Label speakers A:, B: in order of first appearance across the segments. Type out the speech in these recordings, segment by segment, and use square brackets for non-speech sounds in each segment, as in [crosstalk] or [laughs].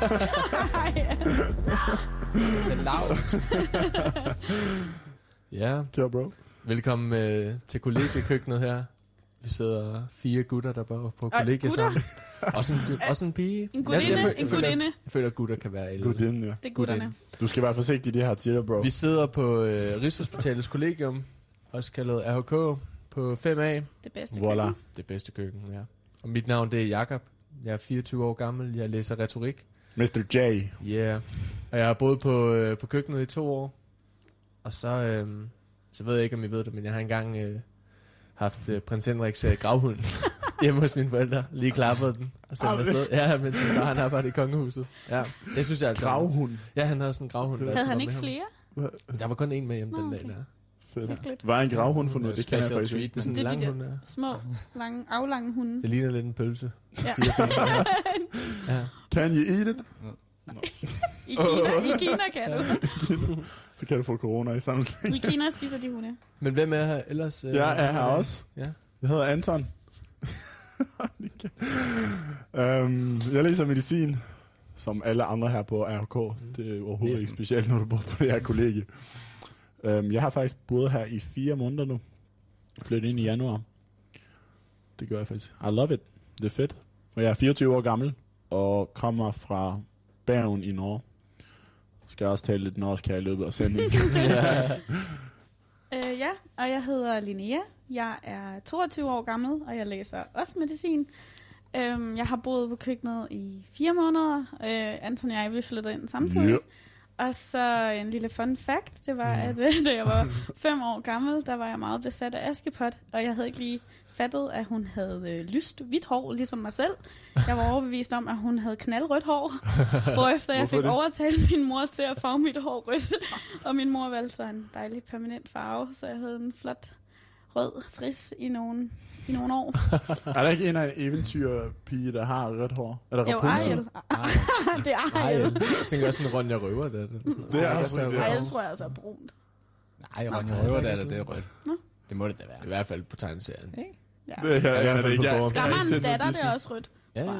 A: [laughs] Så lav. [laughs]
B: Ja,
C: Kør, bro.
B: velkommen øh, til kollegiekøkkenet her. Vi sidder fire gutter, der bor på
D: Og
B: kollegie
D: gutter?
B: sammen. Også en, [laughs] også en pige.
D: En
B: Jeg-
D: gudinde,
B: jeg,
D: en
B: jeg, føler,
D: gudinde.
B: jeg føler, at gutter kan være alle.
C: Gudinde, ja.
D: Det er gutterne.
C: Du skal være forsigtig i de her tider, bro.
B: Vi sidder på øh, Rigshospitalets kollegium, også kaldet RHK, på 5A.
D: Det bedste
C: Voila.
D: køkken.
B: Det bedste køkken, ja. Og mit navn, det er Jakob. Jeg er 24 år gammel. Jeg læser retorik.
C: Mr. J.
B: Yeah. Og jeg har boet på, øh, på køkkenet i to år. Og så, øh, så ved jeg ikke, om I ved det, men jeg har engang øh, haft øh, prins Henriks øh, gravhund [laughs] hjemme hos mine forældre. Lige klappet den og sendt den afsted. Ja, mens min far han arbejdede i kongehuset. Ja, det synes jeg altså.
C: Gravhund.
B: Ja, han havde sådan en gravhund. der
D: Havde han ikke flere?
B: Der var kun en med hjem den
D: Nå,
B: dag
D: okay.
B: der.
C: Fedt. Er en gravhund for noget? Det kan jeg faktisk ikke.
B: Det er sådan en
D: Det er
B: lang
D: de
B: hund der.
D: Små, lange, aflange hunde.
B: Det ligner lidt en pølse.
D: Ja. [laughs]
B: Ja.
C: Can you eat it?
D: I Kina, I Kina kan du.
C: Så kan du få corona i samme slæng.
D: I Kina spiser de hunde.
B: Men hvem er her ellers? øh,
C: Jeg er her også.
B: Ja.
C: Jeg hedder Anton. um, [laughs] jeg læser medicin, som alle andre her på RK. Det er overhovedet
A: Næsten.
C: ikke specielt, når du bor på det her kollegie. Um, jeg har faktisk boet her i fire måneder nu. Flyttet ind i januar. Det gør jeg faktisk. I love it. Det er fedt. Og jeg er 24 år gammel, og kommer fra Bergen i Norge. Skal også tale lidt norsk her i løbet af sendingen. [laughs]
D: Øh, ja, og jeg hedder Linnea. Jeg er 22 år gammel, og jeg læser også medicin. Øhm, jeg har boet på køkkenet i fire måneder. Øh, Anton og jeg, vi flyttede ind samtidig.
C: Ja.
D: Og så en lille fun fact, det var, at øh, [laughs] da jeg var fem år gammel, der var jeg meget besat af Askepot, og jeg havde ikke lige fattet, at hun havde øh, lyst hvidt hår, ligesom mig selv. Jeg var overbevist om, at hun havde knaldrødt hår, [laughs] hvorefter jeg fik
C: det?
D: overtalt min mor til at farve mit hår rødt. Og min mor valgte så en dejlig permanent farve, så jeg havde en flot rød fris i nogle, i nogle år. [laughs]
C: er der ikke en af eventyrpige, der har rødt hår? Er der
D: Jo,
C: Rapunzel?
D: Ariel. [laughs] det er
B: Ej,
D: Ariel.
B: jeg tænker også en Ronja Røver. Der.
C: Det er også.
D: Ariel tror jeg også er brunt.
A: Nej, Ronja. Røver, der er det, det er rødt.
D: Nå.
A: Det må det da være.
B: I hvert fald på tegneserien.
D: Ja.
C: Det er, jeg,
B: i hvert
C: jeg,
B: fald
C: jeg,
B: på
C: jeg,
D: Skammerens datter, det er også rødt.
B: Ja, ja.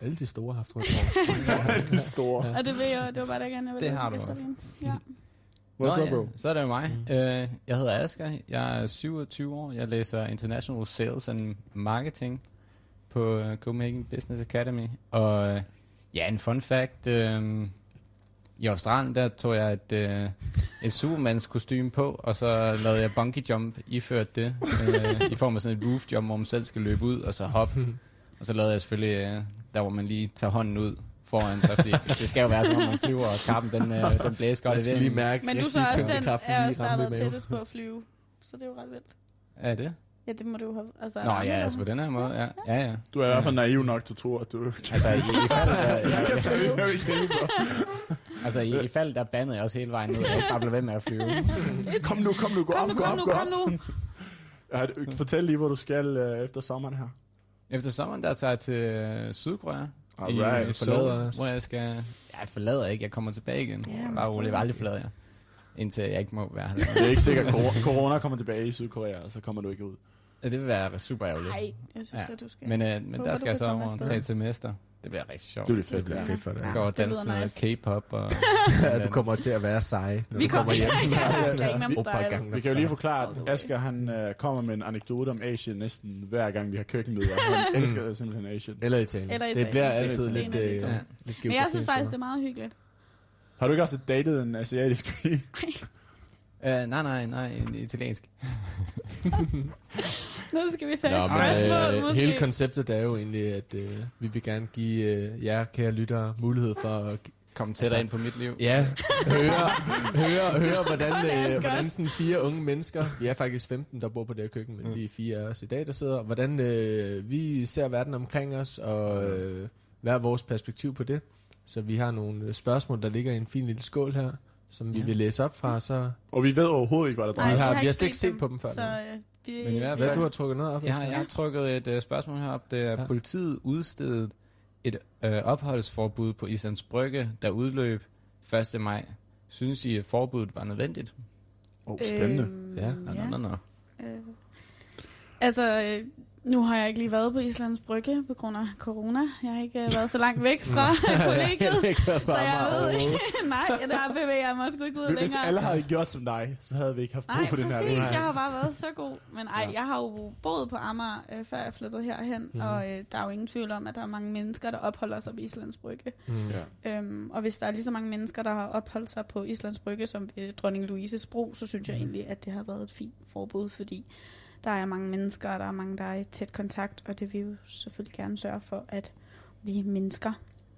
B: Alle de store har haft rødt hår. [laughs]
C: de store.
B: Ja.
D: Og det, ved jeg, det var bare det, jeg gerne ville
A: Det har du
D: efterligne. Ja.
C: What's
A: Nå,
C: up, bro?
A: Ja, så er det jo mig. Mm. Uh, jeg hedder Asger. Jeg er 27 år. Jeg læser International Sales and Marketing på uh, Copenhagen Business Academy. Og uh, ja, en fun fact. Uh, I Australien, der tog jeg et, uh, et Supermans kostume på, og så lavede jeg bungee jump, iført det, uh, i form af sådan et roof jump, hvor man selv skal løbe ud og så hoppe. Og så lavede jeg selvfølgelig, uh, der hvor man lige tager hånden ud foran sig, fordi det skal jo være sådan, at man flyver, og kappen den, uh, den blæser godt
B: Jeg
A: i
B: lige mærke
D: Men du så også den, er også der været tættest på at flyve. Så det er jo ret vildt.
A: Er det?
D: Ja, det må du have. Altså,
A: Nå ja, altså på den her måde, ja. Ja, ja.
C: Du er i hvert fald naiv nok til at tro, at du...
A: Altså i, i fald, der, [laughs]
C: Jeg grine, bro.
A: altså, i, i fald, der bandede jeg også hele vejen ned, og ikke bare blev ved med at flyve.
C: Kom nu, kom nu, gå
D: Kom
C: op,
D: nu,
C: gå
D: kom
C: op,
D: nu,
C: gå
D: kom
C: op.
D: nu.
C: Ja, Fortæl lige, hvor du skal øh, efter sommeren her.
A: Efter sommeren, der tager jeg til øh, Sydkorea.
C: Alright,
A: I
B: forlader os.
A: hvor jeg skal... Ja, jeg forlader ikke, jeg kommer tilbage igen.
D: Ja,
A: bare roligt, jeg aldrig forlade jer. Indtil jeg ikke må være her.
C: Det er ikke sikkert, [laughs] corona kommer tilbage i Sydkorea, og så kommer du ikke ud.
A: Ja, det vil være super ærgerligt.
D: Nej, jeg synes,
A: Ja.
D: at du skal.
A: Men, øh, men
D: Håber,
A: der skal jeg så
D: komme
A: over
D: afsted.
A: tage et semester. Det bliver rigtig sjovt.
C: Det bliver fedt.
B: Det bliver fedt for dig.
A: Jeg skal over
D: det lyder
A: danse noget
D: nice.
A: K-pop og...
B: Ja, du kommer til at være sej, når
D: Vi
B: du kommer hjem. [laughs]
D: Ja,
C: Vi kan jo lige forklare, at Asger han øh, kommer med en anekdote om Asien næsten hver gang vi har køkkenmøder. Han elsker simpelthen Asien.
B: Eller Italien.
D: Eller
B: Det
D: Italien.
B: bliver
D: Det er
B: altid
D: en
B: lidt, øh.
A: Ja.
B: lidt
D: Men jeg synes faktisk, det er meget hyggeligt.
C: Har du ikke også datet en asiatisk pige? [laughs]
A: Uh, nej, nej, nej, en italiensk. [laughs]
D: Nu skal vi
B: men,
D: spørgsmål,
B: øh,
D: måske.
B: hele konceptet er jo egentlig, at øh, vi vil gerne give øh, jer, kære lyttere, mulighed for at
A: Kom tættere
B: Altså-
A: ind på mit liv.
B: ja, høre, høre, høre [laughs] hvordan, øh, hvordan sådan fire unge mennesker, vi er faktisk 15, der bor på det her køkken, men vi er fire af os i dag, der sidder, hvordan øh, vi ser verden omkring os, og øh, hvad er vores perspektiv på det. Så vi har nogle øh, spørgsmål, der ligger i en fin lille skål her, som vi
A: Ja.
B: vil læse op fra, så
C: Og vi ved overhovedet ikke, hvad der
B: vi
C: drejer
B: har,
C: sig.
B: vi har
D: ikke
B: slet ikke
D: set
B: set på dem før.
D: Så øh, vi,
A: Men i hvert
B: Hvad,
A: fald-
B: du har trukket noget op?
A: Jeg jeg har trukket et uh, spørgsmål herop. Det er,
B: Ja.
A: politiet udstedet et uh, opholdsforbud på Islands Brygge, der udløb 1. maj. Synes I, at forbuddet var nødvendigt?
C: Åh, oh, spændende.
D: Øhm,
B: Ja.
A: Nå, nå, nå, nå.
D: Øh, altså, øh, Nu har jeg ikke lige været på Islands Brygge på grund af corona. Jeg har ikke øh, været så langt væk fra [laughs] [laughs] kollegiet. Så jeg ved ikke. [laughs] Nej, der bevæger jeg mig sgu ikke ud
C: Hvis
D: længere.
C: alle havde gjort som dig, så havde vi ikke haft brug
D: Nej,
C: for den her.
D: præcis.
C: regel.
D: Jeg har bare været så god. Men ej,
C: Ja.
D: jeg har jo boet på Amager, øh, før jeg flyttede herhen.
B: Mhm.
D: Mm. Og øh, der er jo ingen tvivl om, at der er mange mennesker, der opholder sig på Islands Brygge.
B: Mm.
C: Ja.
D: Øhm, og hvis der er lige så mange mennesker, der har opholdt sig på Islands Brygge som ved Dronning Louises Bro, så synes jeg egentlig, at det har været et fint forbud, fordi der er mange mennesker, og der er mange, der er i tæt kontakt, og det vil jo selvfølgelig gerne sørge for, at vi mindsker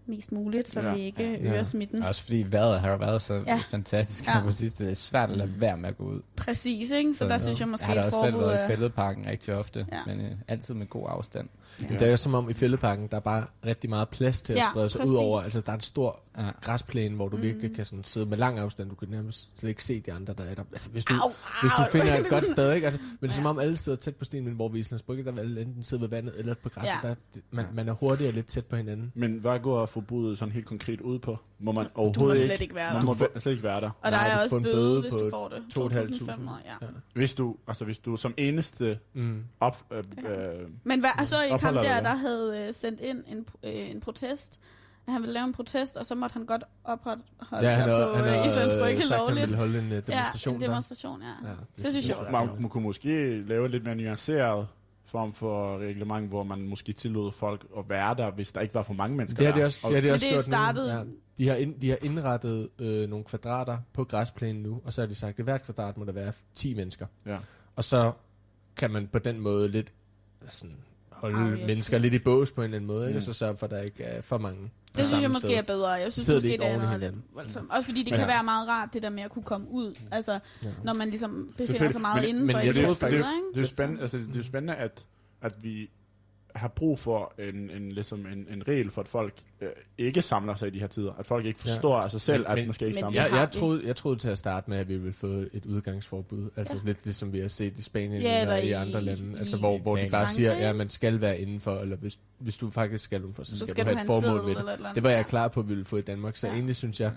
D: mest muligt, så
C: Ja.
D: ja. vi ikke
B: Ja.
D: øger smitten.
A: Også fordi vejret har jo været så
D: Ja.
A: ja. fantastisk
D: Ja.
A: ja. på sidste. Det er svært at lade være med at gå ud.
D: Præcis, ikke? Så,
A: Så,
D: der
A: ja.
D: synes jeg måske,
A: Jeg har da også selv været i fældeparken rigtig ofte,
D: Ja.
A: ja. men øh, altid med god afstand.
B: Ja. Det er jo som om i fældeparken, der er bare rigtig meget plads til at
D: Ja,
B: sprede sig
D: præcis.
B: ud over. Altså, der er en stor
A: Ja.
B: græsplæne, hvor du mm. virkelig kan sådan sidde med lang afstand. Du kan nærmest slet ikke se de andre, der er der. Altså, hvis du,
D: Au,
B: hvis du
D: au.
B: finder et godt [laughs] sted, ikke? Altså, men det er som om alle sidder tæt på stenen, men hvor vi i Islands Brygge, der vil alle enten sidde ved vandet eller på græsset.
D: Ja.
B: Der, man, man er hurtigere lidt tæt på hinanden.
C: Men hvad går forbuddet sådan helt konkret ud på? Må man
D: Du må
C: overhovedet
D: slet
C: ikke,
D: være
C: man
D: der.
C: må væ- slet ikke være der.
D: Og der
B: Nej,
D: er også
B: en
D: bøde,
B: bøde
D: hvis
B: på
D: du får det.
B: 2.500.
D: 2.500, ja.
B: Ja.
C: Hvis du, altså hvis du som eneste
B: Mm.
C: op, øh,
D: Ja.
C: øh,
D: Men hvad, så ham
C: Opholder
D: der, der havde øh, sendt ind en, øh, en protest. At han ville lave en protest, og så måtte han godt opholde
B: Ja,
D: sig
B: han har,
D: på
B: han
D: øh, Islands
B: øh,
D: Brygge
B: sagt, at han
D: lovligt.
B: ville holde en uh, demonstration
D: ja, en demonstration, ja.
B: der. Ja,
D: Det synes jeg var
C: man, man kunne måske lave en lidt mere nuanceret form for reglement, hvor man måske tillod folk at være der, hvis der ikke var for mange mennesker
B: Det har de
C: der.
B: også,
C: Og-
B: det har de
D: Men
B: også
D: det er startet...
B: Ja. De har, ind, de har indrettet øh, nogle kvadrater på græsplænen nu, og så har de sagt, at hvert kvadrat må der være 10 mennesker.
C: Ja.
B: Og så kan man på den måde lidt sådan, holde
D: Afhjælpe.
B: mennesker lidt i bås på en eller anden måde, ikke?
C: Mm.
B: og så sørge for, at der ikke er for mange.
D: Det synes jeg måske
B: sted.
D: er bedre. Jeg synes
B: Sidder
D: måske, det er noget lidt voldsomt. Også fordi det
B: Men
D: kan
B: ja.
D: være meget rart, det der med at kunne komme ud. Altså,
B: Ja.
D: når man ligesom befinder sig meget
C: Men-
D: inden
B: men
D: for
B: jeg
D: et
C: det, er, det, er, jo-
B: faktisk-
C: det er jo spændende, altså, det er spændende at, at vi har brug for en, en, ligesom en, en regel for, at folk øh, ikke samler sig i de her tider. At folk ikke
B: Ja.
C: forstår af sig selv,
B: Men-
C: at
B: men-
C: man skal ikke
D: men
C: samle
D: det
B: Jeg, jeg, troede, jeg troede til at starte med, at vi ville få et udgangsforbud. Altså
D: Ja.
B: lidt ligesom vi har set i Spanien
D: Ja,
B: eller i
D: i-
B: andre lande. Altså
D: i
B: hvor, hvor de bare siger, at man skal være indenfor, eller hvis, hvis du faktisk skal udenfor, så,
D: så
B: skal,
D: skal
B: du have et formål ved det.
D: eller et eller andet.
B: Det var jeg
D: Ja.
B: klar på, at vi ville få i Danmark, så
D: Ja.
B: ja. egentlig synes jeg,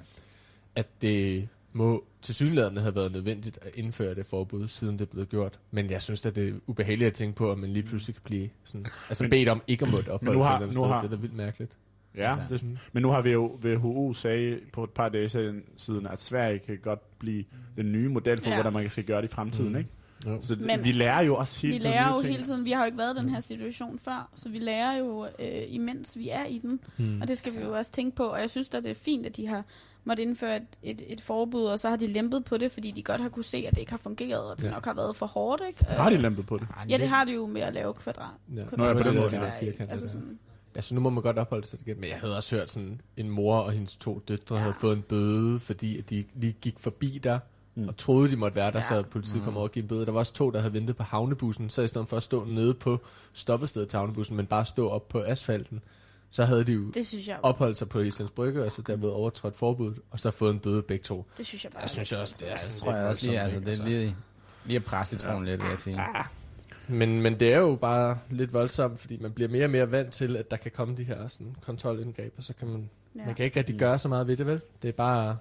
B: at det må til synligheden have været nødvendigt at indføre det forbud, siden det blevet gjort. Men jeg synes at det er ubehageligt at tænke på, at man lige pludselig kan blive sådan, altså
C: Men-
B: bedt om ikke at måtte opholde
C: nu
B: sig
C: har-
B: et sted.
C: har-
B: Det er da vildt mærkeligt.
C: Ja,
A: Altså,
C: det,
B: Mm.
C: men nu har vi jo WHO sagde på et par dage siden, at Sverige kan godt blive den nye model for,
D: Ja.
C: hvordan man skal gøre det i fremtiden.
B: Mm.
C: Ikke?
B: Jo.
C: Så
D: Men
C: vi lærer jo også hele
D: Vi
C: tiden
D: lærer
C: nye
D: jo
C: ting.
D: hele tiden, vi har jo ikke været i den her situation før, så vi lærer jo, øh, imens vi er i den,
B: Mm.
D: og det skal vi jo også tænke på, og jeg synes da, det er fint, at de har måtte indføre et, et, et forbud, og så har de lempet på det, fordi de godt har kunne se, at det ikke har fungeret, og det
B: Ja.
D: ja. nok har været for hårdt, ikke?
C: Har de lempet på det?
D: Ja, det har de jo med at lave kvadrat.
B: Ja.
C: Nå, ja, på den måde,
B: det
C: ja.
B: der firkant,
D: altså sådan,
B: Altså nu må man godt opholde sig igen, men jeg havde også hørt sådan, en mor og hendes to døtre ja. havde fået en bøde, fordi at de lige gik forbi der,
C: Mm.
B: mm. og troede, de måtte være der,
D: Ja.
B: ja. så politiet kom over og give en bøde. Der var også to, der havde ventet på havnebussen, så i stedet for at stå nede på stoppestedet til havnebussen, men bare stå op på asfalten, så havde de jo
D: det synes jeg,
B: opholdt sig på Islands Brygge, og så derved overtrådt forbuddet, og så fået en bøde begge to.
D: det synes jeg bare.
B: Jeg synes også, det er
A: Ja, det tror jeg også lige, altså, det er lige, lige at presse i troen lidt, vil jeg sige.
B: Men, men det er jo bare lidt voldsomt, fordi man bliver mere og mere vant til, at der kan komme de her sådan, kontrolindgreb, og så kan man, ja. man kan ikke rigtig gøre så meget ved det, vel? Det er bare...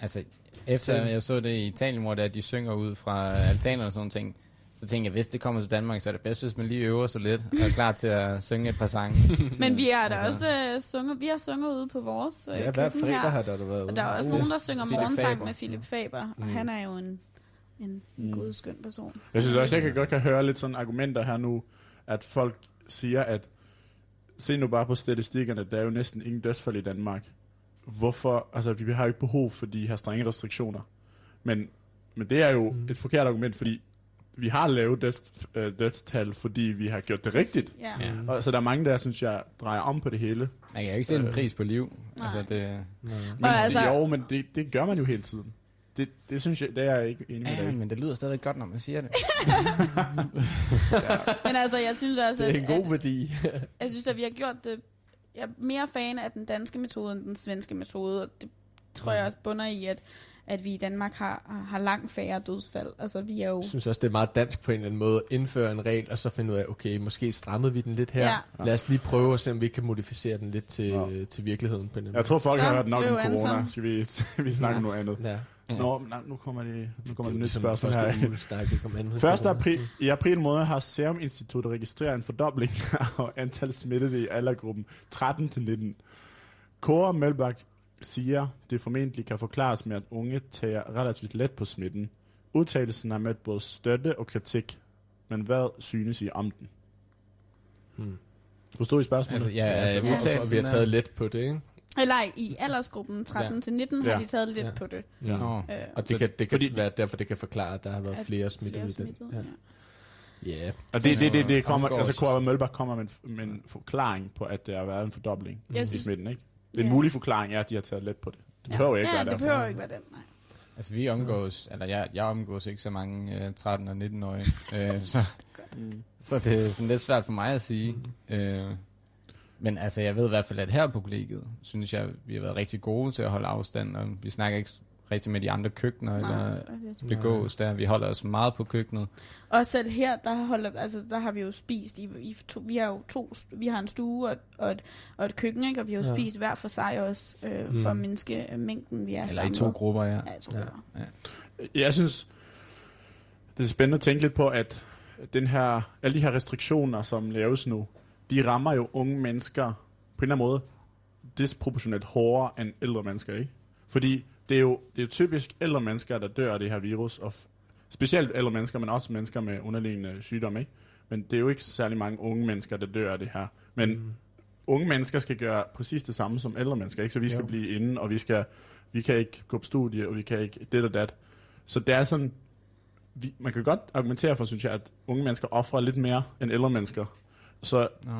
A: Altså, efter jeg så det i Italien, hvor det er, at de synger ud fra altaner og sådan ting, så tænkte jeg, hvis det kommer til Danmark, så er det bedst, hvis man lige øver sig lidt og er klar til at synge et par sange. [laughs]
D: Men vi er da
A: Altså.
D: også uh, sunget, vi har sunget ude på vores uh,
B: Ja, hver fredag
D: her.
B: har der, der været
D: Og der er også
B: ude.
D: nogen, der synger
A: Philip
D: morgensang
A: Faber.
D: med Philip Faber, og
B: Mm.
D: han er jo en, en
C: Mm.
D: god, skøn person.
C: Jeg synes også, jeg kan godt kan høre lidt sådan argumenter her nu, at folk siger, at se nu bare på statistikkerne, der er jo næsten ingen dødsfald i Danmark. Hvorfor? Altså, vi har jo ikke behov for de her strenge restriktioner. Men, men det er jo
B: mm.
C: et forkert argument, fordi vi har lavet døds, øh, dødstal, fordi vi har gjort det rigtigt.
D: Ja.
A: Ja.
B: Mm.
C: Og, så der er mange, der synes jeg drejer om på det hele.
A: Man kan jo ikke sætte en
C: Øh.
A: pris på liv.
D: Nej.
A: Altså, det,
B: Nej.
C: Men
D: altså-
C: det, jo, men det, det gør man jo hele tiden. Det, det synes jeg, det er jeg ikke enig med
A: ja, men det lyder stadig godt, når man siger det. [laughs]
D: Men altså, jeg synes også,
B: Det er en
D: at,
B: god værdi.
D: at jeg synes, at vi har gjort det... Jeg er mere fan af den danske metode end den svenske metode, og det tror jeg også bunder i, at, at vi i Danmark har, har langt færre dødsfald. Altså, vi er jo...
B: Jeg synes også, det er meget dansk på en eller anden måde at indføre en regel, og så finde ud af, okay, måske strammede vi den lidt her.
D: Ja.
B: Lad os lige prøve at se, om vi kan modificere den lidt til,
C: Ja.
B: til virkeligheden på en eller anden
C: Jeg tror, folk
D: Så
C: har hørt nok om corona. Skal vi, [laughs] vi snakke om noget andet?
B: Ja.
C: Nå, nej, nu kommer det, nu kommer det,
B: det
C: et nyt
B: ligesom
C: spørgsmål
B: første
C: her.
B: snakker.
C: 1. april, I april måned har Serum Institut registreret en fordobling [laughs] af antal smittede i aldergruppen 13 til 19. Kåre Melbak siger, det formentlig kan forklares med, at unge tager relativt let på smitten. Udtalelsen har mødt både støtte og kritik, men hvad synes I om den?
B: Hmm.
C: Forstod I spørgsmålet?
A: Altså, ja,
B: altså,
A: ja,
B: vi, har, vi har taget let på det, ikke?
D: Eller i aldersgruppen 13
B: Ja.
D: til 19
C: Ja.
D: har de taget lidt
B: Ja.
D: på det.
C: Ja.
A: Nå.
D: Øh,
B: Og det kan, det kan
C: Fordi-
B: være derfor, det kan forklare, at der har været flere smittet
D: flere
B: i den.
D: smittede,
B: Ja.
D: ja.
B: Ja.
C: Og det, det, det, det kommer, altså Kåre Mølbak kommer med en, med en forklaring på, at der har været en fordobling
D: Jeg
C: i smitten, ikke? En
D: Ja.
C: mulig forklaring er, at de har taget let på det. Det behøver ikke
D: ja,
C: være
D: det
C: derfor.
D: behøver ikke være den, nej.
A: Altså, vi omgås, eller jeg, jeg omgås ikke så mange øh, 13- og 19-årige, [laughs] øh, så,
C: Mm.
A: så det er sådan lidt svært for mig at sige. Øh, men altså, jeg ved i hvert fald, at her på kollegiet, synes jeg, vi har været rigtig gode til at holde afstand, og vi snakker ikke rigtig med de andre køkkener,
D: nej
A: eller
D: er
A: begås der. Vi holder os meget på køkkenet.
D: Og selv her, der, holder, altså, der har vi jo spist, i, i to, vi har jo to, vi har en stue og, et- og, et, og et køkken, ikke? og vi har jo
B: Ja.
D: spist hver for sig også, øh, for at mindske øh, mængden, vi er
A: Eller i
D: samlet.
A: to grupper, ja.
D: Ja, jeg tror,
B: Ja.
D: ja.
C: Jeg synes, det er spændende at tænke lidt på, at den her, alle de her restriktioner, som laves nu, de rammer jo unge mennesker på en eller anden måde disproportionelt hårdere end ældre mennesker, ikke? Fordi det er jo, det er jo typisk ældre mennesker, der dør af det her virus, og specielt ældre mennesker, men også mennesker med underliggende sygdomme, ikke? Men det er jo ikke særlig mange unge mennesker, der dør af det her. Men mm. unge mennesker skal gøre præcis det samme som ældre mennesker, ikke? Så vi skal
B: Jo.
C: blive inde, og vi, skal, vi kan ikke gå på studie, og vi kan ikke det og dat. Så det er sådan, vi, man kan godt argumentere for, synes jeg, at unge mennesker offrer lidt mere end ældre mennesker. Så
A: Nå.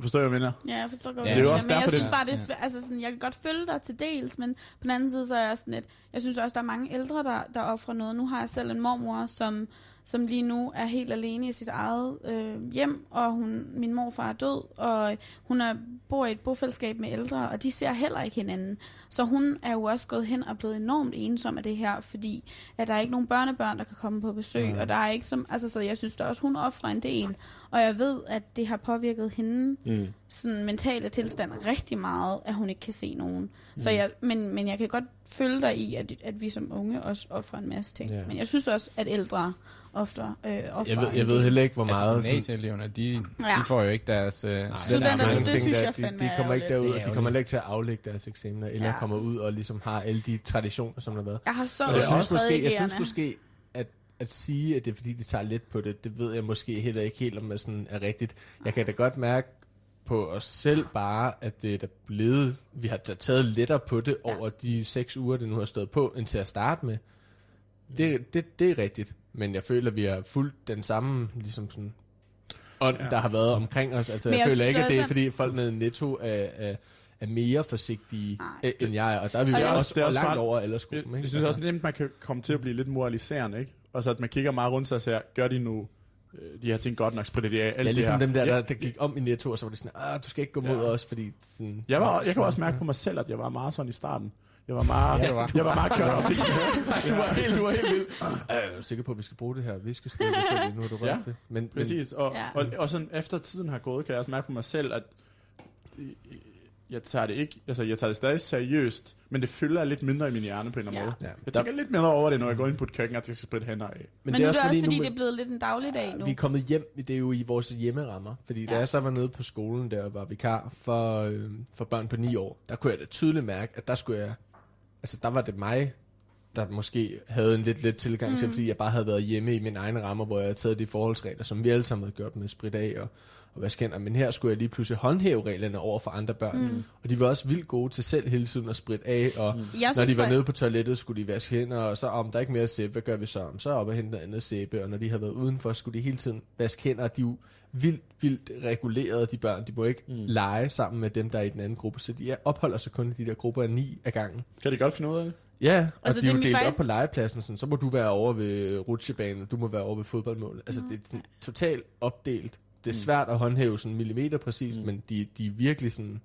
C: Forstår jeg, hvad jeg mener?
D: Ja, jeg forstår godt,
A: Ja, det er jo
C: også
D: men jeg
C: derfor,
D: synes
A: det-
D: bare, det er
A: ja.
D: svært, altså sådan, jeg kan godt følge dig til dels, men på den anden side, så er jeg sådan lidt, jeg synes også, der er mange ældre, der, der offrer noget. Nu har jeg selv en mormor, som, som lige nu er helt alene i sit eget øh, hjem, og hun, min morfar er død, og hun er, bor i et bofællesskab med ældre, og de ser heller ikke hinanden. Så hun er jo også gået hen og blevet enormt ensom af det her, fordi at der er ikke nogen børnebørn, der kan komme på besøg,
B: Nej.
D: og der er ikke som, altså så jeg synes da også, hun offrer en del, og jeg ved, at det har påvirket hende
C: Mm.
D: sådan mentale tilstand rigtig meget, at hun ikke kan se nogen. Mm. Så jeg, men, men jeg kan godt følge dig i, at, at vi som unge også offrer en masse ting.
B: Ja.
D: Men jeg synes også, at ældre ofte øh, offrer
B: Jeg ved, jeg ved heller ikke, hvor
A: Altså,
B: meget... sådan-
A: gymnasieeleverne, de,
D: Ja.
A: de får jo ikke deres... Øh,
B: Nej,
D: Studenter,
B: der er
D: det- det
B: ting,
D: synes
B: der-
D: jeg
B: de, de
D: er
B: kommer ikke derud,
A: er
B: og de kommer heller ikke til at aflægge deres eksamener, eller
D: Ja.
B: kommer ud og ligesom har alle de traditioner, som der har været.
D: Jeg har så
B: Så jeg synes måske, jeg synes måske at, sige, at det er fordi, de tager let på det, det ved jeg måske heller ikke helt, om det sådan er rigtigt. Jeg kan da godt mærke på os selv bare, at det er da blevet, vi har da taget lettere på det
D: Ja.
B: over de seks uger, det nu har stået på, end til at starte med. Det, det, det er rigtigt, men jeg føler, at vi har fulgt den samme, ligesom sådan, ånd,
C: Ja.
B: der har været omkring os. Altså, jeg,
D: jeg
B: føler
D: synes
B: ikke, at det er fordi folk i netto er, er, er mere forsigtige,
D: Nej.
B: øh, end jeg er, og der er vi
D: Og
B: også,
C: også- det er også
B: langt
C: ret-
B: over
C: Jeg,
B: aldersgruppen.
C: jeg
B: ikke?
C: synes
B: Altså.
C: også nemt, man kan komme til at blive lidt moraliserende, ikke? Og så at man kigger meget rundt sig og siger, gør de nu øh, de her ting godt nok, spritter de af, alt
B: Ja,
C: det
B: ligesom
C: her.
B: dem der,
C: Ja.
B: der, der gik om i Netto, og så var det sådan, ah, du skal ikke gå mod
C: Ja.
B: os, fordi sådan...
C: Jeg, var, jeg kan også mærke på mig selv, at jeg var meget sådan i starten. Jeg var meget,
A: Ja, var.
C: jeg var meget kørt op. [laughs]
B: du var helt, du var helt vild. Jeg er du sikker på, at vi skal bruge det her viskested, nu har du
C: Ja,
B: rørt det. Men, men,
C: Præcis, og,
D: Ja.
C: og, og sådan efter tiden har gået, kan jeg også mærke på mig selv, at jeg tager det ikke, altså jeg tager det stadig seriøst, men det fylder lidt mindre i min hjerne på en eller anden
D: Ja.
C: måde.
B: ja,
C: Jeg
B: der,
C: tænker lidt mindre over det, når jeg går ind på et køkken, og jeg skal spritte hænder af.
B: men,
D: Men, nu er det også, fordi,
B: nu,
D: det er blevet lidt en dagligdag nu.
B: vi er kommet hjem, det er jo i vores hjemmerammer. Fordi ja. da
D: Ja.
B: jeg så var nede på skolen, der og var vikar for, øh, for børn på 9 år, der kunne jeg da tydeligt mærke, at der skulle jeg, altså der var det mig, der måske havde en lidt let tilgang mm. til, fordi jeg bare havde været hjemme i mine egne rammer, hvor jeg havde taget de forholdsregler, som vi alle sammen havde gjort med sprit af og, og vaske hænder. Men her skulle jeg lige pludselig håndhæve reglerne over for andre børn. Mm. Og de var også vildt gode til selv hele tiden at spritte af, og mm.
D: Jeg
B: når de var nede på toilettet, skulle de vaske hænder, og så om der er ikke mere sæbe, hvad gør vi så? Om så op og hente noget andet sæbe, og når de har været udenfor, skulle de hele tiden vaske hænder. De er jo vildt, vildt reguleret, de børn. De må ikke mm. lege sammen med dem, der er i den anden gruppe, så de er- opholder sig kun i de der grupper af ni af gangen.
C: Kan de godt finde ud af det?
B: Ja, og
D: Altså,
B: de er
D: det
B: jo
D: er
B: delt
D: faktisk-
B: op på legepladsen, sådan, så må du være over ved rutsjebanen, og du må være over ved fodboldmålet. Altså, det er totalt opdelt. Det er svært at håndhæve sådan millimeter præcist, mm. men de, de er virkelig sådan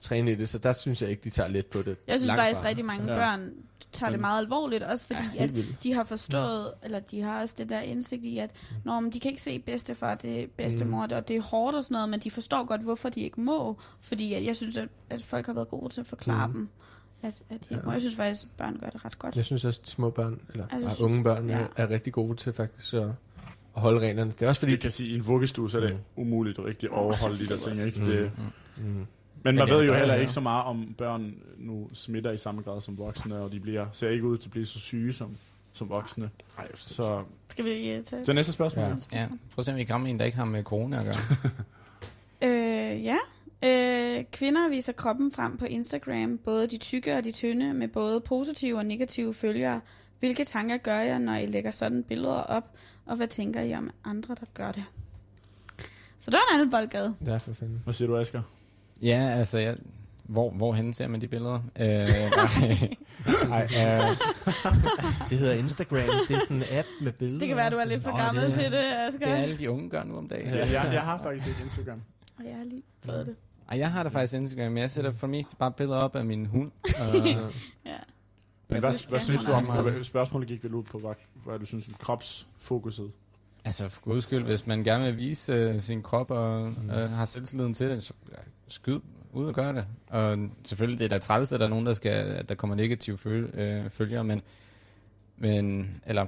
B: trænet i det, så der synes jeg ikke, de tager let på det.
D: Jeg synes
B: Langt
D: faktisk,
B: fra.
D: rigtig mange
C: Ja.
D: børn tager det meget alvorligt, også fordi
B: Ja,
D: at
B: vildt.
D: de har forstået, eller de har også det der indsigt i, at når de kan ikke se bedstefar, det er bedstemor, mm. og det er hårdt og sådan noget, men de forstår godt, hvorfor de ikke må, fordi at jeg synes, at, at folk har været gode til at forklare mm. dem, at, at de
B: Ja.
D: ja. Jeg synes faktisk, at børn gør det ret godt.
B: Jeg synes også, at de små børn, eller
D: Er sy-
B: unge børn,
D: Ja.
B: er, er rigtig gode til faktisk at, at holde reglerne. Det er også
C: Fordi det kan sige, at i en vuggestue, så er det
B: Mm.
C: umuligt at rigtig overholde de der ting, ikke?
B: Mm.
C: Det,
B: Mm.
C: men
A: Men
C: man ved jo heller ikke så meget om børn nu smitter i samme grad som voksne, og de bliver, ser ikke ud til at blive så syge som, som voksne.
B: Ej,
C: Så
D: Skal vi uh, tage
C: det næste spørgsmål.
B: Ja.
C: Ja.
A: Prøv at se, om vi kan en, der ikke har med corona at gøre. [laughs]
D: Øh, ja. Øh, kvinder viser kroppen frem på Instagram, både de tykke og de tynde, med både positive og negative følgere. Hvilke tanker gør jeg, når I lægger sådan billeder op, og hvad tænker I om andre, der gør det? Så der var en anden boldgade.
B: Ja, for fanden.
C: Hvad siger du, Asger?
A: Ja, altså, jeg, hvor, hvorhen ser man de billeder? Øh, [laughs] nej, øh, [laughs]
B: Det hedder Instagram. Det er sådan en app med billeder.
D: Det kan være, du er lidt for
A: Nå,
D: gammel
A: det er-
D: til det, Asger.
A: det er alle de unge gør nu om dagen.
C: Ja, jeg, jeg har faktisk ikke Instagram.
D: Og jeg har lige fået det.
A: Ej, jeg har da faktisk Instagram, men jeg sætter for det meste bare billeder op af min hund. [laughs] Og,
B: Ja.
C: Men hvad, hvad synes du om, hvad, spørgsmålet gik vel ud på, hvad, hvad du synes om kropsfokuset?
A: altså, for guds skyld, hvis man gerne vil vise øh, sin krop og øh, har selvtilliden til det, så ja, skyd ud og gør det. Og selvfølgelig, det er da træls, at der er nogen, der, skal, at der kommer negative føl, øh, følgere, men, men eller,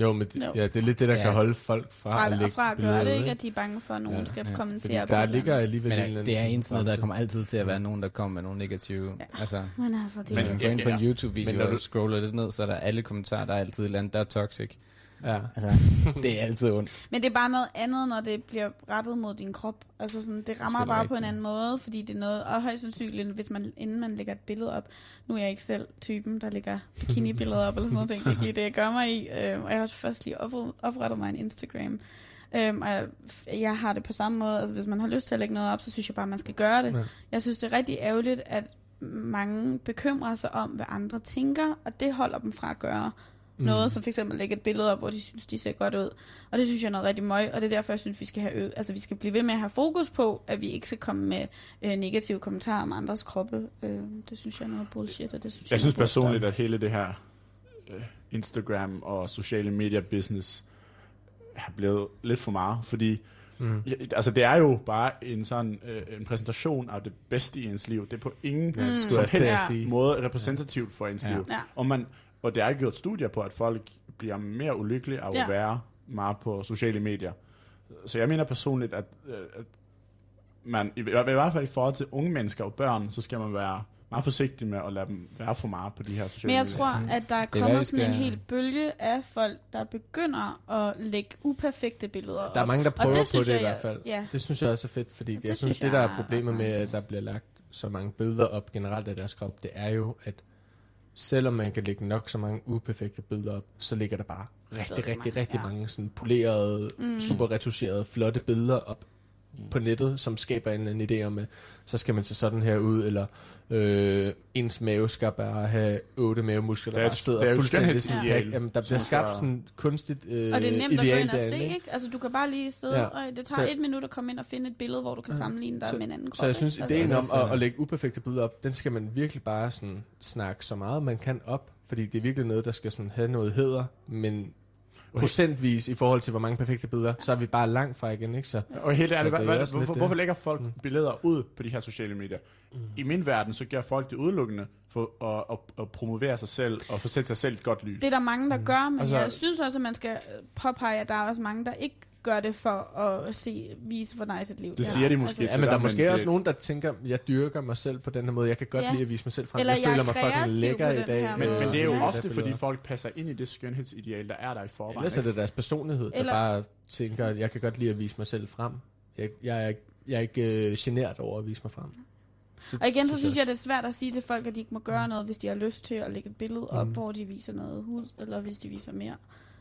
B: Jo, men det,
D: Jo.
B: ja, det er lidt det, der
A: Ja.
B: kan holde folk fra,
D: Fra,
B: at
D: og
B: lægge
D: fra at
B: billeder
D: gøre det, ikke? At de er bange for, at nogen
B: Ja,
D: skal
A: ja.
D: kommentere
B: Fordi
D: på
B: der
D: det.
B: ligger alligevel en
A: men
B: eller anden
A: det er
B: sådan
A: internet, der kommer altid til at være nogen, der kommer med nogle negative.
D: Ja.
A: Altså,
D: Men altså, det
C: Men-
D: er...
A: men, gå ind på en
C: ja.
A: YouTube-video
C: Men når du-
A: scroller lidt ned, så er der alle kommentarer, der er altid et eller andet, der er toxic.
B: Ja.
A: Altså, det er altid ondt.
D: Men det er bare noget andet, når det bliver rettet mod din krop. Altså sådan, det rammer bare på en
A: rigtigt.
D: anden måde, fordi det er noget, og højst sandsynligt, hvis man, inden man lægger et billede op, nu er jeg ikke selv typen, der lægger bikini-billeder op, eller sådan noget, ting. det er ikke det, jeg gør mig i, øh, og jeg har også først lige op- oprettet mig en Instagram, Øhm, og jeg, jeg har det på samme måde, altså hvis man har lyst til at lægge noget op, så synes jeg bare, man skal gøre det.
B: Ja.
D: Jeg synes, det er rigtig ærgerligt, at mange bekymrer sig om, hvad andre tænker, og det holder dem fra at gøre
B: Mm.
D: noget, som for eksempel lægge et billede op, hvor de synes, de ser godt ud. Og det synes jeg er noget rigtig møg, og det er derfor, jeg synes, vi skal have ø- altså vi skal blive ved med at have fokus på, at vi ikke skal komme med øh, negative kommentarer om andres kroppe. Øh, det synes jeg er noget bullshit, og det synes jeg,
C: Jeg synes
D: er
C: personligt, at hele det her øh, Instagram og sociale medier business er blevet lidt for meget, fordi
B: Mm.
C: ja, altså det er jo bare en sådan øh, en præsentation af det bedste i ens liv. Det er på ingen
B: Ja, det
D: Mm.
C: som helst
B: sige.
C: måde repræsentativt for ens
A: Ja.
C: liv.
D: Ja.
C: Og, man, og der er gjort studier på, at folk bliver mere ulykkelige af
D: Ja.
C: at være meget på sociale medier. Så jeg mener personligt, at, øh, at man, i, i hvert fald i forhold til unge mennesker og børn, så skal man være meget forsigtig med at lade dem være for meget på de her sociale
D: Men jeg
C: medier.
D: tror, at der er
A: Det er,
D: kommet
A: vi
D: sådan en hel bølge af folk, der begynder at lægge uperfekte billeder
B: Der er
D: op.
B: mange, der prøver
D: det
B: på det i
D: jeg,
B: hvert fald.
D: Ja,
B: Det synes jeg også er fedt, fordi
D: Og
B: jeg
D: det
B: synes,
D: synes
B: det der
D: jeg
B: er
D: er
B: problemet med, at der bliver lagt så mange billeder op generelt af deres krop, det er jo, at selvom man kan lægge nok så mange uperfekte billeder op, så ligger der bare rigtig, rigtig,
D: mange,
B: rigtig
D: ja.
B: mange sådan polerede,
D: Mm.
B: mm. super retuscherede, flotte billeder op på nettet, som skaber en, en idé om, at så skal man se sådan her ud, eller øh, ens mave skal bare have otte mavemuskler, der
C: er
B: bare sidder
C: er
B: fuldstændig sådan, ja. Jamen, der bliver skabt sådan kunstigt øh,
D: og det er nemt at gå ind og se, ikke? Altså, du kan bare lige sidde,
B: Ja.
D: og det tager
B: Så-
D: et minut at komme ind og finde et billede, hvor du kan
B: Ja.
D: sammenligne dig
B: Så-
D: med en anden krop.
B: Så jeg synes?
D: Altså,
B: ideen om
A: er
B: at, at lægge uperfekte billeder op, den skal man virkelig bare sådan snakke så meget man kan op. Fordi det er virkelig noget, der skal sådan have noget heder, men procentvis i forhold til, hvor mange perfekte billeder, så er vi bare langt fra igen, ikke? Så,
C: Og helt
B: Så
C: ærligt,
B: det
C: hvad, hvad, hvorfor, hvorfor lægger folk
B: Mm.
C: billeder ud på de her sociale medier? I min verden, så gør folk det udelukkende for at, at, at promovere sig selv og få sætte sig selv et godt lys.
D: Det er der mange, der gør, men
C: Altså-
D: jeg synes også, at man skal øh, påpege, at der er også mange, der ikke gør det for at se, vise, hvor nice et liv
C: Det siger de måske
D: Altså,
C: Det
B: ja, men der er måske
C: men
B: også
C: det-
B: nogen, der tænker, jeg dyrker mig selv på den her måde. Jeg kan godt
D: Ja.
B: lide at vise mig selv frem.
D: Eller
B: jeg,
D: jeg er
B: føler mig fucking lækker
D: på
B: i dag.
D: her
C: men, men det er jo
D: Ja.
C: ofte, fordi folk passer ind i det skønhedsideal, der er der i forvejen.
B: Ellers er det deres personlighed, der
D: Eller-
B: bare tænker, at jeg kan godt lide at vise mig selv frem. Jeg, jeg, er, jeg er ikke øh, genert over at vise mig frem. Det
D: Og igen, så synes jeg, det er svært at sige til folk, at de ikke må gøre noget, hvis de har lyst til at lægge et billede op,
B: Mm.
D: hvor de viser noget hud, eller hvis de viser mere.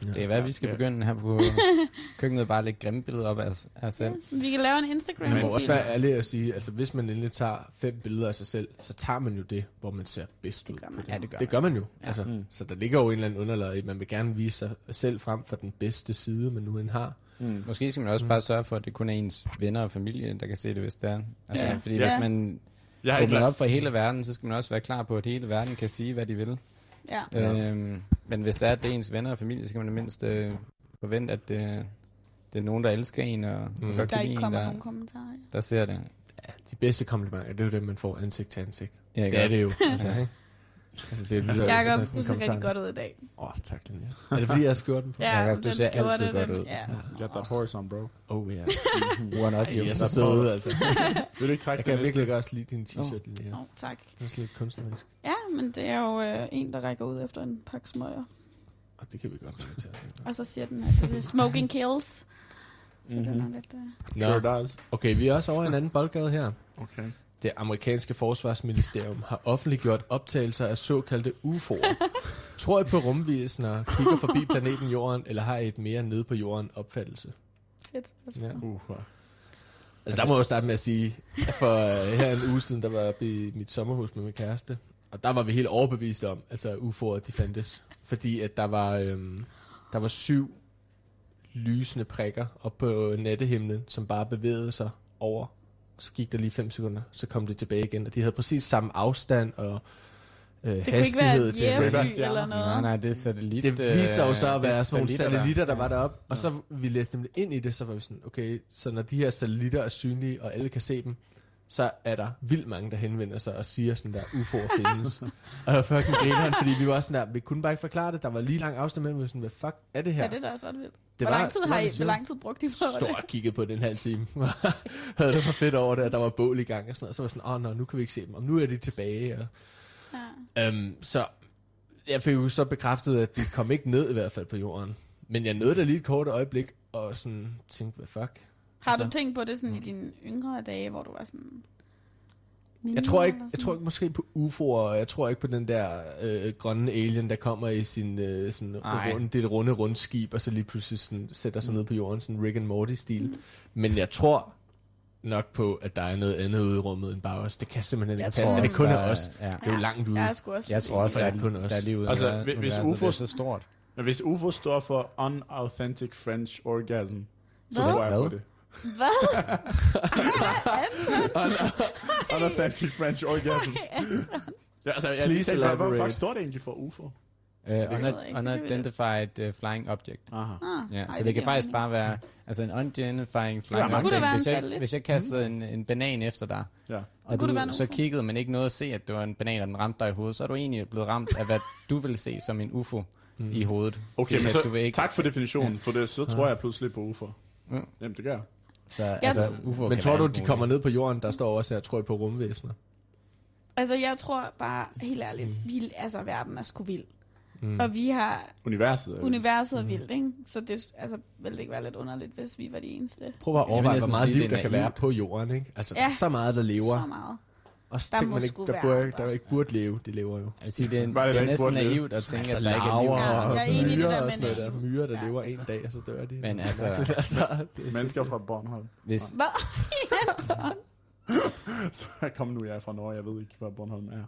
A: Det er hvad, vi skal
C: Ja.
A: begynde her på [laughs] køkkenet, bare at lægge grimme billeder op af os, af os selv.
D: Ja, vi kan lave en Instagram.
B: Man må
C: Men-
B: også være ærlig at sige, altså hvis man endelig tager fem billeder af sig selv, så tager man jo det, hvor man ser bedst ud.
D: Det gør
B: på
D: man.
B: det.
A: Ja, det gør
B: det gør man jo.
A: Ja.
B: Altså,
C: Mm.
B: Så der ligger jo en eller anden underlag i, man vil gerne vise sig selv frem for den bedste side, man nu end har.
C: Mm.
A: Måske skal man også
B: Mm.
A: bare sørge for, at det kun er ens venner og familie, der kan se det, hvis det er. Altså,
D: Ja.
A: Fordi
C: Ja.
A: hvis man
C: Jeg har
A: åbner op for hele verden, så skal man også være klar på, at hele verden kan sige, hvad de vil.
D: Ja.
B: Ja.
A: Øhm, men hvis det er, at det er ens venner og familie, så skal man mindst øh, forvente, at, øh, det er nogen, der elsker en, og,
B: Mm.
A: godt
D: Der
A: kan lide
D: ikke
A: en,
D: kommer
A: der,
D: nogen kommentarer.
A: der ser det.
B: Ja, de bedste komplimenter, det er jo det, man får ansigt til ansigt.
A: Ja,
B: det er det jo. [laughs] altså, ikke? Altså, det lyder sådan
D: du
B: sådan
D: ser rigtig godt ud i dag.
B: Åh, oh, tak, Linja. Er det fordi, jeg har skjorten på?
D: Ja,
A: Jakob, du ser altid godt
D: den-
A: ud.
D: Ja.
C: Get that horse on, bro.
B: Oh, ja.
A: One [laughs] up you.
B: jeg er så sød, altså.
C: Vil du ikke trække
B: Jeg kan virkelig også lide din t-shirt, Linja.
D: Nå, tak.
B: Det er sådan lidt kunstnerisk.
D: Ja, men det er jo øh, en, der rækker ud efter en pakke smøger.
B: Og det kan vi godt relatere til.
D: Og så siger den, at det er smoking kills. Så mm-hmm. den er lidt... Øh...
C: Sure does.
B: okay, vi er også over i en anden boldgade her.
C: Okay.
B: Det amerikanske forsvarsministerium har offentliggjort optagelser af såkaldte UFO'er. [laughs] Tror I på rumvæsener, kigger forbi planeten Jorden, eller har I et mere nede på jorden opfattelse?
D: Fedt.
B: Ja.
C: Uh,
B: Altså der må jeg jo starte med at sige, at for uh, her en uge siden, der var jeg i mit sommerhus med min kæreste, og der var vi helt overbeviste om, altså UFO'er, de fandtes. Fordi at der var, øhm, der var syv lysende prikker op på nattehimlen, som bare bevægede sig over. Så gik der lige 5 sekunder, så kom det tilbage igen, og de havde præcis samme afstand og øh,
D: Det kunne ikke være
B: hastighed
D: et
B: til at gå.
D: jægerfly eller noget.
A: Nej, nej, det er satellit.
B: Det viste sig jo så
A: øh,
B: at være sådan nogle
A: satellitter,
B: der var deroppe. Og så vi læste nemlig ind i det, så var vi sådan, okay, så når de her satellitter er synlige, og alle kan se dem, så er der vildt mange, der henvender sig og siger sådan der, UFO'er findes. og jeg var fucking grineren, fordi vi var sådan der, vi kunne bare ikke forklare det. Der var lige lang afstand mellem, var sådan, hvad fuck er det her?
D: Ja, det er da også ret vildt.
B: det
D: Hvor lang tid
B: det
D: har
B: var
D: I, hvor lang tid brugte I på det?
B: og kiggede på den halv time. [laughs] Havde det for fedt over det, at der var bål i gang og sådan noget. Så var sådan, åh oh, nå, nu kan vi ikke se dem. Og nu er de tilbage. Og,
D: Ja.
B: Øhm, så jeg fik jo så bekræftet, at de kom ikke ned i hvert fald på jorden. Men jeg nåede da lige et kort øjeblik, og sådan tænkte, hvad fuck?
D: Har du
B: Altså-
D: tænkt på det sådan i dine yngre dage, hvor du var sådan...
B: Jeg tror ikke, jeg tror ikke måske på UFO'er, og jeg tror ikke på den der øh, grønne alien, der kommer i sin øh, sådan runde, det runde rundskib, og så lige pludselig sådan, sætter sig
C: Mm.
B: ned på jorden, sådan Rick and Morty-stil. Mm. Men jeg tror nok på, at der er noget andet ude i rummet end bare os. Det kan simpelthen ikke
A: Jeg
B: passe,
A: tror
B: at det
A: også,
B: kun
A: der
B: er
A: er-
B: os.
A: Ja.
B: Det er jo langt ude.
D: Jeg er også
A: Jeg tror også, at
B: det er kun os.
A: der er lige ude
C: Altså,
A: altså,
C: hvis-
A: det er så stort.
C: Men hvis UFO står for Unauthentic French Orgasm, så
D: Hvad?
C: tror jeg på
A: Hvad?
C: det.
D: Hvad?
C: Unauthentic French Orgasm. Ja, altså, jeg
B: Please
C: hvad, hvad
B: elaborate.
C: fuck står det egentlig for UFO?
A: Uh,
D: det kan vi
A: unidentified uh, flying object.
C: Aha.
D: Ah,
A: Ja,
D: ej,
A: så det, kan
D: giver
A: faktisk bare være altså en unidentified flying
C: det
A: object. Hvis jeg, hvis jeg kastede en, en banan efter dig,
C: Ja.
A: og
D: kunne
A: du
D: det
A: så kiggede, men ikke nåede at se, at det var en banan, og den ramte dig i hovedet, så er du egentlig blevet ramt af, hvad du vil se som en UFO
B: Mm.
A: i hovedet.
C: Okay, men så,
A: du ikke-
C: tak for definitionen, for det, så tror jeg pludselig på UFO.
A: Ja.
C: Jamen, det gør jeg.
A: Så altså, UFO
B: Men tror du, de kommer ned på jorden, der står også her, tror jeg på rumvæsener?
D: Altså, jeg tror bare, helt ærligt, vi, altså, verden er sgu vild.
B: Mm.
D: Og vi har,
C: Universet. er-
D: universet er vildt, ikke? Så det altså, ville det ikke være lidt underligt, hvis vi var de eneste.
B: Prøv bare at
A: Jeg
B: overveje, hvor meget liv
A: er
B: der kan være på jorden, ikke? Altså,
D: Ja.
B: er så meget, der
D: Så
B: lever.
D: meget.
B: Og så
D: Der
B: tænker man ikke, der, burde, der ikke burde leve, de lever jo.
A: Jeg vil sige, det er,
C: det
A: det er næsten naivt at tænke,
B: Altså
A: at der ikke er liv.
D: Ja,
B: og
D: er enig i det
B: myrer
D: der
B: og sådan noget der. Myrer, der lever
D: det er
B: en dag, og så dør de.
A: Men altså-
B: altså det er
C: Mennesker fra Bornholm.
A: Hvis,
D: Hvad? [laughs]
C: Så kom nu, jeg er fra Norge, jeg ved ikke, hvad Bornholm er.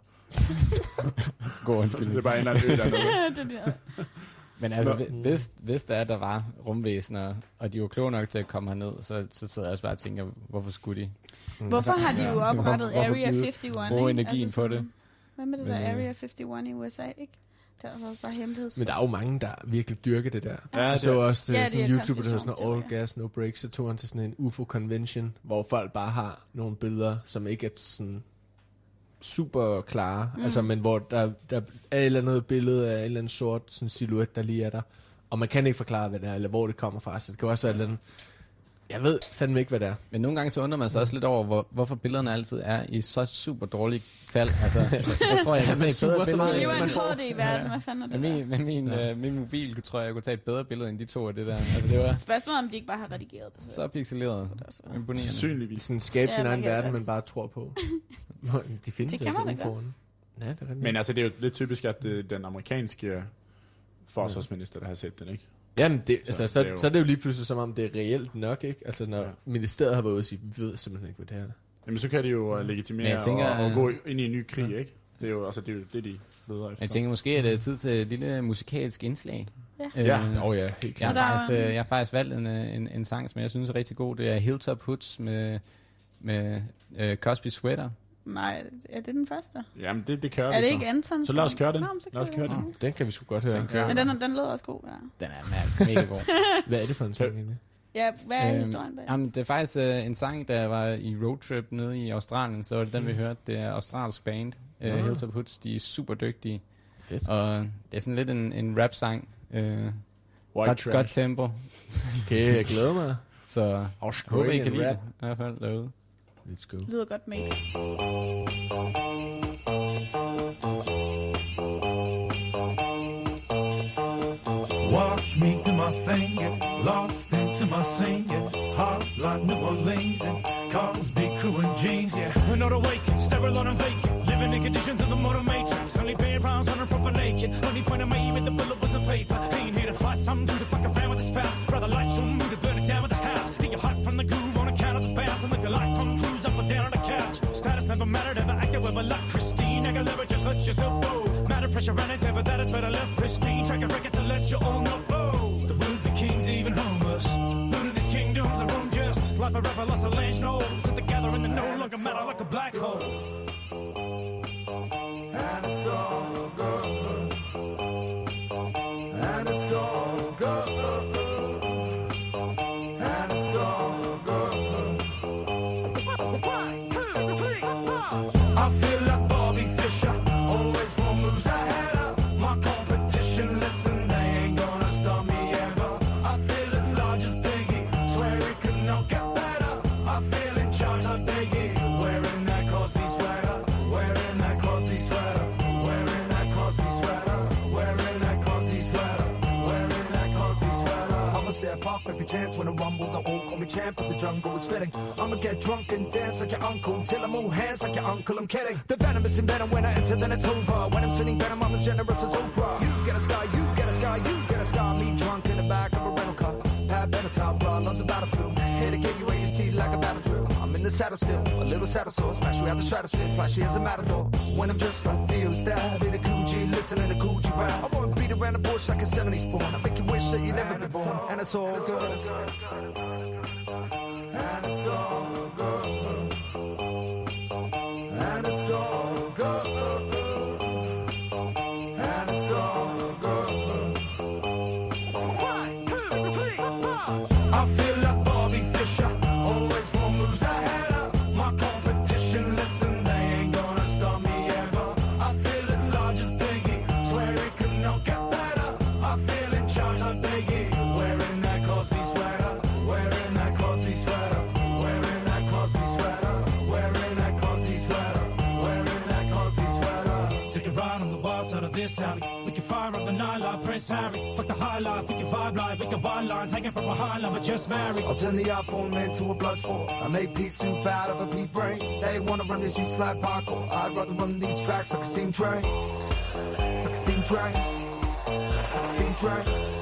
A: god
C: Det
A: undskyldning.
C: er bare en dernede. [laughs]
D: det der.
A: Men altså,
C: Nå.
A: hvi- hvis, hvis der er, der var rumvæsener, og de var kloge nok til at komme herned, så, så sidder jeg også bare og tænker, hvorfor skulle de?
D: Hvorfor har de jo
A: Ja.
D: oprettet
A: Hvorfor
D: Area
A: givet-
D: 51?
A: bruge
D: ikke? Altså
A: energien på det?
D: Hvad med det der
A: øh,
D: Area 51 i USA, ikke? Det er altså også bare hemmelighedsfuldt.
B: Men der er jo mange, der virkelig dyrker det der.
C: Ja,
B: Jeg
C: det
B: så
C: er-
B: også
D: Ja,
B: ja,
D: det
B: sådan en YouTuber, der hedder sådan noget All. Gas No Breaks, så tog han til sådan en UFO-convention, hvor folk bare har nogle billeder, som ikke er sådan super klare, mm. altså, men hvor der, der er et eller andet billede af en eller anden sort sådan silhuet, der lige er der, og man kan ikke forklare, hvad det er, eller hvor det kommer fra, så det kan også være et eller andet, jeg ved fandme ikke, hvad det er.
A: Men nogle gange så undrer man sig også lidt over, hvor, hvorfor billederne altid er i så super dårlig fald. Altså, [laughs] jeg tror, jeg kan tage
B: suger
A: bedre
B: så meget
D: Det er jo
B: man
D: en
B: får-
D: HD i verden, hvad fanden er det
A: min, med min,
B: Ja.
A: øh, min mobil tror jeg, jeg kunne tage et bedre billede end de to af det der. Altså, det var [laughs]
D: Spørgsmålet om de ikke bare har redigeret det.
A: så pixeleret.
D: Er.
A: Imponerende.
C: Synligvis.
B: Sådan skabe
D: Ja,
B: sin egen verden, man bare tror på. [laughs] De findes
D: Det kan
B: altså UFO'erne. Ja, det er.
C: Men altså, det er jo lidt typisk, at det er den amerikanske forsvarsminister, der har set den, ikke?
B: Jamen, det,
C: Så
B: altså, så,
C: det er jo-
B: så er det jo lige pludselig som om, det er reelt nok, ikke? Altså, når
C: Ja.
B: ja. ministeriet har været ude og sige, vi ved simpelthen ikke, hvad det her er.
C: Jamen, så kan de jo uh, legitimere
A: Men jeg tænker,
C: og, og
A: øh,
C: gå ind i en ny krig, ikke? Det er jo, altså, det er jo det, de leder efter.
A: Jeg tænker måske, at det er tid til et lille musikalsk indslag.
D: Ja.
C: Ja.
A: Øh,
B: Åh oh, ja, helt
A: Jeg
B: klart.
A: har,
D: Og der
A: faktisk, øh, jeg har faktisk valgt en, øh, en, en sang, som jeg synes er rigtig god. Det er Hilltop Hoods med, med øh, Cosby Sweater.
D: Nej, er det den første?
C: Jamen, det, det kører
D: Er
C: vi
D: det
C: så.
D: ikke Anton?
C: Så lad os køre den.
D: Nå, så
C: Lad os
D: kører
C: køre
D: vi
C: den.
B: Den kan vi sgu godt høre.
C: Den kører.
D: Men den, den lød også god, ja.
A: Den er mega, mega god.
B: Hvad er det for en sang egentlig?
D: Ja, hvad er
A: Øhm,
D: historien bag?
A: Jamen, det er faktisk øh, en sang, der var i roadtrip nede i Australien, så var det den, vi hørte. Det er australsk band, øh,
B: Ah.
A: Hilltop Hoods. De er super dygtige.
B: Fedt.
A: Og det er sådan lidt en, en rap-sang. Øh,
C: White
A: godt,
C: trash.
A: godt tempo.
B: Okay, jeg glæder mig.
A: Så jeg håber, I kan lide
B: rap.
A: det. I hvert fald derude.
B: Let's go.
D: Lyder godt made.
E: Watch me do my thing, get lost into my singing. Hot like New Orleans and cars, big crew and jeans, yeah. Not waking, sterile and vacant. Living in conditions of the motor matrix. Only paying pounds on a proper naked. Only point I made with the bullet was a paper. Ain't here to fight some dude to fuck around with his past. Rather light some mood to burn it down with a house. Get you hot from the groove Status never acted with a like Christine. Aguilera, just let yourself go. Matter pressure and endeavor, that is better left pristine. Track a record to let you all know. Oh, the would be kings, even homeless. None of these kingdoms are own justice. Life a rebel, lost a land knows. That together in the no longer matter like a black hole. And it's all good. And it's all good.
F: Every chance when I rumble. The old call me champ, but the jungle is fitting. I'ma get drunk and dance like your uncle till I'm all hands like your uncle. I'm kidding. The venom is in venom when I enter, then it's over. When I'm spinning venom, I'm as generous as Oprah. You get a scar, you get a scar, you get a scar. Me drunk in the back of a rental car. Pat Benatar, blood loves a battlefield. Get you where you see like a battle drill. I'm in the saddle still, a little saddle sore. Smash you out the stratosphere, flashy as a matador. When I'm just like Theo Stab in a Gucci, listening to Gucci rap. I won't beat around the bush like a 70s porn. I make you wish that you never been born. And it's all good.
E: And it's all good. Prince Harry. Fuck the high life, we can vibe like we can wild lines hanging from behind like we're just married.
F: I'll turn the iPhone into a blood sport. I make Pete soup out of a pea brain. They wanna run this youth like parkour. I'd rather run these tracks like a steam train. Like a steam train. Like a steam train.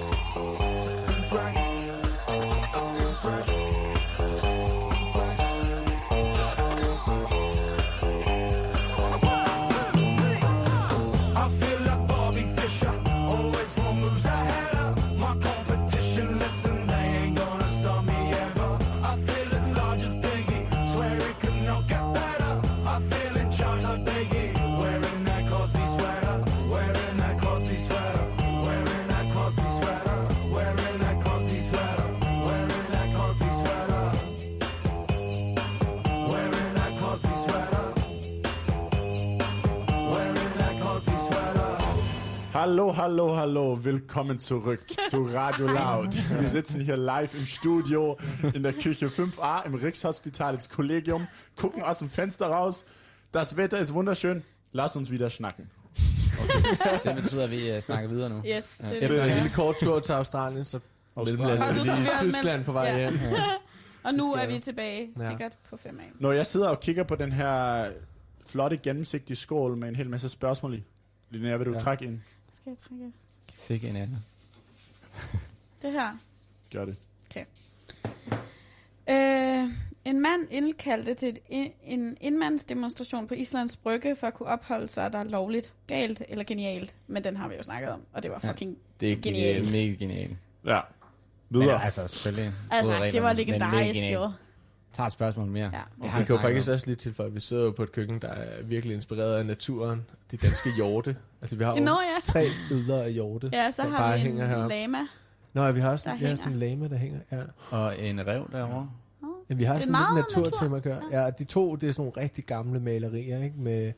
C: Hallo, hallo, hallo, willkommen zurück zu Radio Loud. Wir sitzen hier live im Studio in der Küche 5a im Rikshospital ins Kollegium, gucken aus dem Fenster raus. Das Wetter ist wunderschön. Lass uns wieder snakken.
A: Det betyder, at vi uh, snakker videre nu.
D: Yes, det er
B: Efter
D: det.
B: en lille kort tur til Australien, så mellemlander vi lige Tyskland på vej
D: Ja.
B: hjem. [laughs]
D: Og nu er vi tilbage,
B: Ja.
D: sikkert på 5 af.
C: Når jeg sidder og kigger på den her flotte gennemsigtige skål med en hel masse spørgsmål i, Linnea, vil du
B: Ja.
C: trække ind?
D: Skal jeg trække
A: Sikke en anden. [laughs]
D: det her?
C: Gør det.
D: Øh, en mand indkaldte til et, en, en indmandsdemonstration på Islands Brygge for at kunne opholde sig, der er lovligt, galt eller genialt. Men den har vi jo snakket om, og det var
A: Ja.
D: fucking...
B: Det er
A: Det
D: Genialt.
A: er mega genialt.
C: Ja.
A: Men
C: Videre.
A: altså, selvfølgelig.
D: Altså, det var
A: men
D: legendarisk jo.
A: Tager et spørgsmål mere.
D: Ja.
A: Det har
B: Vi kan jo faktisk
A: om.
B: også lige tilføje, at vi sidder jo på et køkken, der er virkelig inspireret af naturen. De danske hjorte. Altså, vi har jo
D: Nå ja.
B: tre billeder af hjorte.
D: Ja, så
B: der
D: har
B: bare
D: vi en
B: heroppe.
D: lama.
B: Nå, ja, vi har også
D: Der
B: vi har sådan en lame, der hænger. Ja.
A: Og en rev derovre.
B: Ja, vi har
D: Det er
B: sådan
D: meget
B: lidt natur,
D: natur.
B: til at gøre. Ja. de to, det er sådan nogle rigtig gamle malerier, ikke? Med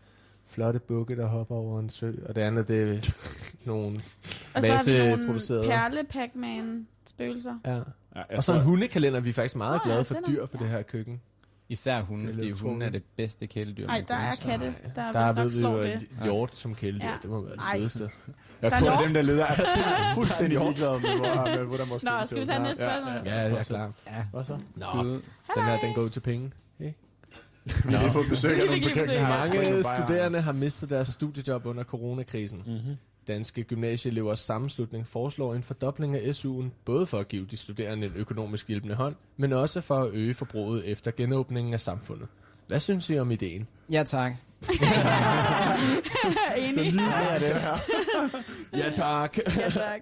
B: flotte bukke, der hopper over en sø. Og det andet, det er [laughs] nogle...
D: Og så har vi nogle perle man spøgelser.
B: Ja.
C: Ja,
B: Og så en hundekalender. Vi er faktisk meget
D: Nå,
B: glade
D: ja,
B: for dyr på
D: ja.
B: det her køkken.
A: Især hunde,
B: Det er
A: fordi
B: lidt
A: hunde er det bedste kæledyr.
D: Nej, der er katte. Der, er
B: Der ved vi jo,
D: det.
B: hjort som kæledyr,
D: Ja.
B: det må være det fedeste.
C: Jeg
D: Der er
C: tror, at dem, der leder, er [laughs] fuldstændig ligeglade med, hvor, med, hvordan måske
D: Nå, skal vi tage næste spørgsmål?
B: Ja, jeg er klar.
A: Ja,
C: Hvad så?
B: Nå, den her, den går ud til penge.
C: Vi har fået besøg af nogle på køkkenet.
B: Mange studerende har mistet deres studiejob under coronakrisen.
C: Mhm.
B: Danske Gymnasieelevers Sammenslutning foreslår en fordobling af SU'en, både for at give de studerende en økonomisk hjælpende hånd, men også for at øge forbruget efter genåbningen af samfundet. Hvad synes I om ideen?
A: Ja, tak. [laughs]
D: Enig.
B: Ja tak.
D: Ja, tak.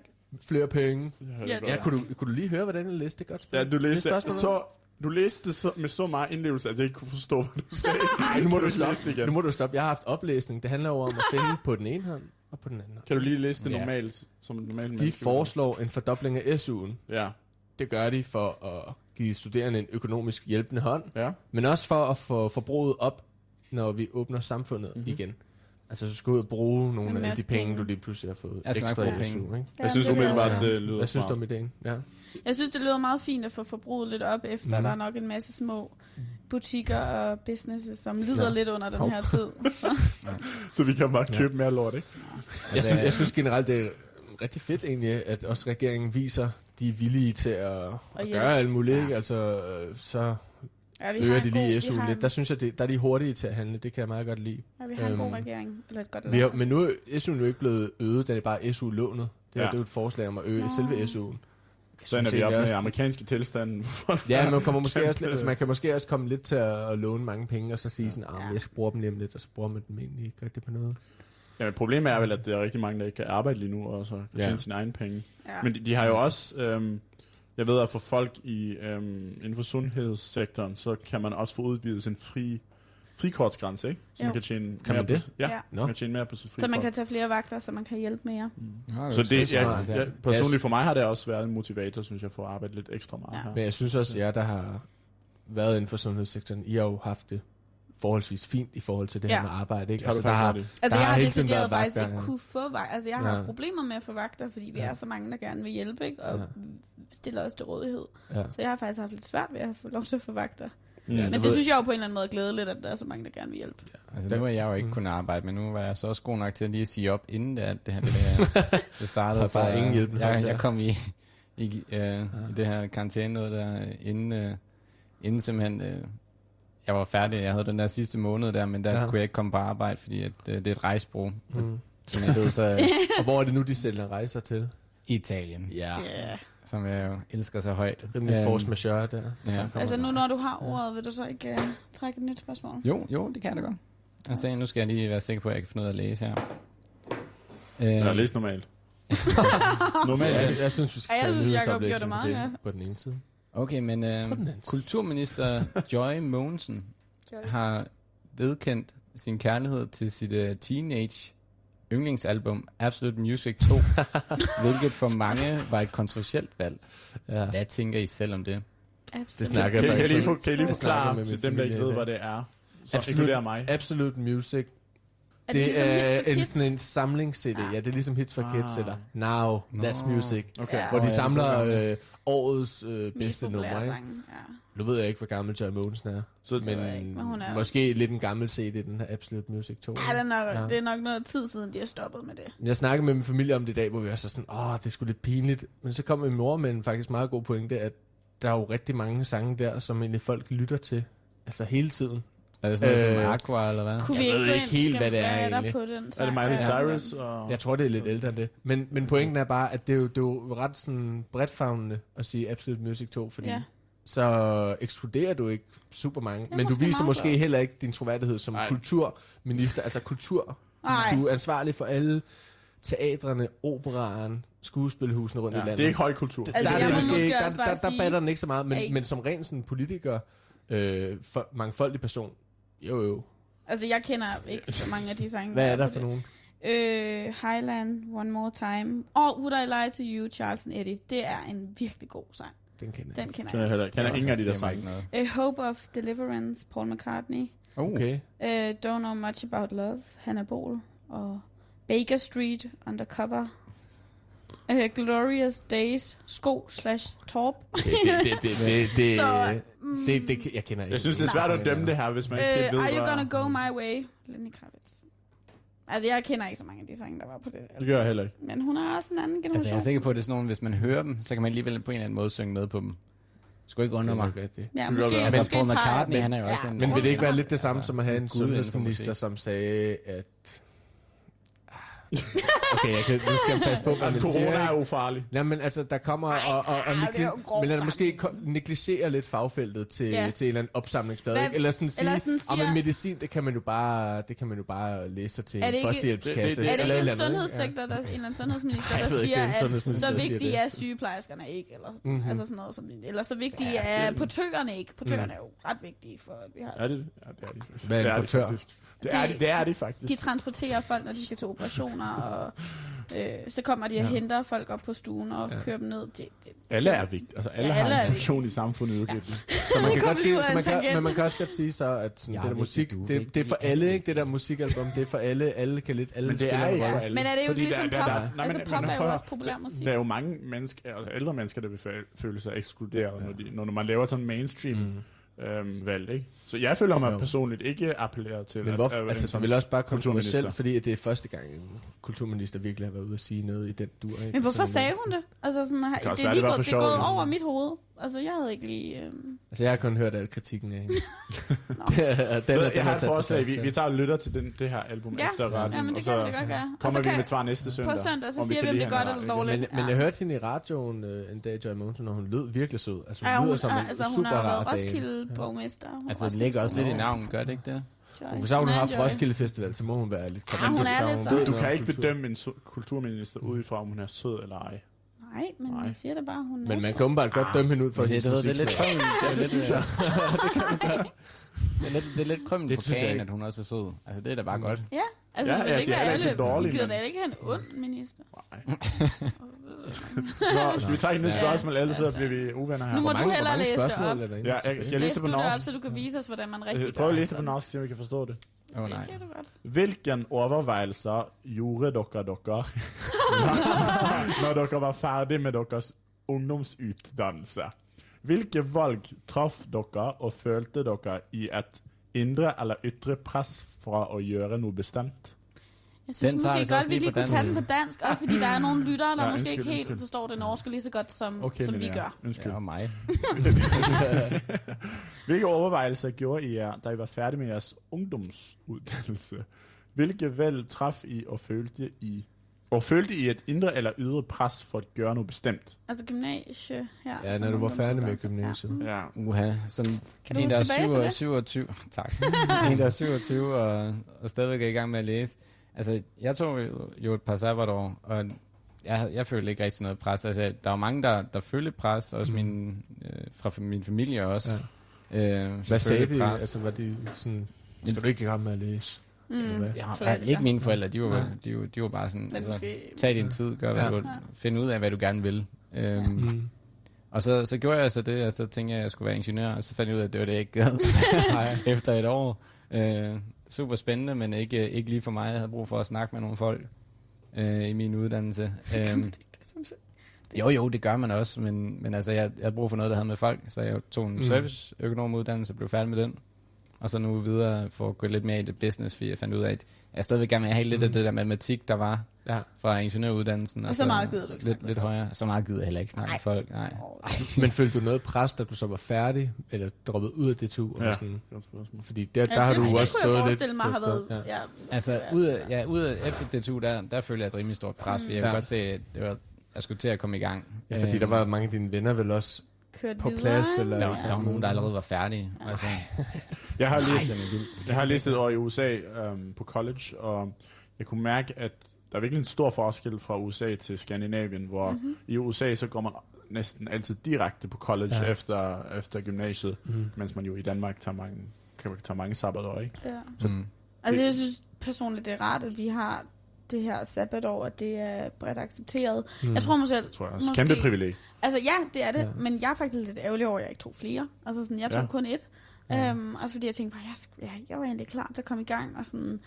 B: Flere penge.
D: Ja,
B: Ja, kunne du, kunne du lige høre, hvordan jeg læste det godt?
C: Ja, du læste,
B: Det
C: så, du læste det så, med så meget indlevelse, at jeg ikke kunne forstå, hvad du [laughs] sagde.
B: Nej, nu må du
C: læse
B: stoppe.
C: det igen.
B: Nu må du stoppe. Jeg har haft oplæsning. Det handler jo om at [laughs] finde på den ene hånd og på den anden.
C: Kan du lige læse det
A: Ja.
C: normalt, som et normalt
B: De
C: menneske?
B: foreslår en fordobling af SU'en.
C: Ja,
B: Det gør de for at give studerende en økonomisk hjælpende hånd,
C: ja.
B: men også for at få forbruget op, når vi åbner samfundet
C: Mhm.
B: mm-hmm. igen. Altså, så skal du ud og bruge nogle
D: En
B: af de penge, du lige pludselig har fået
A: Jeg
B: ekstra
A: bruge
B: i
A: penge.
B: SU, ikke?
C: Jeg synes
D: det jeg
C: umiddelbart, det lyder
B: Hvad synes
C: smart.
B: om ideen? Ja.
D: Jeg synes, det lyder meget fint at få forbruget lidt op, efter
B: Mhm.
D: der er nok en masse små butikker og businesses, som lider
B: Ja.
D: lidt under den
B: Hov.
D: her tid. [laughs] Så.
C: Så vi kan bare købe mere lort, ikke?
B: Jeg, synes, jeg synes generelt, det er rigtig fedt egentlig, at også regeringen viser, de er villige til at, at gøre alt muligt. Ikke? Altså, øh, så
D: Ja, vi
B: øger de lige
D: god-
B: SU lidt.
D: en-
B: Der synes jeg, det, der er de hurtige til at handle. Det kan jeg meget godt lide.
D: Ja, vi har en god
B: Øhm,
D: regering. Eller et godt
B: Vi har,
D: land.
B: men nu er SU'en jo ikke blevet øget, den er bare SU-lånet. Det,
C: Ja.
B: det er jo et forslag om at øge
D: Nå.
B: selve SU'en.
C: Så ender vi op med
B: også-
C: amerikanske tilstande. [laughs] hvor folk
B: Ja, man, kommer måske også, altså, man kan måske også komme lidt til at, låne mange penge, og så sige sådan, ah,
D: Ja.
B: ja. jeg skal bruge dem lige om lidt, og så bruger man dem egentlig ikke rigtig på noget.
C: Ja, men problemet er vel, at der er rigtig mange, der ikke kan arbejde lige nu, og så kan
B: Ja.
C: tjene sine egne penge.
D: Ja.
C: Men de, de har jo også, øhm, jeg ved at for folk i, øhm, inden for sundhedssektoren, så kan man også få udvidet sin fri, frikortsgrænse, ikke? Så
D: Jo.
C: man kan tjene
B: Kan
C: mere
B: man det?
C: På, ja,
D: Ja.
C: Man kan tjene mere på sit frikort.
D: Så man kan tage flere vagter, så man kan hjælpe mere.
A: Ja,
C: så det,
B: så
C: jeg,
B: smart, ja.
C: jeg, personligt for mig har det også været en motivator, synes jeg, for at arbejde lidt ekstra meget
D: Ja.
C: her.
B: Men jeg synes også, at jer, der har været inden for sundhedssektoren, I har jo haft det forholdsvis fint i forhold til det
D: Ja.
B: her med arbejde. Ikke?
C: Har du
B: Altså, der har,
C: ret i.
D: Altså,
B: Der
D: jeg
B: har
D: har decideret
B: været
D: faktisk ikke
B: ja.
D: kunne få vagter. Altså, jeg har
B: Ja.
D: haft problemer med at få vagter, fordi vi
B: Ja.
D: er så mange, der gerne vil hjælpe, ikke? Og
B: Ja.
D: stiller os til rådighed.
B: ja.
D: Så jeg har faktisk haft lidt svært ved at få lov til at få vagter.
B: Ja,
D: Men det
B: ved-
D: synes jeg jo på en eller anden måde er glædeligt, at der er så mange, der gerne vil hjælpe.
A: Altså, nu er jeg jo ikke
B: Mm.
A: kunnet arbejde, men nu var jeg så også god nok til at lige sige op, inden det, alt det her det, der, [laughs] det startede.
B: Har bare ingen hjælpende hånd
A: jeg,
B: der.
A: jeg kom i, i, øh, i det her karantæne noget der, inden, øh, inden simpelthen, øh, jeg var færdig. Jeg havde den der sidste måned der, men der
B: Ja.
A: ja. kunne jeg ikke komme på arbejde, fordi at, øh, det er et rejsbro,
B: Mm.
A: som jeg ved, så [laughs]
B: Og hvor er det nu, de sælger rejser til?
A: I Italien,
B: Ja.
D: Yeah.
A: som jeg jo elsker så højt.
B: Rimelig
A: Øhm,
B: force majeure der.
A: Ja.
D: Altså nu, når du har ordet, vil du så ikke uh, trække et nyt spørgsmål?
A: Jo, jo, det kan jeg da godt. Altså, nu skal jeg lige være sikker på, at jeg kan finde ud af at læse her. Øh,
C: Eller læse normalt. [laughs] Normalt.
B: jeg,
C: ja.
B: jeg synes, vi skal
D: Ej, jeg synes, Jacob gjorde det meget,
B: på
D: ja.
B: På den ene side.
A: Okay, men øh, kulturminister [laughs] Joy Mogensen har vedkendt sin kærlighed til sit uh, teenage yndlingsalbum Absolute Music 2, [laughs] hvilket for mange var et kontroversielt valg.
B: Ja.
A: Hvad tænker I selv om det?
D: Absolut.
B: Det snakker
C: Kan,
B: jeg
C: kan, I
B: faktisk
C: lige,
B: ikke.
C: kan I lige forklare til dem, der ikke ved, hvad det er? Så
B: Absolut.
C: inkluderer mig.
B: Absolute Music.
D: Er
B: Det
D: ligesom
B: er en,
D: Kids?
B: sådan en samlings-CD. Ja, det er ligesom Hits for
C: Ah.
B: Kids, eller Now, That's
A: Nå.
B: Music.
C: Okay.
D: Ja.
B: Hvor de samler
C: det er
B: øh, årets øh, bedste numre.
D: Ja.
B: Nu ved jeg ikke, hvor gammel Joy Mogensen er.
C: Så,
D: jeg ikke, men hun er-
B: måske lidt en gammel CD, den her Absolute Music 2.
D: Ja, det er, nok,
B: Ja.
D: det er nok noget tid siden, de har stoppet med det.
B: Jeg snakkede med min familie om det i dag, hvor vi var så sådan, åh, det er sgu lidt pinligt. Men så kom min mor med en faktisk meget god pointe, at der er jo rigtig mange sange der, som egentlig folk lytter til. Altså hele tiden.
A: Er det sådan noget
B: Øh,
A: som Aqua, eller hvad?
D: Kunne
B: Jeg
D: vi
B: ved ikke helt, hvad det er
D: der
B: egentlig.
D: På den
C: er det Miley
D: Ja.
C: Cyrus? Og...
B: Jeg tror, det er lidt ældre end det. Men, men pointen er bare, at det er jo, det er jo ret sådan bredtfavnende at sige Absolute Music 2, fordi
D: Ja.
B: så ekskluderer du ikke super mange. Men du viser
D: meget
B: måske
D: godt.
B: heller ikke din troværdighed som
C: Nej.
B: kulturminister. Altså kultur.
D: Nej.
B: Du er ansvarlig for alle teatrene, operaren, skuespilhusene rundt
C: Ja,
B: i landet.
C: det er ikke højkultur.
B: Der-
D: Altså,
B: der, er det
D: må
B: måske, der, der, der
D: sige,
B: batter den ikke så meget, men, men som ren sådan politiker, øh, for, mangfoldig person, jo jo.
D: Altså, jeg kender ikke så mange af de sange.
B: Hvad er der for nogen?
D: Øh, Highland, One More Time. Og Would I Lie to You, Charles and Eddie. Det er en virkelig god sang.
B: Den kender jeg.
D: Den kender
C: Kan jeg
D: jeg.
C: heller ikke. Kender ingen af de der sange.
A: noget.
D: Uh, Hope of Deliverance, Paul McCartney.
A: Oh.
B: Okay.
D: Uh, Don't Know Much About Love, Hannah Bol. Og Baker Street, Undercover. Uh, Glorious Days, Sko slash Torp.
B: det, det, det, det, det, [laughs]
D: Så,
B: det, det, jeg kender ikke.
C: Jeg synes, det er svært at dømme det her, hvis man ikke
D: Uh,
C: ved,
D: are you gonna go my way? Lenny Kravitz. Altså, jeg kender ikke så mange af de sange, der var på det.
C: Det gør jeg heller ikke.
D: Men hun er også en anden generation.
A: Altså, jeg er sikker på, at det er sådan nogle, hvis man hører dem, så kan man alligevel på en eller anden måde synge med på dem. Skulle ikke
B: Det
A: undre mig.
B: rigtigt.
D: Ja,
C: Det
D: måske,
C: godt
A: Altså,
D: måske
A: Paul McCartney, han er jo også
D: Ja,
A: en-
B: Men vil det ikke være lidt det samme, som at have en sundhedsminister, som sagde, at... Okay, jeg kan, nu skal jeg passe på, hvad man siger.
C: Corona er ufarlig.
B: Nej, men altså, der kommer og, og, og
D: ej, det jo
B: negli- men er der måske negligerer lidt fagfeltet til,
D: Ja.
B: til en eller anden opsamlingsblad,
D: Hvad-?
B: Eller sådan sige,
D: eller sådan
B: om en medicin, det kan man jo bare, det kan man jo bare læse sig til
D: Er det
B: en
D: ikke-
B: førstehjælpskasse.
C: Det- det- det-
D: Er det
B: eller
D: ikke en sundhedssektor, der, en eller anden sundhedsminister,
B: Ej,
D: der
B: det er
D: siger, at så vigtige
B: det.
D: er sygeplejerskerne ikke, eller,
B: Mhm.
D: mm-hmm. altså sådan noget som, eller så vigtige
C: Ja,
D: er
C: det-
D: portørerne ikke. Portørerne
B: Mm.
D: er jo ret vigtige for, at vi har
C: Er det Ja, det er de faktisk.
B: Hvad er en
C: det er
B: portør?
C: faktisk. Det er
D: De-
C: de, det er de faktisk.
D: De transporterer folk, når de skal til operationer, og øh, så kommer de og
B: Ja.
D: henter folk op på stuen og
B: Ja.
D: kører dem ned. Det, det,
C: Alle er vigtige. Altså, alle
D: Ja,
C: har
D: alle er
C: en funktion i samfundet udviklet.
B: Så man [laughs] kan godt sige, så man kan, men man kan også godt sige så, at sådan,
A: Jeg
B: det
A: er
B: der musik, det,
A: vigtig.
B: det er for alle, ikke? Det der musikalbum, det er for alle. Alle kan lidt, alle
C: Men det
B: spiller
C: er for
B: rolle.
C: alle.
D: Men er det jo
C: Fordi
D: ligesom
C: der- der-
D: pop?
C: der- nej,
D: altså pop er jo også populær musik.
C: Der er jo mange mennesker, altså ældre mennesker, der vil føle sig ekskluderet, når, de, når man laver sådan mainstream
B: Mm.
C: Øhm, valg, ikke? Så jeg føler mig
B: Jo.
C: personligt ikke appelleret til
B: Men hvorfor,
C: at, at,
B: altså, du vil også bare kontroversielt,
C: kulturminister.
B: fordi at det er første gang, en kulturminister virkelig har været ude at sige noget i den dur. Ikke?
D: Men hvorfor sagde hun det? Altså sådan, det,
C: kan
D: det, er
C: det
D: gået,
C: for
D: det er gået over mit hoved. Altså, jeg havde ikke lige... Øh...
B: Altså, jeg har kun hørt al kritikken af hende. [laughs] Den, [laughs] den,
C: Jeg,
B: den
C: har
B: har
C: et forslag. Vi,
B: ja.
C: vi tager og lytter til den, det her album
D: Ja.
C: efter radioen,
D: Ja, men det
C: og
D: kan
C: så
D: da godt gøre. Og
C: kommer
D: så
C: vi med et svar næste søndag.
D: På søndag, så siger vi, om det er godt eller dårligt.
B: Men, men jeg hørte hende i radioen øh, en dag, Joy Mogensen, og hun lød virkelig sød. Altså, hun
D: Ja, hun,
B: lyder som en
D: altså,
B: super
D: har
B: rar
D: været
B: dame.
D: Roskilde-borgmester. Hun er
A: Altså, det ligger også lidt i navnet, gør det ikke det?
D: Joy.
B: Hvis hun har haft. Roskilde Festival, så må hun være lidt
D: Ja, hun er lidt
C: Du kan ikke bedømme en kulturminister ud fra, om hun er sød eller ej.
D: Nej, men
C: Nej.
D: jeg siger det bare, hun er
B: Men man kan åbenbart godt dømme hende ud for
A: det,
B: hendes
A: det, det, er lidt krømmel. Det er lidt,
B: synes jeg.
A: det er lidt, det er lidt krømmel
B: Det
A: på
B: synes jeg
A: kagen, at hun er så sød. Altså, det er da bare godt.
D: Ja, altså,
C: Ja,
D: det
C: jeg
D: ikke
C: siger ikke,
D: alle.
C: det er dårligt,
D: Gider da ikke have en ond minister. [laughs]
C: Nå, skal vi tage et nyt spørgsmål, ellers så
D: Altså.
C: bliver vi uvenner her.
D: Nu må du hellere læse det op.
C: Ja, jeg- jeg læse
D: Læs
C: det
D: du
C: på
D: det op,
C: norsk?
D: så du kan vise os, hvordan man rigtig
C: Øh, Prøv at læse det på norsk, så vi kan forstå det.
A: Åh, oh, nej.
C: Hvilken overvejelser gjorde dere dere [laughs] når dere var ferdig med deres ungdomsutdannelse? Hvilke valg traff dere og følte dere i et indre eller ytre press fra at gøre noget bestemt?
D: Jeg synes
A: Den
D: måske
A: så
D: godt,
A: også
D: vi
A: lige
D: kunne tage den på dansk. Også fordi der er nogle lyttere, der
C: Ja,
D: måske ikke helt
C: undskyld.
D: forstår det norske lige så godt, som,
C: Okay,
D: som vi
C: Linnea.
D: gør.
C: Undskyld.
A: Ja, mig. [laughs]
C: Hvilke overvejelser gjorde I jer, da I var færdige med jeres ungdomsuddannelse? Hvilke valg traf I og følte I og følte I et indre eller ydre pres for at gøre noget bestemt?
D: Altså gymnasie her.
B: Ja,
D: som
B: når du var færdig med gymnasiet.
D: Ja.
C: Ja.
A: Uha, som
D: Kan du
A: en, der er
D: huske tilbage til
A: 27,
D: det?
A: 27 tak. en, der er 27 og, og stadigvæk er i gang med at læse. Altså, jeg tog jo- et par sabbatår, og jeg, jeg følte ikke rigtig noget pres. Altså, der var mange, der, der følte pres, også
B: Mm.
A: min, øh, fra min familie også.
B: Ja.
A: Øh,
B: Hvad sagde de?
A: pres.
B: Altså, var de sådan, skal du ikke i gang med at læse?
D: Mm.
B: hvad?
A: Ja, ikke mine forældre, de var,
B: Nej.
A: de, var, de var bare sådan,
D: Men
A: altså,
D: måske...
A: tag din tid, gør hvad
B: Ja.
A: du vil,
D: Ja.
A: find ud af, hvad du gerne vil. Øhm,
B: Mm.
A: Og så, så gjorde jeg så det, og så tænkte jeg, at jeg skulle være ingeniør, og så fandt jeg ud af, at det var det, jeg ikke gad [laughs] [laughs] efter et år. Øh, super spændende, men ikke, ikke lige for mig. Jeg havde brug for at snakke med nogle folk øh, i min uddannelse. [laughs] Øhm, jo, jo, det gør man også, men, men altså, jeg, jeg havde brug for noget, der havde med folk, så jeg tog en
B: Mm.
A: mm. serviceøkonomuddannelse, blev færdig med den. Og så nu videre for at gå lidt mere i det business, fordi jeg fandt ud af, at jeg stadigvæk gerne vil have lidt
B: Mm.
A: af det der matematik, der var
B: Ja.
A: fra ingeniøruddannelsen.
D: Og så meget gider du ikke
A: lidt, lidt højere. Så meget gider jeg heller ikke snakke med folk. Nej. [laughs]
B: Men følte du noget pres, da du så var færdig, eller droppet ud af DTU?
C: Ja.
B: Ja. Sådan, fordi der, der
D: Ja,
B: har
D: det,
B: du
D: det
B: også
D: kunne jeg
B: stået lidt...
D: forestille mig har været...
B: Ja.
D: Ja.
A: Altså, ud af, ja, ud af, efter DTU, der, der følte jeg et rimelig stort pres, fordi jeg kunne
B: Ja.
A: godt se, at det var, jeg skulle til at komme i gang.
B: Ja, fordi
A: Øhm,
B: der var mange af dine venner vel også...
D: Kørt
B: På
D: videre,
B: plads, eller-
A: der, var,
B: Ja.
A: der var nogen, der allerede var færdige. Altså,
C: Jeg har læst,
A: det
C: jeg har læst et år i USA øhm, på college, og jeg kunne mærke, at der er virkelig en stor forskel fra USA til Skandinavien, hvor
D: Mhm.
C: i USA så går man næsten altid direkte på college
B: Ja.
C: efter, efter gymnasiet,
B: Mm.
C: mens man jo i Danmark tager mange, kan tage mange sabbatår, ikke?
D: Ja.
A: Mm.
D: Altså, jeg synes personligt, det er rart, at vi har det her sabbatår, at det er bredt accepteret.
B: Mm.
D: Jeg tror mig selv,
C: tror jeg også.
D: Måske.
C: Kæmpe privilegie.
D: altså ja, det er det,
B: Ja.
D: men jeg er faktisk lidt ærgerlig over, at jeg ikke tog flere. Altså sådan, jeg tog
C: Ja.
D: kun et.
B: Ja.
D: Øhm, også fordi jeg tænkte bare, jeg, ja, jeg var egentlig klar til at komme i gang. Og, sådan,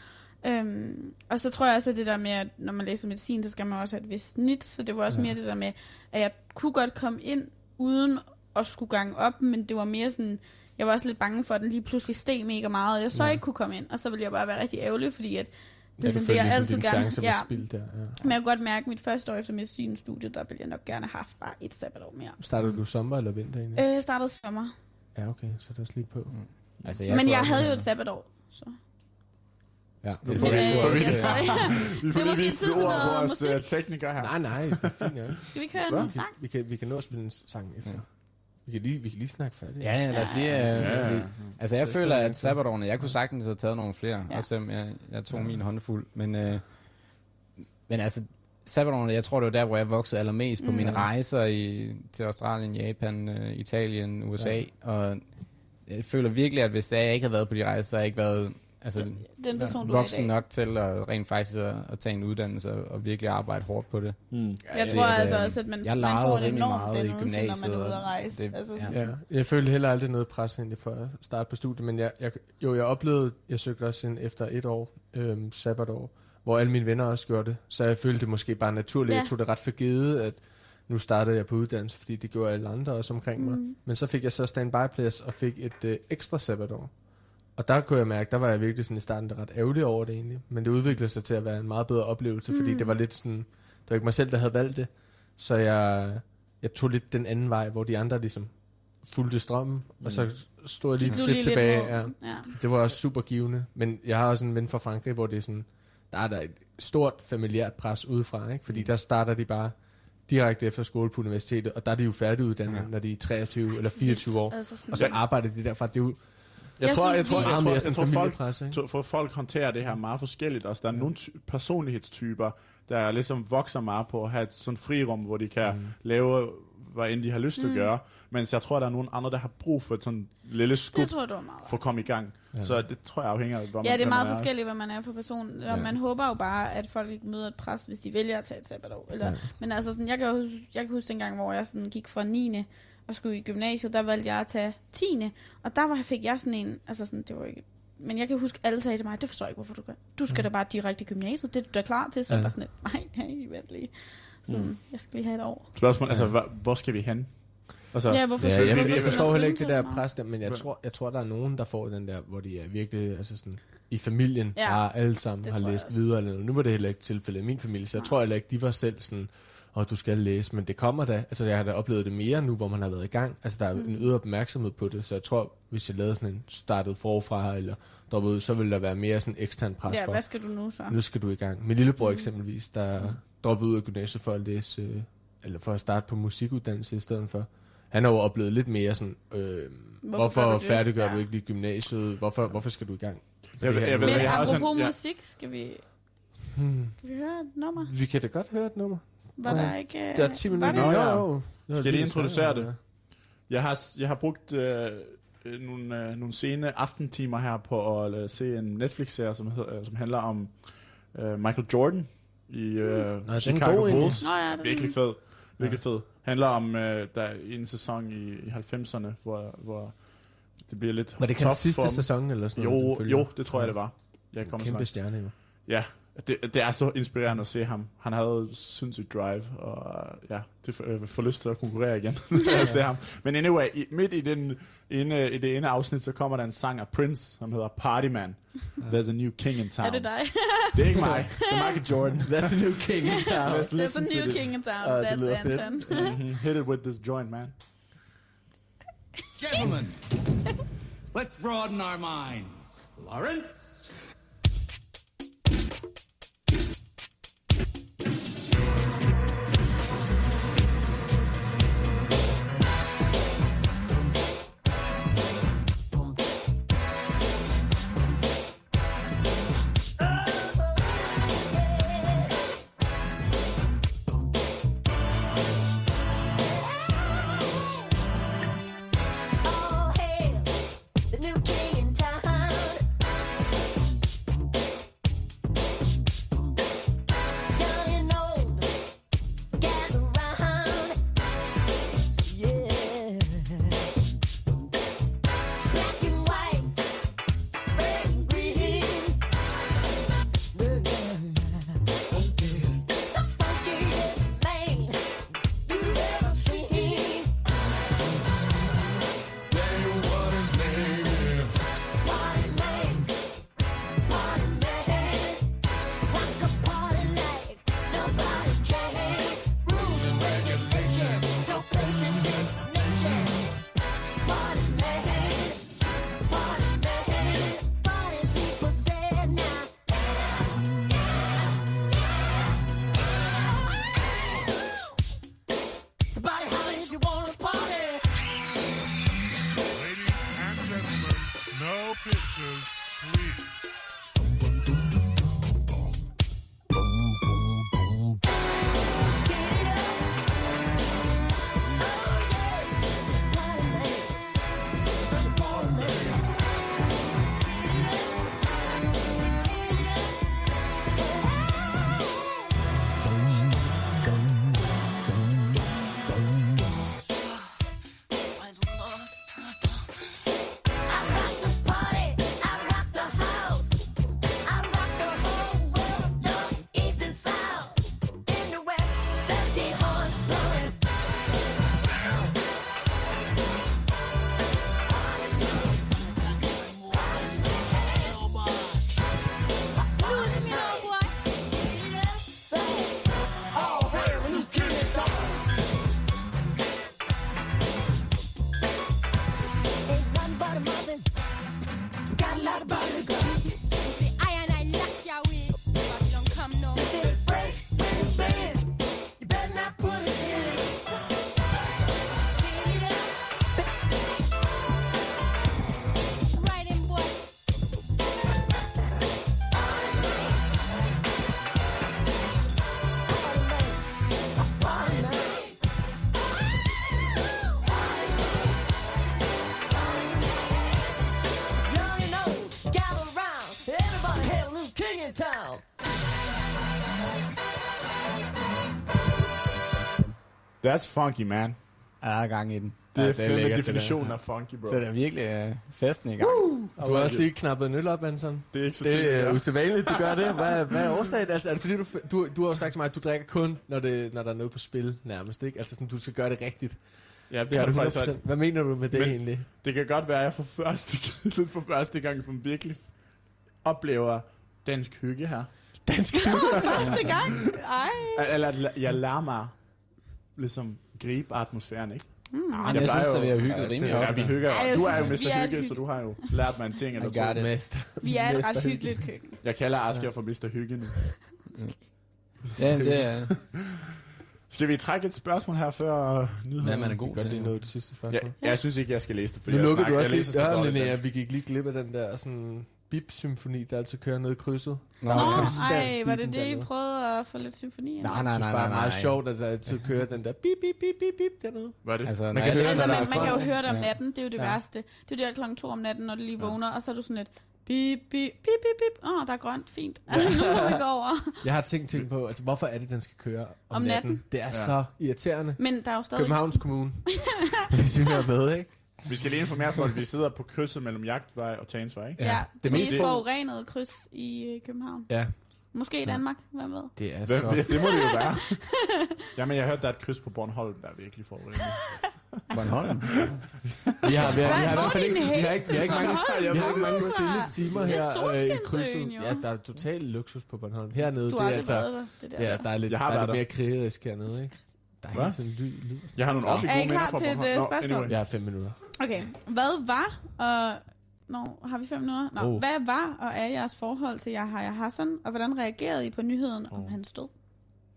D: øhm, og så tror jeg også, at det der med, at når man læser medicin, så skal man også have et vist snit. Så det var også
B: Ja.
D: ja. mere det der med, at jeg kunne godt komme ind uden at skulle gange op, men det var mere sådan, jeg var også lidt bange for, at den lige pludselig steg mega meget, og jeg så
B: Ja.
D: ja. ikke kunne komme ind. Og så ville jeg bare være rigtig ærgerlig, fordi at
B: Ja,
D: ligesom
B: du
D: det, jeg
B: ligesom,
D: altid gerne...
B: chance
D: Ja,
B: spildt der. Ja.
D: men jeg kunne godt mærke, at mit første år efter medicinstudiet, der ville jeg nok gerne have haft bare et sabbatår mere.
B: Startede du sommer eller vinter egentlig?
D: Øh, jeg startede sommer.
B: Ja, okay, så det er også lige på.
A: Altså,
D: Men
A: kunne
D: jeg
A: også,
D: havde jo et sabbatår. Så.
B: Ja,
C: Nu får vi, nu får
D: øh,
C: vi, [laughs] vi får
D: Det er
C: lige vist ord på vores
D: musik.
C: øh, teknikere her.
B: Nej, nej, det er fint nok. [laughs]
D: Skal vi ikke høre en sang?
B: Vi kan, vi kan nå at spille en sang efter.
A: Ja.
B: Vi kan lige, vi kan lige snakke færdigt.
A: Ja, ja, lad os lige... Øh,
C: Ja, ja.
A: altså, jeg
B: Det
A: føler, at sabbatårene, jeg kunne sagtens have taget nogle flere,
D: Ja.
A: ja. også selvom jeg, jeg tog min håndfuld. Men, øh, men altså, sabbatårene, jeg tror, det var der, hvor jeg voksede allermest på
D: Mm.
A: mine rejser i, til Australien, Japan, øh, Italien, USA.
B: Ja.
A: Og jeg føler virkelig, at hvis jeg ikke havde været på de rejser, så har jeg ikke været altså,
D: Den person, du er i
A: voksen
D: dag.
A: nok til at rent faktisk at, at tage en uddannelse og, virkelig arbejde hårdt på det.
C: Mm.
D: Jeg
A: Ja,
D: tror
A: det er
D: altså
A: det.
D: også, at man,
A: Jeg
D: man får en enorm
A: meget i
D: dannelse, når man er
A: gymnasiet,
D: ude at
A: og
D: rejse.
A: det-
D: altså
A: ja.
D: sådan,
B: Ja, jeg følte heller aldrig noget pres egentlig for at starte på studiet, men jeg, jeg, jo, jeg oplevede, jeg søgte også ind efter et år, øhm, sabbatår, hvor alle mine venner også gjorde det, så jeg følte det måske bare naturligt,
D: Ja.
B: jeg tog det ret for givet, at nu startede jeg på uddannelse, fordi det gjorde alle andre også omkring mig.
D: Mm.
B: Men så fik jeg så standby-plads og fik et øh, ekstra sabbatår. Og der kunne jeg mærke, der var jeg virkelig sådan i starten ret ærgerlig over det egentlig. Men det udviklede sig til at være en meget bedre oplevelse, fordi
D: Mm.
B: det var lidt sådan, det var ikke mig selv, der havde valgt det. Så jeg, jeg tog lidt den anden vej, hvor de andre ligesom fulgte strømmen, mm. og så stod jeg lige et skridt
D: lige
B: tilbage. Ja.
D: ja.
B: Det var også super givende. Men jeg har også en ven fra Frankrig, hvor det er sådan, der er der et stort familiært pres udefra, ikke? fordi der starter de bare direkte efter skole på universitetet, og der er de jo færdiguddannet, ja. Når de er 23 eller 24 år.
D: Altså
B: Og så arbejder de derfra. Det er jo
C: Jeg,
D: Jeg
C: tror,
D: synes,
C: jeg tror, jeg tror, jeg
B: sådan
C: tror, folk, to- for folk håndterer det her meget forskelligt. Også der er
B: Ja.
C: nogle ty- personlighedstyper, der ligesom vokser meget på at have et sådan frirum, hvor de kan mm. lave, hvad end de har lyst til
D: Mm.
C: at gøre. Mens jeg tror, der er nogle andre, der har brug for et sådan lille skub
D: det tror jeg, du var meget
C: for at komme i gang.
B: Ja.
C: Så det tror jeg afhænger af, hvor
D: Ja, det er meget
C: man
D: forskelligt, hvad man er for person. Og
B: Ja.
D: man håber jo bare, at folk ikke møder et pres, hvis de vælger at tage et sabbatår. Eller,
B: Ja.
D: Men altså, sådan, jeg, kan huske, jeg kan huske dengang, hvor jeg sådan gik fra 9. og skulle i gymnasiet, der valgte jeg at tage 10. Og der var, fik jeg sådan en, altså sådan, det var ikke, men jeg kan huske, alle sagde til mig, det forstår jeg ikke, hvorfor du gør. Du skal da bare direkte i gymnasiet, det er du da klar til. Så
B: Ja.
D: jeg var sådan lidt, nej, nej, vent lige. Sådan,
C: Mm.
D: jeg skal lige have et år.
C: Spørgsmål, altså,
B: Ja.
C: hvor, hvor skal vi hen? Altså,
D: Ja, hvorfor
B: Ja,
D: skal
B: jeg,
D: hvorfor
B: jeg
D: skal man
B: forstår heller ikke det der pres der, men jeg tror, jeg tror, der er nogen, der får den der, hvor de er virkelig, altså sådan, i familien,
D: Ja,
B: bare alle sammen har
D: jeg
B: læst videre eller noget. Nu var det heller ikke tilfældet i min familie, så jeg
D: Nej.
B: tror heller ikke, de var selv sådan, og du skal læse, men det kommer da. Altså, jeg har da oplevet det mere nu, hvor man har været i gang. Altså, der er
D: Mm.
B: en øget opmærksomhed på det, så jeg tror, hvis jeg lavede sådan en startet forfra, eller droppet ud, så ville der være mere sådan ekstern pres
D: Ja,
B: for,
D: hvad skal du nu så?
B: nu skal du i gang. Min lillebror
D: Mm.
B: eksempelvis, der droppede ud af gymnasiet for at læse, øh, eller for at starte på musikuddannelse i stedet for. Han har jo oplevet lidt mere sådan, øh, hvorfor, hvorfor
D: du
B: færdiggør
D: Ja.
B: du ikke lige gymnasiet? Hvorfor, hvorfor skal du i gang?
C: Jeg- jeg ved-
D: Men
C: jeg har også
D: apropos
C: en- ja.
D: musik, skal vi,
B: Hmm.
D: skal vi høre et nummer?
B: Vi kan da godt høre et nummer.
D: Var der ikke... øh,
B: Der er 10
D: var
B: minutter.
C: Nå,
D: det?
C: ja.
B: Jo,
C: Skal de
B: lige
C: introducere
B: snart,
C: det? Jeg har, jeg har brugt øh, øh, nogle, øh, nogle sene aftentimer her på at øh, se en Netflix-serie, som, hedder, øh, som handler om øh, Michael Jordan i øh,
B: er
C: Chicago
B: god egentlig.
C: Bulls.
D: Nå ja, det
C: Virkelig fed. Virkelig fed. Handler om, øh, der er en sæson i, i 90'erne, hvor, hvor det bliver lidt
B: Var det
C: tough
B: hans sidste
C: dem.
B: sæson eller sådan noget?
C: Jo,
B: følger?
C: jo, det tror jeg, det var. Jeg kom så
B: Kæmpe
C: langt.
B: stjerne jo.
C: Ja, det, det er så inspirerende at se ham. Han havde sindssygt drive, og ja, det får, øh, får lyst til at konkurrere igen, når jeg ser ham. Men anyway, i, midt i, den, ene, i det ene afsnit, så kommer der en sang af Prince, som hedder Party Man. There's a new king in town.
D: Er det dig? [laughs]
C: Det er ikke mig, det er Michael Jordan.
B: That's a new king in town.
D: There's a new king in town.
B: Det
D: That's. Anton.
C: Mhm, Hit it with this joint, man.
G: Gentlemen, let's broaden our minds. Lawrence?
C: That's funky, man.
A: Ja, der er gang i den.
C: Det
A: ja,
C: er fandme
A: lækkert, det
C: definitionen
A: der.
C: af funky, bro.
A: Så det er virkelig uh, festen i gang.
B: Du har også lige knappet en øl op, Anton.
C: Det er ikke så
B: Det er
C: ja.
B: usædvanligt, du gør det. [laughs] Hvad, hvad er årsagen? Altså, er det fordi, du, du, du har jo sagt til mig, at du drikker kun, når, det, når der er noget på spil nærmest, ikke? Altså sådan, du skal gøre det rigtigt.
C: Ja, det
B: Er
C: har
B: du
C: faktisk
B: 100%?
C: sagt.
B: Hvad mener du med det
C: Men-
B: egentlig?
C: Det kan godt være, at jeg for første, [laughs] for første gang for virkelig oplever dansk hygge her.
B: Dansk [laughs]
D: Første gang? Ej.
C: Eller at jeg lærer mig ligesom gribe atmosfæren, ikke?
A: Jamen,
C: Jeg
A: jeg,
C: plejer
A: synes,
C: jo-
A: at vi har hygget
B: Ja,
A: rimelig
C: Ja,
A: ofte.
C: vi hygger.
D: Ej, jeg
C: Du er jo mester
D: er
C: hygge,
D: hygge-
C: så du har jo lært mig en ting [laughs] eller to.
A: it.
B: Mester.
D: Vi er et ret
C: hygge.
D: hyggeligt køkken.
C: Jeg kalder Asger for Mr. Hygge nu.
A: Ja, det er... [laughs]
C: Skal vi trække et spørgsmål her før nyhederne?
A: Hvad man er god til.
B: det sidste
C: Ja,
B: spørgsmål.
C: jeg synes ikke, jeg skal læse det, fordi
B: Nu
C: jeg
B: lukkede du
C: snakker-
B: også
C: jeg læser
B: lige
C: så
B: døren,
C: dårligt.
B: Vi gik lige glip af den der sådan bip-symfoni, der altid kører ned i krydset.
A: Nå,
B: Der var
D: Nå,
B: konstant
D: ej, var det det, I prøvede at få lidt symfoni ind?
A: Nej,
B: Jeg
A: nej,
B: synes
A: nej,
B: bare,
A: nej,
B: det er meget
A: nej.
B: sjovt, at der altid [laughs] kører den der bip, bip, bip, bip, bip dernede.
C: Hvad er det?
A: Altså,
B: Man
A: nej,
B: kan
A: det-
B: høre,
D: Altså, man, man kan jo
B: sådan-
D: høre det om natten, det er jo det
B: Ja.
D: værste. Det er jo der klokken to om natten, når du lige vågner, og så er du sådan lidt, bip, bip, bip, bip, bip. Åh, oh, der er grønt, fint. Altså, [laughs] nu må vi gå over.
B: Jeg har tænkt, tænkt på, altså hvorfor er det, den skal køre om,
D: Om natten?
B: natten? Det er
C: Ja.
B: så irriterende.
D: Men der er jo stadig...
B: Københavns Kommune. [laughs] Hvis vi hører med, ikke?
C: Vi skal lige informere folk, at vi sidder på krydset mellem Jagtvej og Tagensvej, ikke?
D: Ja,
B: Ja,
D: det
B: det
D: er
B: mest-
D: forurenet kryds i øh, København.
B: Ja.
D: Måske i Danmark, hvad med?
B: Det er
C: Hvem,
B: så...
C: det, det må det jo være. [laughs] Jamen, jeg har hørt, der er et kryds på Bornholm, der er virkelig forurenet.
A: Bornholm. [laughs]
B: Vi har, vi har, vi har, i hvert fald
D: er
B: ikke, vi har ikke, vi har ikke mange,
C: Bornholm?
B: vi har ikke
C: ved
B: mange stille timer
D: Det er
B: her øh, i krydset. Ja, der er total luksus på Bornholm. Hernede,
D: Du
B: det er altså...
D: Det
B: Det er,
D: der.
B: der er lidt, der er lidt mere krigerisk hernede, ikke? Der er
C: Hvad?
B: hele tiden ly, lyd.
C: Jeg har nogle
B: Nå.
C: ordentligt
D: Er I
C: gode minder
D: klar
C: fra
D: til et,
C: Bornholm.
D: øh, spørgsmål?
B: Jeg har fem minutter.
D: Okay, hvad var og... Nå, har vi fem minutter? Nå,
B: Oh.
D: hvad var og er jeres forhold til Yahya Hassan, og hvordan reagerede I på nyheden om hans død?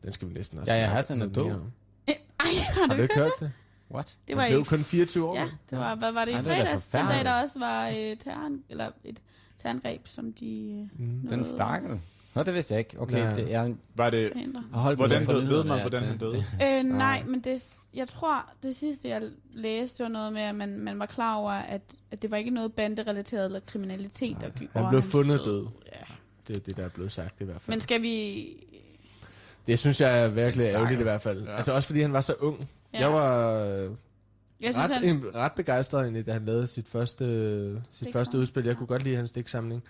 B: Den skal vi næsten også
A: Ja, ja, Hassan er
B: noget
A: død.
D: Eh, Ej, har
B: Har
D: du
B: du
D: ikke
B: hørt det?
A: What?
D: Det var
B: Han
D: i...
B: blev kun 24 år.
D: Ja, det var, hvad var det i fredags? Den dag, der også var øh, terror, eller et terrorangreb, som de øh,
B: Mm.
A: Den stakkel. Nå, det vidste jeg ikke. Okay,
B: Nej.
A: det er...
C: Var det...
A: holdt
C: Hvordan døde- ved man, hvordan han døde?
D: Øh, nej, men det, jeg tror, det sidste, jeg læste, det var noget med, at man, man var klar over, at, at det var ikke noget banderelateret eller kriminalitet, der gjorde
B: Han blev fundet død.
D: Ja.
B: Det er det, der er blevet sagt i hvert fald.
D: Men skal vi...
B: Det synes jeg er virkelig ærgerligt i hvert fald.
C: Ja.
B: Altså også fordi han var så ung.
D: Ja.
B: Jeg var
D: jeg synes,
B: ret,
D: han,
B: en, ret begejstret egentlig, da han lavede sit første, sit første udspil. Jeg kunne godt lide hans stiksamling.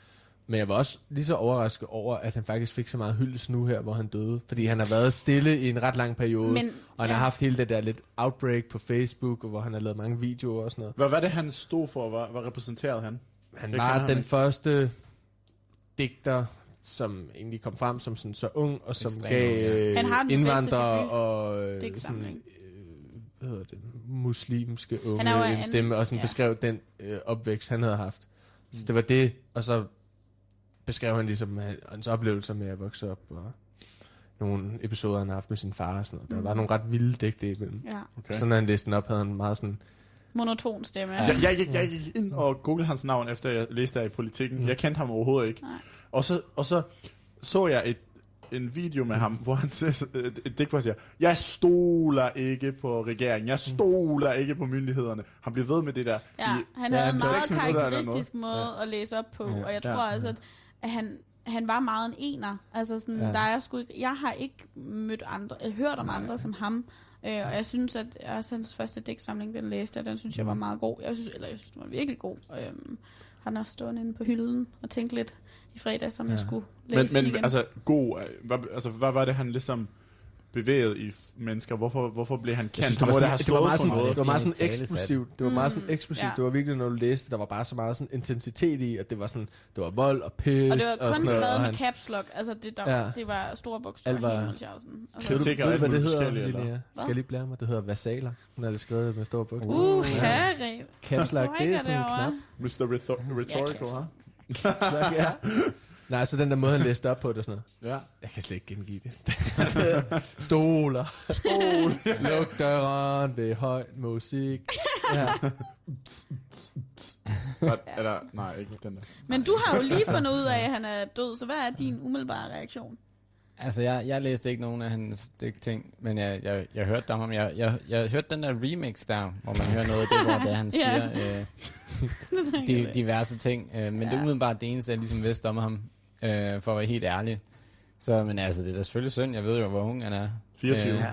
B: Men jeg var også lige så overrasket over, at han faktisk fik så meget hyldest nu her, hvor han døde. Fordi han har været stille i en ret lang periode.
D: men,
B: og han har haft hele det der lidt outbreak på Facebook, og hvor han har lavet mange videoer og sådan noget.
C: Hvad var det, han stod for? Hvad, hvad repræsenterede han?
B: Han
C: Det
B: var
C: han
B: den
C: ikke.
B: første digter, som egentlig kom frem som sådan så ung, og som
A: Ekstremt
B: gav
A: ja.
B: øh,
D: bedste
B: indvandrere og øh, sådan,
D: Digtsamling.
B: øh, hvad hedder det, muslimske unge
D: Han
B: en stemme, og sådan
D: ja.
B: beskrev den øh, opvækst, han havde haft. Så det var det, og så beskrev han ligesom han- hans oplevelser med at vokse op, og nogle episoder, han har haft med sin far og sådan noget. Der
D: Mm.
B: var nogle ret vilde digte imellem.
D: Ja.
C: Okay.
B: Så når han læste den op, havde han meget sådan
D: monoton stemme.
C: Jeg, jeg, gik, jeg gik ind og googlede hans navn, efter jeg læste der i politikken.
B: Mm.
C: Jeg kendte ham overhovedet ikke.
D: Nej.
C: Og så, og så så jeg et, en video med ham, hvor han siger, et, et digt, hvor han siger, jeg stoler ikke på regeringen, jeg stoler ikke på myndighederne. Han bliver ved med det der.
D: Ja,
C: i,
D: han
B: Ja,
D: havde en
B: men
D: meget karakteristisk måde at læse op på, og jeg tror
C: Ja.
D: altså, at- han, han var meget en ener. Altså sådan,
B: Ja.
D: der er sgu ikke, jeg har ikke mødt andre, eller hørt om andre som ham, øh, og jeg synes, at også hans første digtsamling, den læste jeg, den synes jeg var meget god. Jeg synes, eller jeg synes, den var virkelig god. Øhm, han har stået inde på hylden og tænkt lidt i fredag, som ja. jeg skulle
C: men,
D: læse
C: men
D: den igen.
C: altså, god, hvad, altså, hvad var det, han ligesom bevæget i mennesker? Hvorfor, hvorfor blev han kendt?
B: synes, det var, sådan, det var meget sådan,
C: noget.
B: det var meget sådan eksplosivt. Det var meget sådan
D: Mm,
B: eksplosivt.
D: ja.
B: Det var virkelig, når du læste, der var bare så meget sådan intensitet i, at det var sådan, det var vold og pis
D: og det var kun
B: sådan
D: skrevet med
B: han,
D: caps lock. Altså, det, der,
B: Ja.
D: det var store bogstaver.
B: Alt var-.
D: Altså,
C: Kritik
B: du, du, hvad det hedder? Linnea? Skal jeg lige blære mig? Det hedder vasaler, når det er skrevet med store bogstaver.
D: Uh, herre.
B: Caps lock, det er sådan en knap.
C: Mr. Rhetor- Rhetorical,
D: Ja,
B: lock, ja. Nej, så den der måde, han læste op på det og sådan noget.
C: ja.
B: Jeg kan slet ikke gengive det. [laughs] Stoler. Stol. Luk døren ved høj musik. Ja. [laughs]
C: ja. Eller, nej, ikke den der.
D: Men du har jo lige fundet ud af, [laughs] at han er død, så hvad er din umiddelbare reaktion?
A: Altså, jeg, jeg læste ikke nogen af hans ting, men jeg, jeg, jeg hørte om ham. Jeg, jeg, jeg hørte den der remix der, hvor man hører noget af det, hvor det, han [laughs] siger øh, [laughs] de, diverse ting. Øh, men ja. det er umiddelbart det eneste, jeg ligesom vidste om ham, øh, for at være helt ærlig. Så, men altså, det er da selvfølgelig synd. Jeg ved jo, hvor ung han er.
C: 24.
A: Øh,
C: Ja.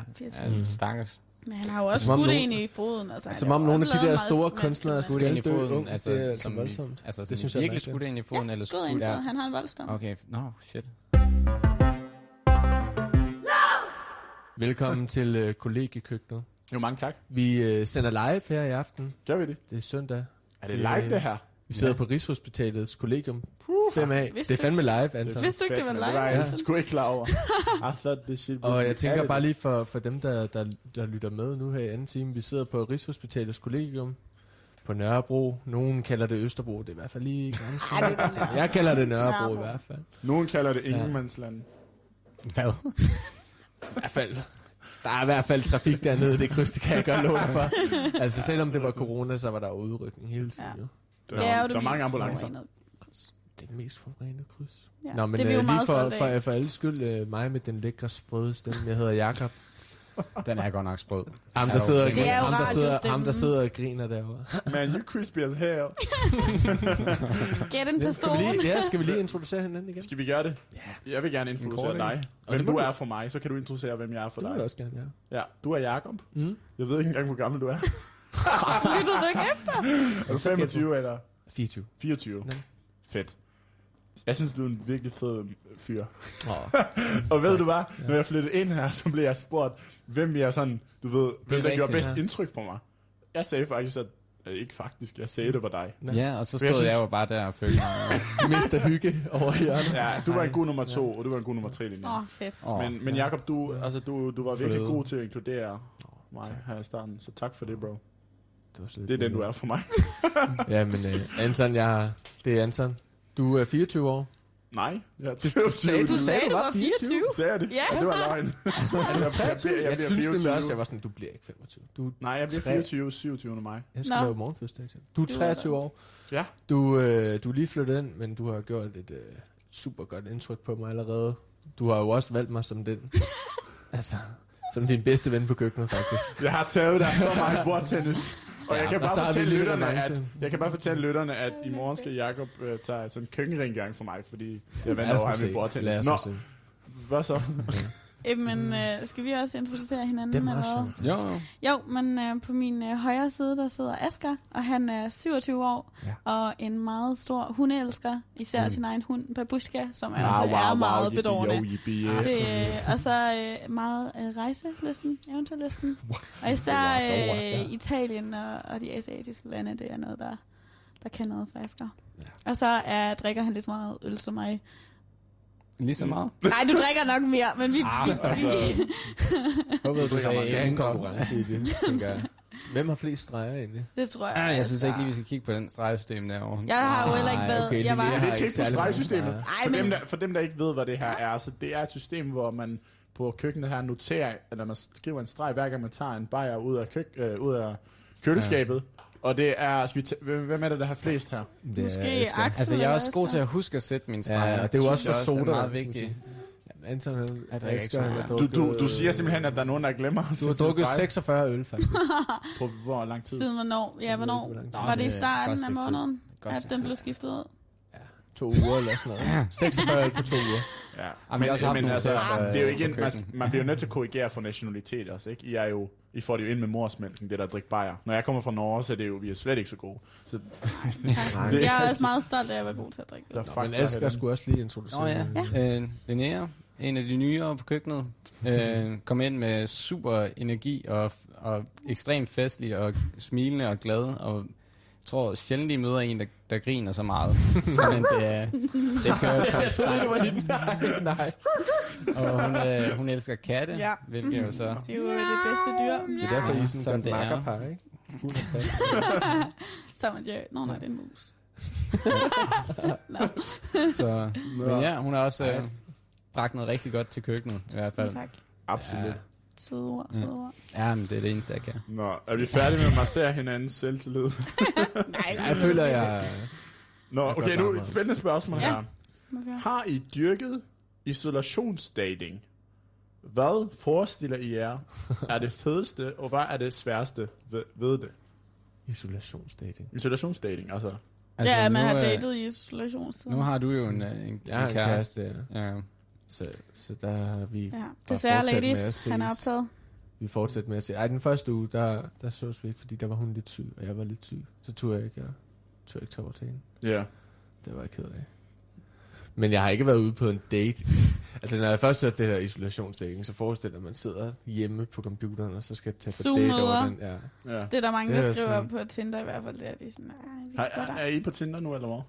A: ja, mm. stakkels.
D: Men han har jo også skudt
B: nogen-
D: en i foden. Altså, han
B: Som om nogle af de der store kunstnere.
A: Skudt ind i foden, altså,
B: det er altså
A: som
B: voldsomt.
A: Altså,
B: Det synes jeg er
A: virkelig skudt ind i foden,
D: Ja,
A: eller
D: skudt ind i foden. Han har en voldsdom.
A: Okay, no, shit.
B: Velkommen til øh, kollegiekøkkenet.
C: Jo, mange tak.
B: Vi øh, sender live her i aften.
C: Gør vi det?
B: Det er søndag.
C: Er det live, det her?
B: Vi sidder på Rigshospitalets kollegium. 5A.
D: Vidste
B: Det er fandme live, Anton.
D: Vidste du ikke, det var live?
C: Det var jeg
B: Ja.
C: sgu ikke klar over. [laughs] I thought this shit would
B: Og
C: be
B: jeg tænker bare lige for, for dem, der, der, der lytter med nu her i anden time. Vi sidder på Rigshospitalets kollegium på Nørrebro. Nogen kalder det Østerbro. Det er i hvert fald lige grænsen. Jeg kalder det Nørrebro,
D: Nørrebro.
B: i hvert fald.
C: Nogen kalder det
B: Ja.
C: ingenmandsland.
A: Hvad?
B: I hvert fald. Der er i hvert fald trafik dernede, det kryds, det kan jeg godt love dig for. Altså selvom det var corona, så var der udrykning hele tiden.
D: Ja.
B: Jo.
C: Der,
D: Det er jo det
C: der er mange ambulancer.
B: Det er det mest forurenede kryds.
D: Ja.
B: Nå, men
D: det er
B: øh, lige for, for,
D: af.
B: for alles skyld, øh, mig med den lækre sprøde stemme, jeg hedder Jakob.
A: Den er godt nok sprød.
B: Ham, der sidder.
D: Det er jo
B: ham, der sidder, ham, der sidder og griner derovre.
C: Man, you crispy as hell. [laughs]
D: Gæt en
B: Skal
D: person.
B: vi, lige, ja, skal vi lige introducere hinanden igen?
C: Skal vi gøre det? Ja. Jeg vil gerne introducere dig.
B: Det
C: Hvem du er for mig, så kan du introducere, hvem jeg er for
B: Du vil
C: dig.
B: også gerne, ja.
C: Ja, du er Jakob.
B: Mm.
C: Jeg ved ikke engang, hvor gammel du er. [laughs]
D: Lyttede du ikke efter?
C: Er du 25 eller
B: 24.
C: 24?
B: Ja.
C: Fedt. Jeg synes, du er en virkelig fed fyr.
B: Oh. [laughs]
C: Og ved
B: Tak.
C: du hvad?
B: Ja.
C: Når jeg flyttede ind her, så blev jeg spurgt, hvem jeg sådan, du ved, hvem der gjorde bedst
B: ja.
C: indtryk på mig. Jeg sagde faktisk, at øh, ikke faktisk, jeg sagde, det var dig.
A: Ja, og så
C: jeg
A: stod jeg,
C: synes-
A: jo bare der og følte mig... [laughs]
B: Mr. Hygge over i hjørnet.
C: Ja, du var en god nummer to, og du var en god nummer tre linje.
D: Åh, oh, fedt.
C: Men, men Jacob, du, altså, du, du var virkelig
A: Fløde.
C: god til at inkludere mig
B: tak.
C: her i starten, så tak for det, bro.
B: Det, var slet
C: Det er den, du er for mig. [laughs]
B: Ja, men uh, Anton, jeg, det er Anton. Du er 24 år.
C: Nej, jeg er
B: Du sagde,
D: Du sagde, du var 24.
C: Sagde jeg det?
D: Ja.
C: Det var løgn. jeg, jeg, jeg,
B: Jeg,
C: jeg bliver
B: synes nemlig
C: 24.
B: også, jeg var sådan, du bliver ikke 25. Du,
C: Nej, jeg bliver
B: Tre.
C: 24, 27. maj.
B: jeg skal
D: Nå.
B: lave morgenfødselsdag til. Er
D: Du er
B: 23 år.
C: Ja.
B: Du, øh, du er lige flyttet ind, men du har gjort et øh, super godt indtryk på mig allerede. Du har jo også valgt mig som den. [laughs] altså, som din bedste ven på køkkenet, faktisk.
C: Jeg har taget dig så meget bordtennis. Og
B: Ja,
C: jeg kan
B: så
C: bare fortælle lytterne, at, jeg kan bare fortælle lytterne, at i morgen skal Jacob øh, tage sådan en køkkenrengøring for mig, fordi jeg
B: os
C: over ham i bordtennis. Nå, hvad så?
D: Jamen, øh, skal vi også introducere hinanden?
B: Det er meget sjovt.
A: Jo, jo.
D: Jo, men øh, på min øh, højre side, der sidder Asger, og han er 27 år,
B: Ja.
D: og en meget stor hundeelsker, især
B: Mm.
D: sin egen hund, Babushka, som
C: Ah,
D: altså er meget
C: yippie,
D: bedårende.
C: yo, yippie, yeah.
D: Det, øh, og så øh, meget øh, rejselysten, eventyrlysten. [laughs] Og især øh,
B: ja.
D: Italien og, og de asiatiske lande, det er noget, der, der kan noget for Asger. Og så er, drikker han lidt meget øl som mig.
A: Lige så meget. [laughs]
D: Nej, du drikker nok mere, men vi...
C: Ah,
D: vi,
C: altså, [laughs]
A: Håber, du
B: Skal have en konkurrence i det, tænker jeg. Hvem har flest streger egentlig?
D: det tror jeg.
A: Ah, jeg synes ikke lige, vi skal kigge på den stregesystem derovre.
D: Jeg har jo heller ikke været...
B: okay,
D: jeg var,
C: Vi
B: har ikke
C: på stregesystemet.
D: Ej,
C: For,
D: men-
C: dem, der, for dem, der ikke ved, hvad det her er, så det er et system, hvor man på køkkenet her noterer, eller man skriver en streg, hver gang man tager en bajer ud af, køk, øh, ud af køleskabet, Og det er, skal vi t- hvem er det, der har flest her?
B: Det
D: Måske
B: Asger.
D: Axel
A: Altså, jeg er også god
D: Asger.
A: til at huske at sætte mine streger.
B: Ja, og det er jo også for soda.
A: er meget vigtigt.
B: Anton, han,
A: Jeg drikker ikke så
B: han
A: meget.
C: Du,
B: drukket...
C: du, du siger simpelthen, at der er nogen, der glemmer at
B: Du har
C: sætte
B: drukket
C: streg
B: 46 øl, faktisk. [laughs]
C: På hvor lang tid?
D: Siden hvornår? Ja,
B: ved
D: hvornår?
B: ikke, hvor lang tid.
D: Var det i
A: det er
D: starten af
A: stykke tid.
D: måneden,
A: Godt
D: at
A: stykke
D: den
A: tid.
D: blev skiftet ud?
B: To uger eller sådan noget. [laughs] 46 øl på to uger.
C: Ja.
A: Jeg har også haft
C: men
A: nogle
C: altså,
A: tester,
C: det er jo
A: øh,
C: ikke en,
A: på
C: man, man bliver jo nødt til at korrigere for nationalitet også, ikke? I, er jo, I får det jo ind med morsmælken, det der drik bajer. Når jeg kommer fra Norge, så er det jo, vi er slet ikke så gode. Så
B: Nej,
C: Det-
D: Jeg er også meget stolt af at være god til at drikke
C: der fuck
B: Men Asger skulle også lige introducere.
A: Nå ja. Øh, Linnea, en af de nyere på køkkenet, øh, kom ind med super energi og, og ekstremt festlig og smilende og glad. Og jeg tror sjældent, I møder en, der, der griner så meget. [laughs] Sådan det, er, det kører [laughs]
B: Jeg troede, det var din nej. [laughs] nej.
A: Og hun, øh, hun elsker katte,
D: Ja.
A: hvilket jo så...
D: Det er jo det bedste dyr.
B: Det er derfor, I er sådan
A: Som det er.
B: makkerpar, ikke?
D: Tom og Jerry. Nå, nej, det er en mus.
A: Så, men ja, hun har også øh, bragt noget rigtig godt til køkkenet, i hvert fald.
D: Tak.
C: Absolut.
A: Ja.
D: Søde ord, søde ord.
A: Ja, men det er det eneste, jeg kan.
C: Nå, er vi færdige med at massere hinandens selvtillid? [laughs]
D: Nej,
B: Jeg føler, jeg...
C: Nå,
B: Jeg
C: okay, nu et spændende spørgsmål
D: Ja.
C: her.
D: Okay.
C: Har I dyrket isolationsdating? Hvad forestiller I jer er det fedeste, og hvad er det sværeste ved, ved det?
B: Isolationsdating.
C: Isolationsdating, altså.
A: Altså,
D: ja, man
A: nu,
D: har
A: øh,
D: datet i isolationstiden.
A: Nu har du jo en, øh, en, en
B: en
A: kæreste.
B: kæreste, ja. Så, så der har vi...
D: Ja,
B: Bare
D: desværre
B: fortsæt med at
D: ladies, han er optaget.
B: Vi fortsætter med at se. Ej, den første uge, der, der sås vi ikke, fordi der var hun lidt syg, og jeg var lidt syg. Så turde jeg ikke, jeg turde ikke tage over til hende.
C: Ja.
B: Det var jeg ked af. Men jeg har ikke været ude på en date. [laughs] altså, når jeg først hørte det her isolationsdating, så forestiller man, at man sidder hjemme på computeren, og så skal tage på date over den. Ja.
C: ja.
D: Det er der mange,
B: Det
D: der
B: er
D: skriver
B: sådan-
D: på Tinder i hvert fald. Det er de sådan, nej, vi godt
C: er, er I på Tinder nu, eller hvad?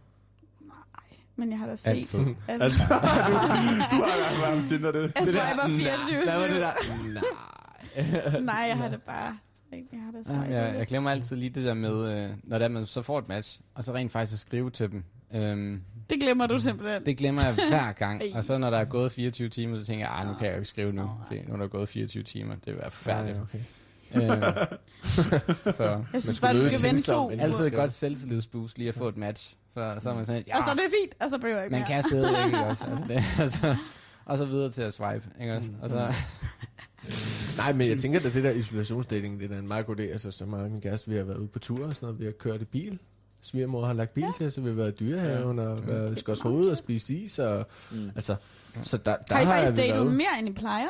D: Men jeg har da set.
A: Altid.
D: alt. [laughs]
C: Altså, du, du har været på Tinder, det.
D: Jeg
C: det
D: swiper 24
B: Hvad var det der? Nej. [laughs]
D: Nej, jeg har det bare... Jeg har det
A: Ja,
D: swipet
A: jeg, jeg glemmer altid lige det der med, øh, når det er, man så får et match, og så rent faktisk at skrive til dem. Øhm,
D: Det glemmer du simpelthen.
A: det glemmer jeg hver [laughs] gang. Og så når der er gået 24 timer, så tænker jeg, "Ej, nu kan jeg jo ikke skrive nu, fordi nu er der gået 24 timer. Det være forfærdeligt.
B: Nej, okay.
A: Øhm, så
D: Jeg synes bare, du skal
B: som
D: to
A: altid et godt selvtillidsboost lige at få et match. Så, så er man sådan, ja,
D: Og så er det fint, og så behøver jeg ikke
A: man
D: mere.
A: kan stadig ikke også. Altså, det, [laughs] altså, og så videre til at swipe, ikke også? Og så, [laughs]
B: Nej, men jeg tænker, at det der isolationsdating, det er da en meget god idé. Altså, så meget min kæreste, vi har været ude på tur og sådan noget. Vi har kørt i bil. Svigermor har lagt bil ja. til, så vi har været i dyrehaven og været i Skods hoved og spist is. Og,
C: Mm.
B: altså, så der, der
D: Har I faktisk
B: vi
D: datet mere, end I plejer?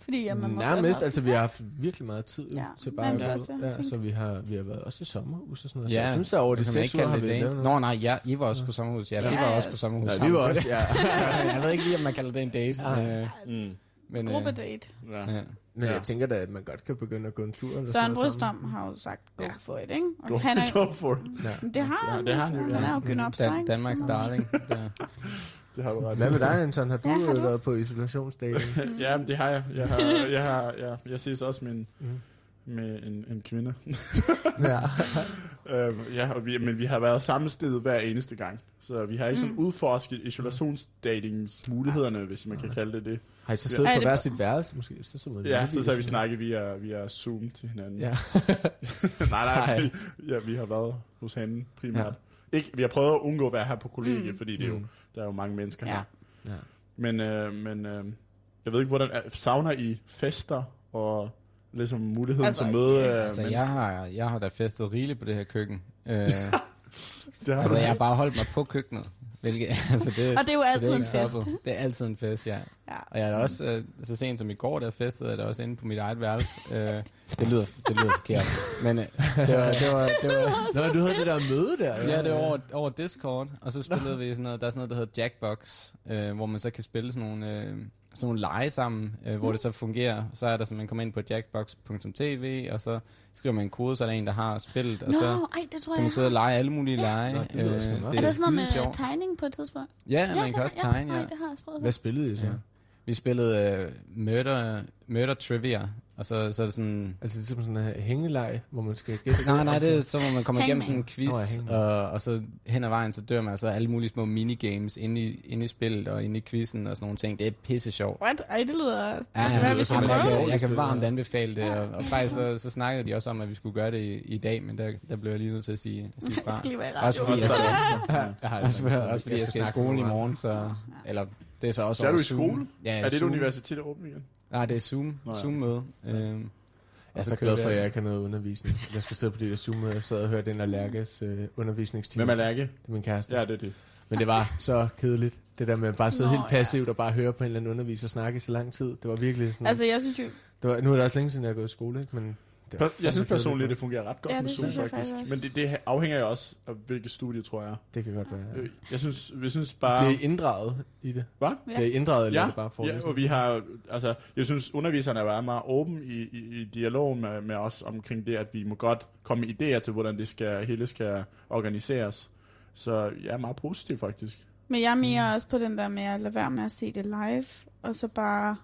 D: Fordi ja, man
B: Nærmest, altså vi har haft virkelig meget tid
D: Ja,
B: ja, til
D: men
B: bare at
D: også
B: Ja, så vi har, vi har været også i sommerhus og sådan noget.
A: Ja,
B: så jeg synes, der over de seks
A: ikke
B: uger har vi
A: det
B: lavet.
A: Nå nej, ja, I var også på sommerhus. Ja,
D: Ja,
A: vi var
D: ja,
A: også på sommerhus
B: Nej, vi
A: sammen,
B: var
A: så
B: også, [laughs] ja.
A: jeg ved ikke lige, om man kalder det en date.
B: Nej.
A: Men, øh,
C: Mm.
A: men, øh,
D: Gruppedate.
C: Ja.
A: ja.
B: Men
C: Ja.
B: jeg tænker da, at man godt kan begynde at gå en tur. Eller
D: Søren Brødstom har jo sagt, go
B: Ja.
D: for it, ikke? Og
C: Go,
D: han er, [laughs]
C: go for it.
B: Ja.
D: Men det har
C: Ja,
D: han,
C: det har han ja.
D: Han er jo op
A: Dan- Danmarks darling. [laughs]
C: Det har du ret.
B: Hvad med dig, Anton? Har du,
D: Ja, har
B: ja,
D: du?
B: været på isolationsdating? [laughs]
C: Ja, men det har jeg. Jeg, har, jeg, har, ja, jeg ses også med en,
B: Mm.
C: med en, en kvinde. [laughs]
B: ja. [laughs]
C: Øh, ja, og vi, men vi har været samme sted hver eneste gang. Så vi har ikke sådan
D: Mm.
C: udforsket isolationsdatingsmulighederne, hvis man kan kalde det det.
B: Har I så
C: Ja.
B: siddet
D: Er
B: på hver sit værelse, måske? Så, det
C: Ja, så så har vi snakket via, via Zoom til hinanden.
B: Ja.
C: nej, nej,
B: Nej.
C: vi, ja, vi har været hos hende primært. Ja. Ikke, vi har prøvet at undgå at være her på kollegie,
D: Mm.
C: fordi det er jo,
B: Mm.
C: der er jo mange mennesker
D: Ja.
C: her.
B: Ja.
C: Men, øh, men øh, jeg ved ikke, hvordan er, savner I fester og ligesom muligheden
D: Altså,
C: til at møde øh,
A: Altså,
C: mennesker?
A: jeg har, jeg har da festet rigeligt på det her køkken. Øh, [laughs]
C: Det har
A: altså, jeg har bare holdt mig på køkkenet. Hvilket, [laughs] altså det,
D: Og det er jo altid
A: er
D: en fest.
A: stoppet. Det er altid en fest, ja.
D: Ja.
A: Og jeg er også, øh, så sent som i går, der festede jeg da også inde på mit eget værelse. [laughs] Øh, det, lyder, det lyder forkert. Men øh, [laughs] det var, det var, det var,
B: Nå, du havde det der møde der.
A: Ja, det var over, over Discord, og så spillede vi sådan noget, der er sådan noget, der hedder Jackbox, øh, hvor man så kan spille sådan nogle, øh, sådan nogle lege sammen, øh, hvor det så fungerer. Så er der så, man kommer ind på jackbox.tv, og så skriver man en kode, så er der en, der har spillet, og
D: Nå,
A: så
D: ej, det tror
A: kan
D: jeg,
A: man sidde og lege alle mulige lege.
B: Nå, det lyder sgu meget
D: Er der sådan noget med tegning på et tidspunkt?
A: Ja, man
D: det
A: kan også tegne, ja.
D: det har jeg.
B: Hvad spillede I så?
A: Ja. Vi spillede uh, murder, murder Trivia, og så, så er det sådan...
B: Altså ligesom sådan en hængeleg, hvor man skal gætte.
A: Nej, nej, det er så, hvor man kommer igennem sådan en quiz,
B: hangman.
A: og, og så hen ad vejen, så dør man, og så er alle mulige små minigames inde i, inde i spillet, og inde i quizzen, og sådan nogle ting. Det er pisse sjovt.
D: What? Ej, det lyder... det
A: Ja, ja,
D: være, vi skal
A: jeg, jeg, kan, jeg kan varmt anbefale det, og, og faktisk så, så snakkede de også om, at vi skulle gøre det i, i dag, men der, der blev jeg lige nødt til at sige, at sige
D: Jeg
A: fra.
D: skal lige være i
A: Også
D: radio.
A: fordi, jeg skal,
B: Jeg har
A: også, også fordi jeg skal i skole i morgen, så... Eller, det er så også
C: Der er du i skole?
A: Ja,
C: Er det et universitet, der åbner igen?
A: Nej, det er Zoom.
C: Nå, ja.
A: Zoom-møde. Øhm,
B: Jeg er så
A: så
B: glad for, at jeg ikke har noget undervisning. Jeg skal sidde på det der Zoom, og jeg sad og hørte den af Lærkes øh, undervisningstime.
C: Hvem er Lærke?
B: Det er min kæreste.
C: Ja, det er det.
B: Men det var så kedeligt. Det der med at bare sidde
D: Nå,
B: helt
D: ja.
B: passivt og bare høre på en eller anden underviser snakke i så lang tid. Det var virkelig sådan...
D: Altså, jeg synes jo...
B: det var, nu er det også længe siden, jeg har gået i skole, ikke? Men det var
C: Jeg synes personligt, det fungerer ret godt
D: Ja,
C: med
D: det
C: Zoom, faktisk.
D: faktisk.
C: Men det, det afhænger jo også af, hvilket studie, tror jeg.
B: Det kan godt være. Ja.
C: Øh, Jeg synes, vi synes bare...
B: Bliver I inddraget i det?
C: Hvad?
D: Ja.
B: Bliver I inddraget, eller
C: Ja,
B: er det bare
C: ja,
B: forelæsning?
C: og vi har, altså, jeg synes, underviserne er meget åben i, i, i dialogen med, med os omkring det, at vi må godt komme med idéer til, hvordan det skal, hele skal organiseres. Så jeg er meget positiv, faktisk.
D: Men jeg er mere også på den der med at lade være med at se det live, og så bare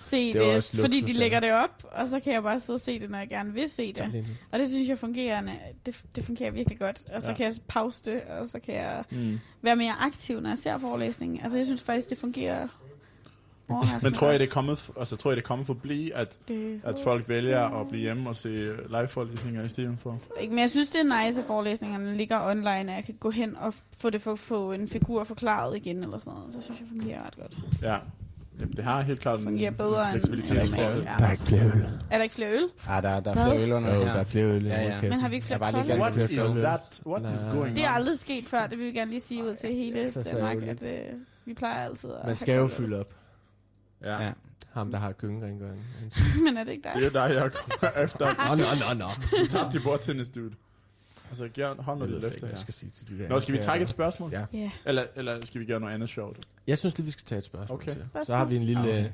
D: se
B: Det
D: det, det fordi de lægger det op, og så kan jeg bare sidde og se det, når jeg gerne vil se det. Og det synes jeg fungerer, det, det fungerer virkelig godt. Og så
C: Ja.
D: kan jeg pause det, og så kan jeg
C: Mm.
D: være mere aktiv, når jeg ser forelæsningen. Altså jeg synes faktisk, det fungerer
C: Men tror jeg, det er kommet, altså, tror jeg, det er kommet for at blive, at,
D: det,
C: at folk vælger at blive hjemme og se live-forelæsninger i stedet for?
D: Ikke, men jeg synes, det er nice, at forelæsningerne ligger online, og jeg kan gå hen og få det for at få en figur forklaret igen, eller sådan noget. Så synes jeg, fungerer ret godt.
C: Ja. Jamen, det har helt klart en
D: Fungerer bedre end-
C: fleksibilitet
D: ja.
B: Der er ikke flere øl.
D: Er der ikke flere øl?
A: Ah, der, der er flere øl under her.
B: der er flere øl. i
A: Ja, ja.
D: Men har vi ikke flere kolde?
C: What
B: flere
C: is
B: øl.
C: that? What is going
D: Det er
C: on?
D: aldrig sket før, det vil vi gerne lige sige ud til hele
B: Så
D: Danmark, at øh, vi plejer altid at
B: Man skal jo fylde op.
C: Ja.
A: Ja.
B: Ham, der har køkkenrengøring. [laughs]
D: Men er det ikke dig?
C: Det er dig, jeg [laughs] kommer efter.
B: Nå, nå, nå, nå.
C: Du tabte i bordtennis, dude. Altså, giv hånden
B: Jeg
C: lidt
B: ved slet
C: efter
B: ikke, hvad
C: her.
B: jeg skal sige til de der.
C: Nå, skal vi trække et spørgsmål?
B: Ja.
C: Eller, eller skal vi gøre noget andet sjovt?
B: Jeg synes lige, vi skal tage et spørgsmål
C: Okay.
B: til. Så har vi en lille,
A: Okay.
B: okay.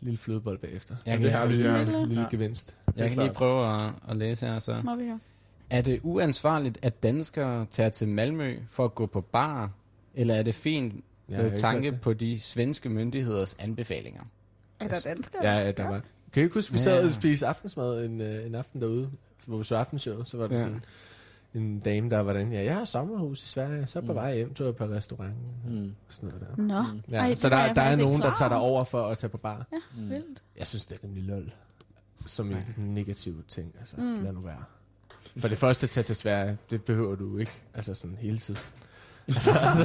B: lille flødebold bagefter.
A: Jeg kan,
C: det har vi, ja.
B: En lille
C: Ja.
B: gevinst.
A: jeg kan lige prøve at, at læse her så.
D: Må vi høre.
A: Er det uansvarligt, at danskere tager til Malmø for at gå på bar? Eller er det fint med tanke
B: det.
A: på de svenske myndigheders anbefalinger?
D: Er der danskere?
B: Ja, ja, der var. Kan I ikke huske, vi sad og spiste aftensmad en, øh, en aften derude, hvor vi så aftenshow, så var der
A: Ja.
B: ja. sådan en dame, der var den, ja, jeg har sommerhus i Sverige, så på
C: Mm.
B: vej hjem, tog jeg på restaurant
C: Mm.
B: og sådan noget der.
D: Nå,
B: Ja,
D: Ej, det
B: så der, der er nogen, der tager dig
D: over.
B: for at tage på bar.
C: Mm.
D: vildt.
B: Jeg synes, det er rimelig lol. Som en negativ ting, altså.
D: Mm.
B: Mm. Lad nu være. For det første, tage til Sverige, det behøver du ikke. Altså sådan hele tiden. Altså, altså,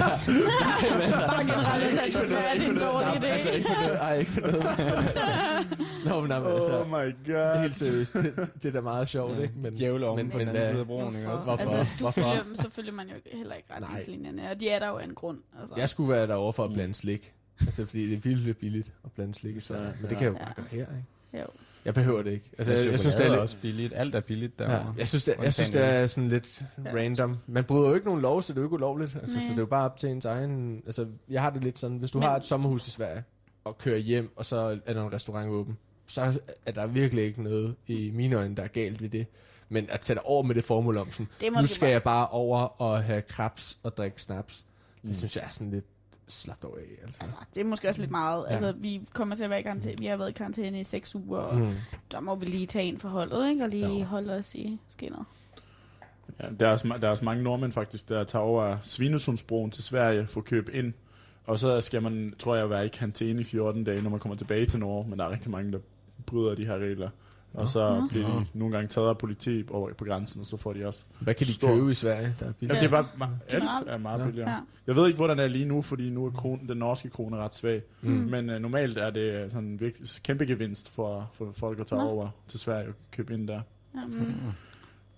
B: Jamen, altså,
D: Bare generelt at det er en dårlig idé.
B: Altså ikke for noget. Ej, ikke for noget. altså, Nå, men nej, men altså,
C: Oh my god.
B: helt seriøst, det, det er da meget sjovt, ikke? Men,
A: Djævle om
B: men,
A: på den anden side af broen, ikke også?
B: Hvorfor?
D: Altså, du
B: Hvorfor?
D: følger, så følger man jo heller ikke retningslinjerne, og de er der jo af en grund. Altså.
B: Jeg skulle være derovre for at blande slik. Altså, fordi det er vildt billigt at blande slik i Sverige. Men det kan jeg jo bare gøre her, ikke?
D: Jo.
B: Jeg behøver det ikke. Altså, jeg, jeg, synes, det er lidt,
A: også billigt. Alt er billigt
B: Ja,
A: derovre.
B: jeg synes, det, jeg synes, det er sådan lidt
D: Ja.
B: random. Man bryder jo ikke nogen lov, så det er jo ikke ulovligt. Altså, så det er jo bare op til ens egen... Altså, jeg har det lidt sådan, hvis du
D: Men-
B: har et sommerhus i Sverige, og kører hjem, og så er der en restaurant åben, så er der virkelig ikke noget i mine øjne, der er galt ved det. Men at tage over med det formål om sådan,
D: Det
B: nu skal
D: bare-
B: jeg bare over og have krabs og drikke snaps. Det
C: Mm.
B: synes jeg er sådan lidt slapt over af. Altså.
D: Altså, det er måske også lidt meget.
B: Ja.
D: Altså, vi kommer til at være i karantæne. Vi har været i karantæne i seks uger, og
B: Mm.
D: der må vi lige tage en for holdet, ikke? Og lige
B: Jo.
D: holde os i skinnet.
C: Ja, der, er også, der er også mange nordmænd faktisk, der tager over Svinesundsbroen til Sverige for at købe ind. Og så skal man, tror jeg, være i karantæne i 14 dage, når man kommer tilbage til Norge. Men der er rigtig mange, der bryder de her regler. Og så
D: Nå.
C: bliver de nogle gange taget af politi over på grænsen, og så får de også...
B: Hvad kan de
C: Stor-
B: købe i Sverige, der er
C: Ja,
B: billigt?
C: det er bare, ma- alt er meget
B: Ja.
C: billigere.
D: Ja.
C: Jeg ved ikke, hvordan det er lige nu, fordi nu er kron, den norske krone ret svag.
B: Mm.
C: Men uh, normalt er det sådan en virkelig, kæmpe gevinst for, for folk at tage
D: Nå.
C: over til Sverige og købe ind der.
D: Ja, mm.
A: Mm.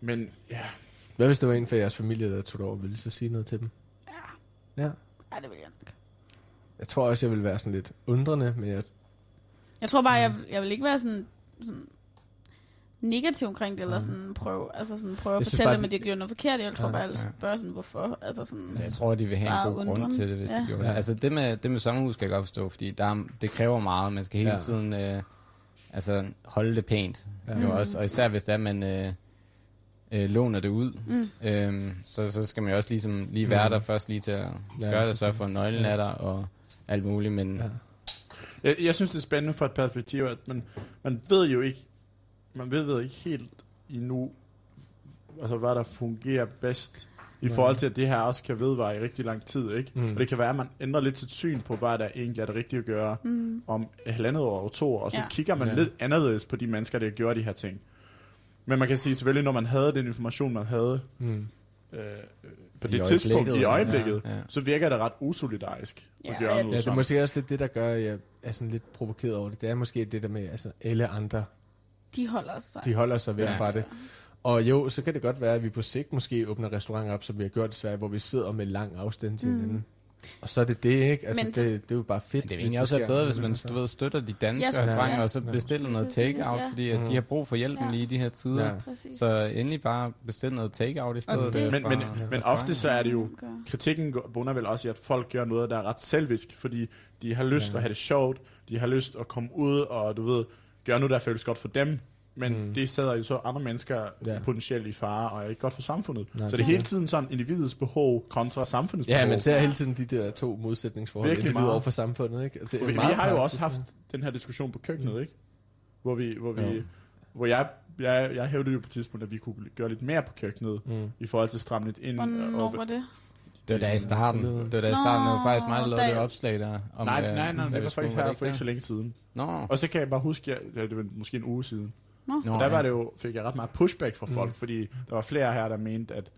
C: Men ja,
B: Hvad hvis det var en fra jeres familie, der tog det over? Vil I så sige noget til dem?
D: ja.
B: Ja.
D: Ej, det vil jeg nok.
B: Jeg tror også, jeg vil være sådan lidt undrende, men jeg,
D: Jeg tror bare, jeg,
B: Mm.
D: jeg vil ikke være sådan, sådan negativ omkring det, eller sådan prøve, altså sådan prøve at fortælle
B: bare,
D: dem, at de gjorde noget forkert. Jeg tror
B: Ja,
D: bare,
A: ja.
D: spørge sådan, hvorfor. Altså sådan,
A: Så jeg tror, de vil have en god grund til det, hvis
D: Ja.
A: de gjorde det.
B: Ja.
A: Altså det med, det med sommerhus kan jeg godt forstå, fordi der, er- det kræver meget. Man skal hele
B: Ja.
A: tiden øh, altså, holde det pænt.
B: Ja.
A: Jo også, og især hvis det er, man øh, øh, låner det ud,
D: mm.
A: øhm, så, så skal man jo også ligesom lige være
B: Mm.
A: der først lige til at
B: Ja,
A: gøre det, så for nøglen er der og alt muligt. Men
B: ja.
C: Jeg, jeg synes, det er spændende fra et perspektiv, at man, man ved jo ikke, man ved, ved ikke helt endnu, altså hvad der fungerer bedst, i
B: Nej.
C: forhold til, at det her også kan vedvare i rigtig lang tid, ikke?
B: Mm.
C: Og det kan være, at man ændrer lidt sit syn på, hvad der egentlig er det rigtige at gøre
D: Mm.
C: om et halvandet år og to år, og så
D: Ja.
C: ja. kigger man
B: Ja.
C: ja. lidt anderledes på de mennesker, der gjorde de her ting. Men man kan sige selvfølgelig, når man havde den information, man havde
B: Mm.
C: øh, på
A: I
C: det tidspunkt i
A: ja.
C: øjeblikket,
A: Ja, ja.
C: så virker det ret usolidarisk
D: Ja,
C: at gøre
D: ja,
C: noget
B: Ja, det er måske også lidt det, der gør, at jeg er sådan lidt provokeret over det. Det er måske det der med, altså, alle andre,
D: De holder sig.
B: de holder sig væk
A: Ja.
B: fra det. Og jo, så kan det godt være, at vi på sigt måske åbner restauranter op, som vi har gjort i Sverige, hvor vi sidder med lang afstand til
D: Mm.
B: hinanden. Og så er det det, ikke? Altså,
D: Men-
B: det, det er jo bare fedt.
A: Men det
B: hvis
A: egentlig også
B: sker.
A: bedre, hvis man du ved, støtter de danske ja, restauranter,
B: ja.
A: og så
B: Ja.
A: bestiller noget
D: sige det,
A: take-out,
D: ja.
A: fordi at
B: Mm.
A: de har brug for hjælpen
D: Ja.
A: lige i de her tider.
B: Ja.
D: Præcis.
A: Så endelig bare bestil noget take-out i stedet.
D: det-
C: Men, men,
B: Ja.
C: men ofte så er det jo, kritikken bunder vel også i, at folk gør noget, der er ret selvisk, fordi de har lyst
B: Ja.
C: ja. at have det sjovt, de har lyst at komme ud, og du ved, gøre noget, der føles godt for dem, men
B: Mm.
C: det sætter jo så andre mennesker
B: Ja.
C: ja. potentielt i fare, og er ikke godt for samfundet.
B: Nej,
C: så
B: det
C: er hele tiden sådan individets behov kontra samfundets behov.
B: Ja, man ser hele tiden de der to modsætningsforhold,
C: Virkelig
B: individet
C: meget.
B: over for samfundet, ikke? Det er
C: vi, vi
B: meget
C: har jo også haft den her diskussion på køkkenet, mm. ikke? Hvor vi, hvor vi,
B: Jo.
C: hvor jeg, jeg, jeg hævdede jo på et tidspunkt, at vi kunne gøre lidt mere på køkkenet,
B: Mm.
C: i forhold til at stramme lidt ind.
D: Hvornår
C: og,
D: var det?
A: Det var da i starten. Det var da i starten, det var faktisk mig, der lavede det opslag der. Om,
C: nej,
A: øh,
C: nej, nej,
A: hvad
C: det var faktisk her for
A: ikke
C: så længe siden.
A: Nå,
C: Og så kan jeg bare huske, at det var måske en uge siden.
D: Nå.
C: Og der var det jo, fik jeg ret meget pushback fra folk,
B: Mm.
C: mm. fordi der var flere her, der mente, at,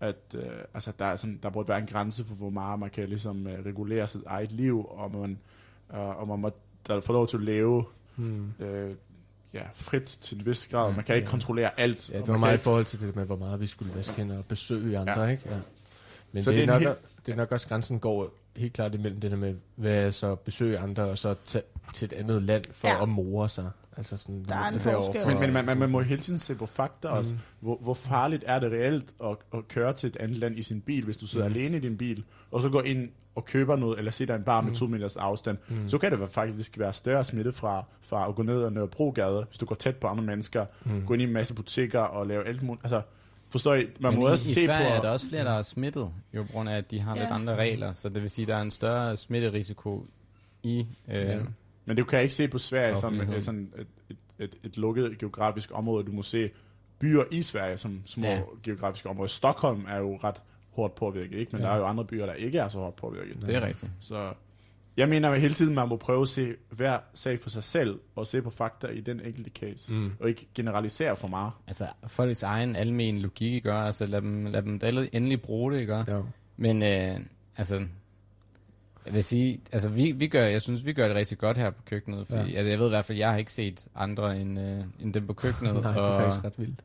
C: at øh, altså, der, er sådan, der burde være en grænse for, hvor meget man kan ligesom, øh, regulere sit eget liv, og man, øh, og man må der får lov til at leve
B: Mm.
C: øh, ja, frit til en vis grad.
A: Ja.
C: Man kan ikke
B: Ja.
C: kontrollere alt.
B: Ja, det var meget i forhold til det med, hvor meget vi skulle vaske og besøge andre,
C: Ja.
B: ikke? Ja. Men
C: Så
B: det,
C: det
B: er
C: er en
B: nok,
C: helt-
B: det er nok også, grænsen går helt klart imellem det der med, hvad er så besøge andre, og så tage til et andet land for
D: Ja.
B: at more sig. Altså sådan,
D: Der er en forskel.
B: for-
C: Men, men man, man, man må hele tiden se på fakta mm. også. Hvor, hvor farligt er det reelt at, at køre til et andet land i sin bil, hvis du sidder
B: Mm.
C: alene i din bil, og så går ind og køber noget, eller sætter en bar med
B: Mm.
C: to meters afstand,
B: Mm.
C: mm. så kan det være faktisk være større smitte fra, fra at gå ned ad Nørrebrogade, hvis du går tæt på andre mennesker,
B: Mm.
C: gå ind i en masse butikker og lave alt muligt. Altså, forstår I? Man
A: Men
C: må
A: i,
C: også
A: i
C: se
A: Sverige
C: på...
A: er der også flere, der er smittet, jo på grund af, at de har
D: Ja.
A: lidt andre regler. Så det vil sige, at der er en større smitterisiko i... Øh,
B: Ja.
C: Men du kan ikke se på Sverige som sådan et, et, et, et lukket geografisk område. Du må se byer i Sverige som små
A: Ja.
C: geografiske områder. Stockholm er jo ret hårdt påvirket, ikke? men
B: ja.
C: der er jo andre byer, der ikke er så hårdt påvirket.
A: Det er rigtigt.
C: Så jeg mener at hele tiden, man må prøve at se hver sag for sig selv, og se på fakta i den enkelte case,
B: Mm.
C: og ikke generalisere for meget.
A: Altså, folks egen almen logik, ikke? Altså, lad dem, lad dem endelig bruge det, ikke?
B: Ja.
A: Men, øh, altså... Jeg vil sige, altså vi, vi gør, jeg synes, vi gør det rigtig godt her på køkkenet, fordi
B: Ja.
A: ja. altså, jeg ved i hvert fald, jeg har ikke set andre end, øh, end dem på køkkenet. [laughs]
B: Nej, det er
A: og,
B: faktisk ret vildt.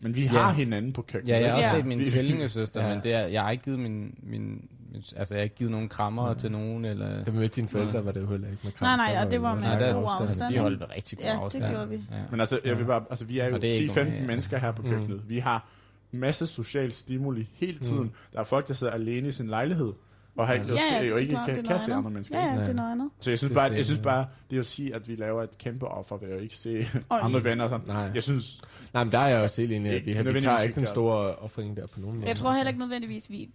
C: Men vi
A: Ja.
C: har hinanden på køkkenet.
A: Ja, jeg har også
D: Ja.
A: set min
C: Vi-
A: tvillingesøster,
B: Ja. [laughs]
A: ja. men det er, jeg har ikke givet min, min altså jeg har ikke givet nogen krammer
B: Ja.
A: til nogen, eller...
B: Vi mødte dine forældre,
A: Nej.
B: var det jo heller ikke med
D: Nej, nej,
B: Der
D: og det var med
B: lang
D: god
B: afstand.
D: afstand.
A: Altså, de holdt ved rigtig god
D: Ja, det
A: afstand.
D: gjorde vi.
A: Ja.
C: Men altså, jeg vil bare, altså vi er jo
A: Og det er ikke
C: 10-15
A: nogen, ja.
C: mennesker her på
B: Mm.
C: køkkenet. Vi har masse social stimuli hele tiden.
B: Mm.
C: Der er folk, der sidder alene i sin lejlighed, og, har,
B: Ja.
C: og,
D: Ja, ja,
C: og
D: det
C: ikke
D: klart, det
C: kan, kan se andre mennesker.
D: Ja,
C: ikke?
D: ja, det er noget andet.
C: Så jeg synes,
B: Det
C: bare, jeg
B: det,
C: synes bare, det er at sige, at vi laver et kæmpe offer ved at ikke se
D: Og
C: andre venner og sådan.
B: Nej.
C: Jeg synes,
B: Nej, men der er jeg også helt enig, at
C: Ikke
B: vi, vi tager
C: ikke
B: ikke den store offring der på nogen måde.
D: Jeg tror heller ikke nødvendigvis, vi,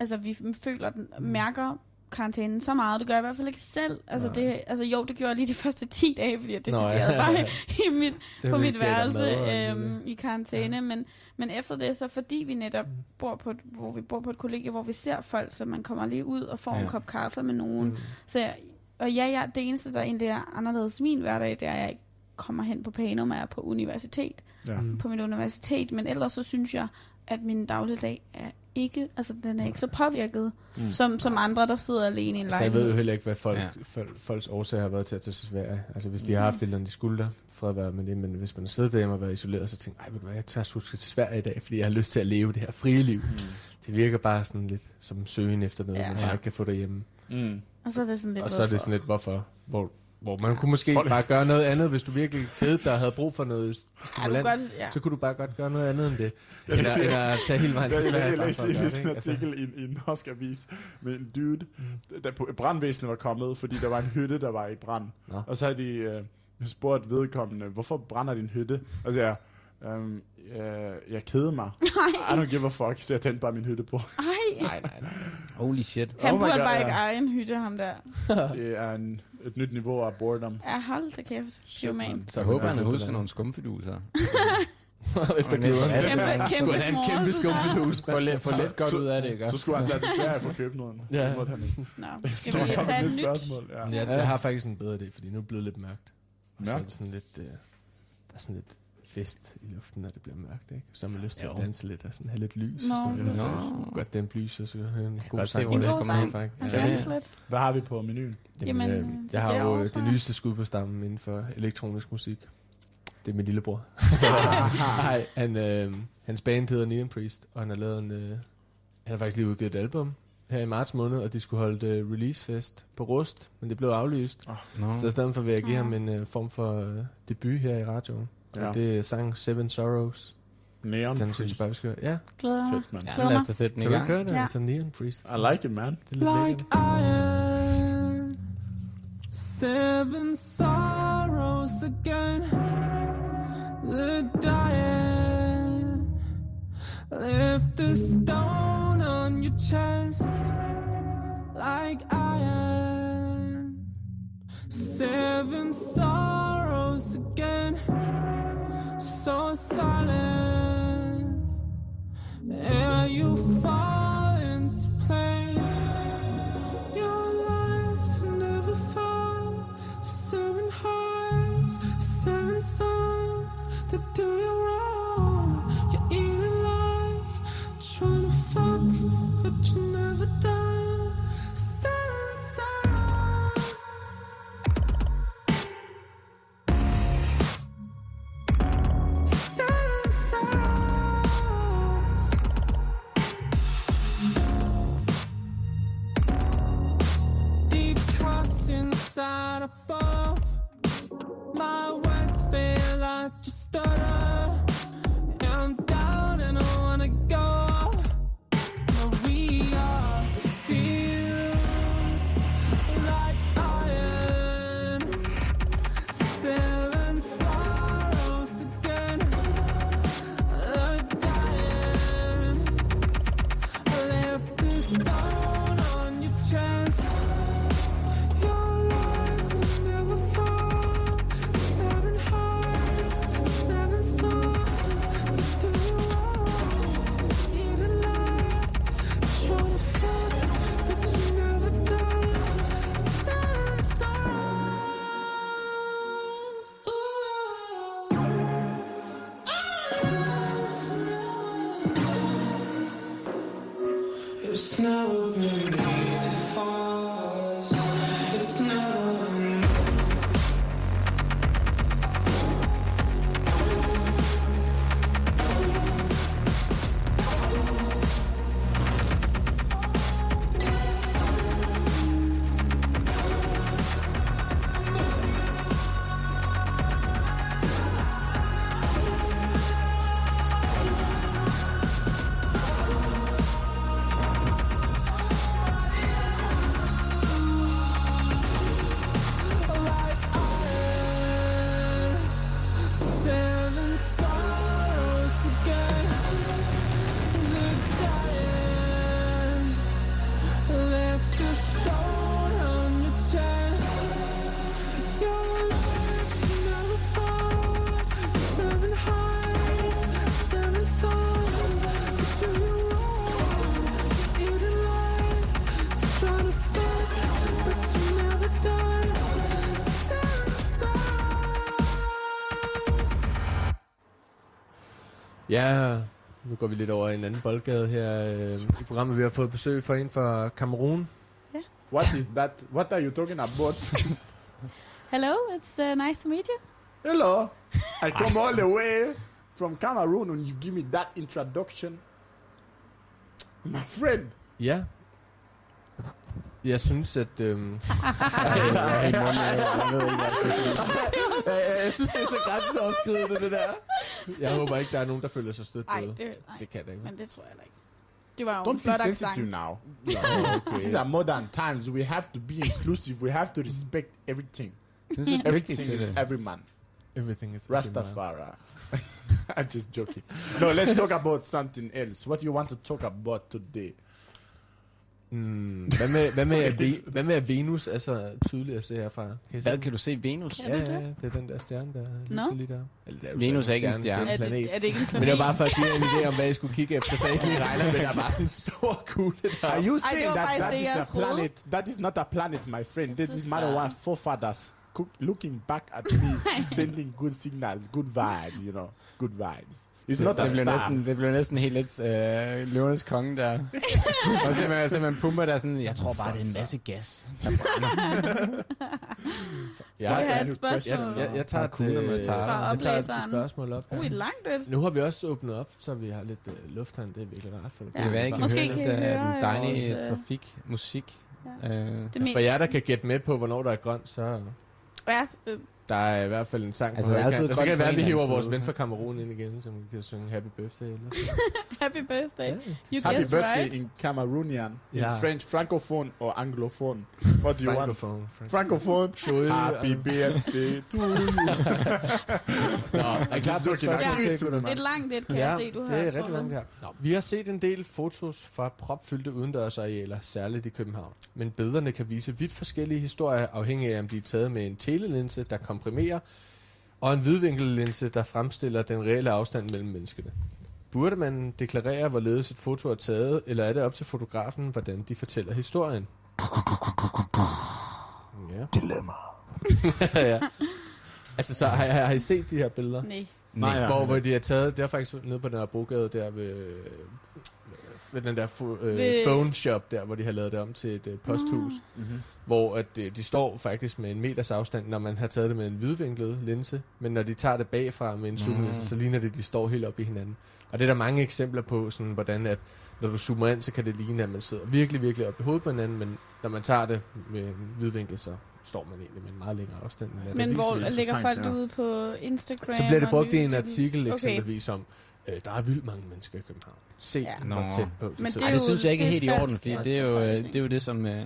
D: altså, vi føler, den, mærker karantænen så meget. Det gør jeg i hvert fald ikke selv. Altså,
B: Nej.
D: det, altså jo, det gjorde jeg lige de [laughs] første 10 dage, fordi jeg
B: Nå, ja.
D: deciderede bare [laughs] i mit,
B: Det
D: på mit værelse
B: alt
D: øhm, i karantæne. Ja. Men, men efter det, så fordi vi netop bor på, et, hvor vi bor på et kollegie, hvor vi ser folk, så man kommer lige ud og får ja. en kop kaffe med nogen.
B: Mm.
D: Så jeg, og ja, ja, det eneste, der egentlig er anderledes i min hverdag, det er, at jeg ikke kommer hen på Panum, er på universitet.
C: ja.
B: Mm.
D: På mit universitet. Men ellers så synes jeg, at min dagligdag er ikke, altså den er ikke så påvirket,
C: Mm.
D: mm. som, som andre, der sidder alene i en
B: Så jeg ved jo
D: lejlighed.
B: heller ikke, hvad folk, ja. Folk, folks årsager har været til at tage til Sverige. Altså hvis de har haft et eller andet, de skulle der, for at være med det. Men hvis man har siddet derhjemme og været isoleret, så tænker jeg, ved du hvad, jeg tager sgu til Sverige i dag, fordi jeg har lyst til at leve det her frie liv.
C: Mm.
B: Det virker bare sådan lidt som søgen efter noget,
D: Ja.
B: man bare ikke kan få derhjemme.
C: Mm.
D: Og så er det sådan lidt,
B: Og så er det sådan lidt, hvorfor? Hvor, hvor man kunne måske
C: Folk-
B: bare gøre noget andet, hvis du virkelig kedede dig og havde brug for noget stimulant.
D: godt, ja.
B: Så kunne du bare godt gøre noget andet end det, end at, end at tage hele vejen til Sverige.
C: jeg læste en?
B: Altså,
C: artikel i, en- i en norsk avis med en dude, der på brandvæsenet var kommet, fordi der var en hytte, der var i brand.
B: Nå.
C: Og så havde de øh, spurgt vedkommende, hvorfor brænder din hytte? Og så siger jeg, Um, jeg, jeg kedede mig. [laughs]
D: Nej,
C: I don't give a fuck, så jeg tændte bare min hytte på.
D: ej.
B: Nej, nej, nej.
A: Holy shit.
D: Han
C: Oh
D: burde
C: God,
D: bare
C: ja.
D: ikke eje en hytte, ham der.
C: Det er en, et nyt niveau af boredom.
D: Ja, hold da kæft.
C: Shit,
D: man.
C: man.
A: Så jeg håber, han
B: er
A: husker nogle skumfiduser. [laughs] [laughs]
B: Efter
A: Og næste
B: glæder.
A: aske.
D: Kæmpe, kæmpe
B: kæmpe
D: små.
B: skumfidus? [laughs]
A: Få lidt, få lidt godt ud af det, ikke
C: Så skulle han tage til Sverige for at købe noget.
B: Ja.
D: Nå, skal
C: der
D: vi
C: kommer
D: tage
C: et
D: nyt?
C: spørgsmål. Ja.
B: Jeg, jeg har faktisk en bedre idé, fordi nu er det blevet lidt mørkt. Og så er
C: Mørkt?
B: det sådan lidt... Øh, der er sådan lidt fest i luften, når det bliver mørkt, ikke? Så har man lyst til
A: Jo.
B: at danse lidt og sådan have lidt lys.
D: Nå.
B: noget.
A: Nå.
B: Godt dæmpe lys, og så høre en god sang.
A: hvor
D: En
A: det
D: god
A: kommer
D: sang.
A: hen.
B: faktisk.
A: Ja, ja.
C: Hvad har vi på menuen?
B: Jamen,
D: Jamen,
B: øh, jeg har
D: det
B: jo det nyeste skud på stammen inden for elektronisk musik. Det er min lillebror. [laughs] Nej, han, øh, hans band hedder Neon Priest, og han har lavet en... Øh, han har faktisk lige udgivet et album her i marts måned, og de skulle holde øh, releasefest på Rust, men det blev aflyst.
A: Nå.
B: Så i stedet for vil jeg give
D: Ja.
B: ham en øh, form for øh, debut her i radioen. Ja.
C: Ja.
B: Og det er sang Seven Sorrows.
C: Neon
B: Den synes jeg
C: Priest.
B: bare, vi skal høre. Ja,
D: Glæder.
C: Fedt, man.
A: Ja, lad os da sætte den i
B: kan vi
A: gang.
B: ikke høre det?
D: Ja.
B: Altså Neon Priest.
C: I like it, man.
B: Det er lidt
F: like
B: lækkert.
F: iron. Seven sorrows again. The dying. Lift the stone on your chest. Like iron. Seven sorrows again so silent? Are you falling to play? Inside fall. My words feel like just stutter.
B: Ja, nu går vi lidt over i en anden boldgade her øh, i programmet. Vi har fået besøg fra en fra Kamerun.
C: What is that? What are you talking about? [laughs]
D: Hello, it's uh, nice to meet you.
C: Hello. I come all the way from Cameroon and you give me that introduction. My friend.
B: Ja. Jeg synes, at... Øhm, [laughs]
A: Jeg ved ikke, hvad
B: jeg, [laughs] jeg, jeg synes, det er så grænseoverskridende, det der. Jeg håber ikke, der er nogen, der føler sig stødt
D: Nej, det, nej,
B: Det kan det ikke.
D: men det tror jeg ikke. Det var
C: Don't be
D: flot
C: sensitive
D: accent.
C: now.
B: Nå, [laughs] okay.
C: These are modern times. We have to be inclusive. We have to respect everythting.
A: Jeg synes, det er vigtigt
C: Everything is every man.
B: Everything is
C: Rastafari. I'm just joking. No, let's talk about something else. What do you want to talk about today?
B: Mm, hvad, med, hvad, med, at [laughs] Ve- hvad med, at Venus er så tydelig at se herfra? Kan I se
A: Hvad
B: den?
A: kan du se Venus?
D: Kan
B: Ja,
D: du det?
B: ja, det er den der stjerne, der
D: Nå.
B: lyser lige der. Eller, det er jo
A: Venus
B: så
A: er ikke en stjerne.
B: er en
D: det,
B: planet.
D: er det ikke en
B: Men det var
D: planet?
B: bare for at give jer en idé om, hvad I skulle kigge efter, så jeg ikke lige [laughs] regner at der er bare sådan en stor kugle der.
C: Are you saying
D: var
C: that
D: faktisk
C: that is
D: jeg
C: a planet? That is not a planet, my friend. This is
D: a
C: matter what forefathers cook, looking back at me, [laughs] sending good signals, good vibes, you know, good vibes. It's not a
A: Det blev, næsten, det blev næsten helt lidt øh, løvernes konge der. [laughs] og simpelthen, simpelthen pumper der sådan, jeg tror bare, det er en masse gas. Der brænder.
D: Vi have et
B: jeg,
D: spørgsmål?
B: jeg, jeg tager et,
A: med
B: øh,
A: tarter.
B: jeg tager et spørgsmål op.
D: Ui, langt det.
B: Nu har vi også åbnet op, så vi har lidt øh, luft her. Det er virkelig rart for
A: Det kan være, I kan
D: Måske
A: høre lidt af
D: høre
A: den dejlige
D: vores, øh,
A: trafik, musik.
D: Ja.
A: Øh,
D: Det
B: For jer, der kan gætte med på, hvornår der er grønt, så
D: ja, øh,
B: der er i hvert fald en sang
A: Altså,
B: på
A: der er
B: højkant. Og så
A: grønt
B: kan det
A: på
B: være, at vi hiver vores ven
A: så.
B: fra Kamerun ind igen, som kan synge Happy Birthday. Eller? [laughs]
D: happy birthday. You
C: Happy
D: guessed
C: birthday
D: right.
C: in Cameroonian, in. French, francophone or anglophone. What do you want?
B: Francophone.
C: Francophone.
B: Joyeux,
C: Happy [laughs] birthday to you.
B: Nå, er klar på et spørgsmål til, gutter?
D: Et langt et, kan
B: Ja,
D: jeg se, du har.
B: det er rigtig langt her. Nå, vi har set en del fotos fra propfyldte udendørsarealer, særligt i København. Men billederne kan vise vidt forskellige historier, afhængig af om de er taget med en telelinse, der komprimerer, og en vidvinkellinse, der fremstiller den reelle afstand mellem menneskene. Burde man deklarere, hvorledes et foto er taget, eller er det op til fotografen, hvordan de fortæller historien? Ja. Dilemma. [laughs] ja. Altså, så har, har, har I set de her billeder?
D: Nej.
C: Nej.
B: Hvor, hvor de har taget, det er faktisk nede på den her brogade der ved, ved den der fo, øh,
D: Ved-
B: phone shop der, hvor de har lavet det om til et øh, posthus.
C: Mm-hmm.
B: Hvor at, øh, de står faktisk med en meters afstand, når man har taget det med en vidvinklet linse. Men når de tager det bagfra med en zoomlinse, så ligner det, at de står helt op i hinanden. Og det er der mange eksempler på, sådan, hvordan at, når du zoomer ind, så kan det ligne, at man sidder virkelig, virkelig op i hovedet på hinanden. Men når man tager det med en vidvinkel, så står man egentlig med en meget længere afstand.
D: Men
B: det
D: hvor ligger folk
C: ja.
D: ude på Instagram?
B: Så bliver det brugt i en artikel
D: Okay.
B: eksempelvis om, øh, der er vildt mange mennesker i København. Se,
D: Ja.
B: hvor tæt på. de
D: Men det
A: Ej, det synes jeg ikke er helt i orden, fordi det er jo, øh, det er jo det, som øh,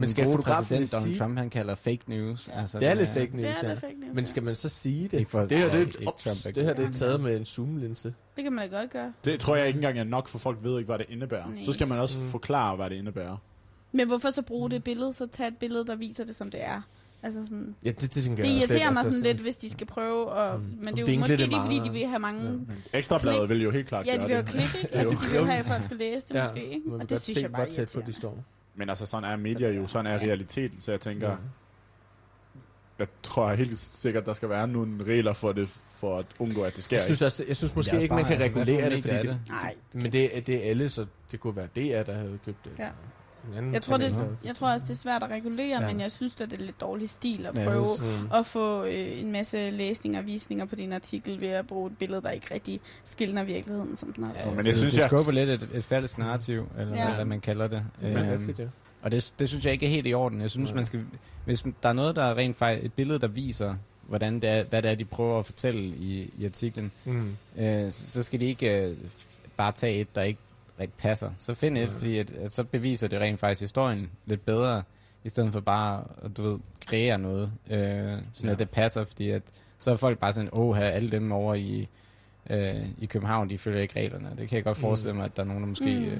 B: Men skal fotografen
A: præsident
B: sige-
A: Donald Trump, han kalder fake news.
D: Ja.
A: Altså,
B: Det er lidt fake
D: Det
B: news,
D: er
B: ja.
D: det fake news,
B: Men skal man så sige det?
A: For-
B: det her det er ops.
A: Trump?
B: Det her det er taget med en zoomlinse.
D: Det kan man da godt gøre.
C: Det tror jeg ikke engang er nok, for folk ved ikke, hvad det indebærer.
D: Nej.
C: Så skal man også
B: Mm.
C: forklare, hvad det indebærer.
D: Men hvorfor så bruge det billede, så tag et billede, der viser det, som det er? Altså sådan,
B: Ja, det, det
D: det
B: jeg
D: irriterer mig
B: altså
D: sådan lidt, hvis de skal prøve, og,
B: Mm.
D: men det er jo måske
B: det
D: fordi de vil have mange...
B: Ja.
C: Men Ekstrabladet vil jo helt klart
D: Ja, de vil jo
C: det.
D: klikke, ikke? [laughs]
B: Jo.
D: Altså, de vil
B: Jo.
D: have, at folk [laughs] skal læse det
B: Ja,
D: måske, ikke?
B: man vil
D: Og
B: godt se, hvor
D: bare
B: tæt på de står.
C: Men altså, sådan er media jo. Sådan er
D: Ja.
C: realiteten. Så jeg tænker,
B: Ja.
C: jeg tror helt sikkert, der skal være nogle regler for det, for at undgå, at det sker.
B: Jeg synes, også, jeg synes måske
A: også
B: ikke, man kan
A: altså,
B: regulere det, fordi
A: er
B: det,
A: det?
D: Nej,
B: men det, det er alle, så det kunne være DR, der havde købt det.
D: Ja.
B: En anden
D: jeg tror, det, jeg tror også, det er svært at regulere,
B: Ja.
D: men jeg synes, at det er lidt dårlig stil at prøve
A: synes-
B: Mm.
D: at få øh, en masse læsninger og visninger på din artikel ved at bruge et billede, der ikke rigtig skildrer virkeligheden, som den har.
A: Ja,
C: men jeg
A: det,
C: synes,
A: det
C: jeg-
A: skubber lidt et, et falsk narrativ, eller
D: Ja.
A: ja. hvad man kalder det.
B: Men
A: Øhm,
B: ja.
A: og det, det synes jeg ikke er helt i orden. Jeg synes,
B: Nej.
A: man skal, hvis der er noget, der er rent faktisk et billede, der viser, hvordan det er, hvad det er, de prøver at fortælle i, i artiklen,
B: Mm.
A: øh, så, så skal de ikke øh, bare tage et, der ikke rigtig passer. Så find et, fordi at, at så beviser det rent faktisk historien lidt bedre, i stedet for bare at, du ved, kreere noget, øh, sådan
B: Ja.
A: at det passer, fordi at, så er folk bare sådan, åh, her alle dem over i, øh, i København, de følger ikke reglerne. Det kan jeg godt
B: Mm.
A: forestille mig, at der er nogen, der måske
D: Mm.
A: øh,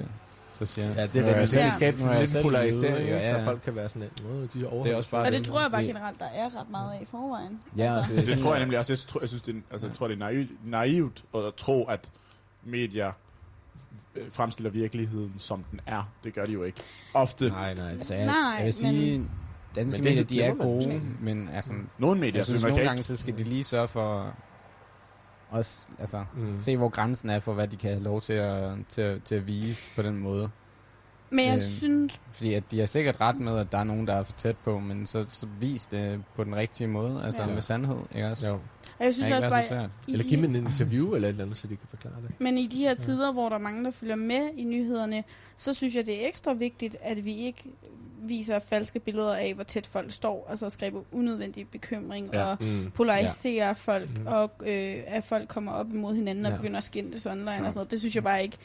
A: så siger,
B: Ja, det er
A: "Nu
B: rigtigt. Det
A: selv-
B: kan skabe
A: nu er jeg
B: lidt polarisering,
A: jøde",
B: ikke?
A: ja,
B: så folk kan være sådan lidt, "Nå, de overholder
A: Det er også bare
D: Og
A: det.
D: det tror jeg bare generelt, der er ret meget af i forvejen.
A: Ja,
D: altså,
A: det,
C: Det tror jeg nemlig også. Jeg, tror, jeg synes, det er, altså, jeg tror, det er naivt, naivt at tro, at medier fremstiller virkeligheden, som den er. Det gør de jo ikke. Ofte.
A: Nej, nej. Altså, jeg,
D: Nej,
A: jeg vil sige, danske
B: Men det
A: medier, de er
B: man
A: gode, men altså,
C: Nogle medier,
A: jeg synes, nogle gange, så skal de lige sørge for også, altså,
B: Mm.
A: se, hvor grænsen er for, hvad de kan have lov til at, til, at- til at vise på den måde.
D: Men jeg
A: Øhm,
D: synes,
A: Fordi at de har sikkert ret med, at der er nogen, der er for tæt på, men så, så vis det på den rigtige måde, altså
D: Ja.
A: med sandhed, ikke også?
B: Jo.
D: og jeg synes
A: det
D: også
A: ikke så
D: bare,
A: svært.
B: Eller give dem en interview eller et eller andet, så de kan forklare det.
D: Men i de her tider, hvor der er mange, der følger med i nyhederne, så synes jeg, det er ekstra vigtigt, at vi ikke viser falske billeder af, hvor tæt folk står, altså at skabe unødvendig bekymring
C: Ja.
D: og
B: Mm.
D: polarisere ja. folk,
B: Mhm.
D: og øh, at folk kommer op imod hinanden og
B: Ja.
D: begynder at skændes online
C: Sure.
D: og sådan noget. Det synes jeg bare ikke,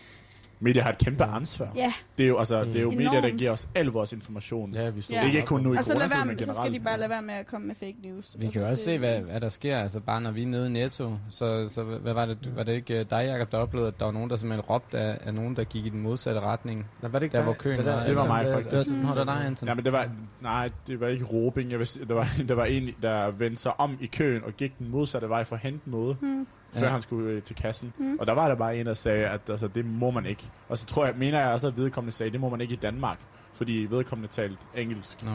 C: Media har et kæmpe ansvar.
D: Ja,
C: Det er jo, altså, det er jo
D: Mm.
C: media, der
D: Enormt.
C: giver os al vores information.
B: Ja, vi står
D: Ja.
C: Det er ikke kun nu i
D: og så, lad
C: coronatiden,
D: være,
C: men
D: med- så skal
C: generelt.
D: de bare lade være med at komme med fake news.
A: Vi
D: Altså,
A: kan jo også se,
D: det-
A: hvad, hvad der sker. Altså bare når vi er nede i Netto, så, så hvad var det, var det ikke øh, dig, Jacob, der oplevede, at der var nogen, der simpelthen råbte af, af nogen, der gik i den modsatte retning?
B: Nå, var det ikke
A: Der, hvor køen
B: der-
A: var.
C: Det var mig, faktisk.
B: hvad-
A: Det var, det var dig, Anton.
C: Ja, men det var, nej, det var ikke råbing. Jeg vil, sige- der, var, der var en, der vendte sig om i køen og gik den modsatte vej for at hente noget,
D: Hmm.
C: Før
A: Ja.
C: han skulle øh, til kassen.
D: Mm.
C: Og der var der bare en, der sagde, at altså, det må man ikke. Og så tror jeg, mener jeg også, at vedkommende sagde, at det må man ikke i Danmark. Fordi vedkommende talte engelsk.
A: Nå.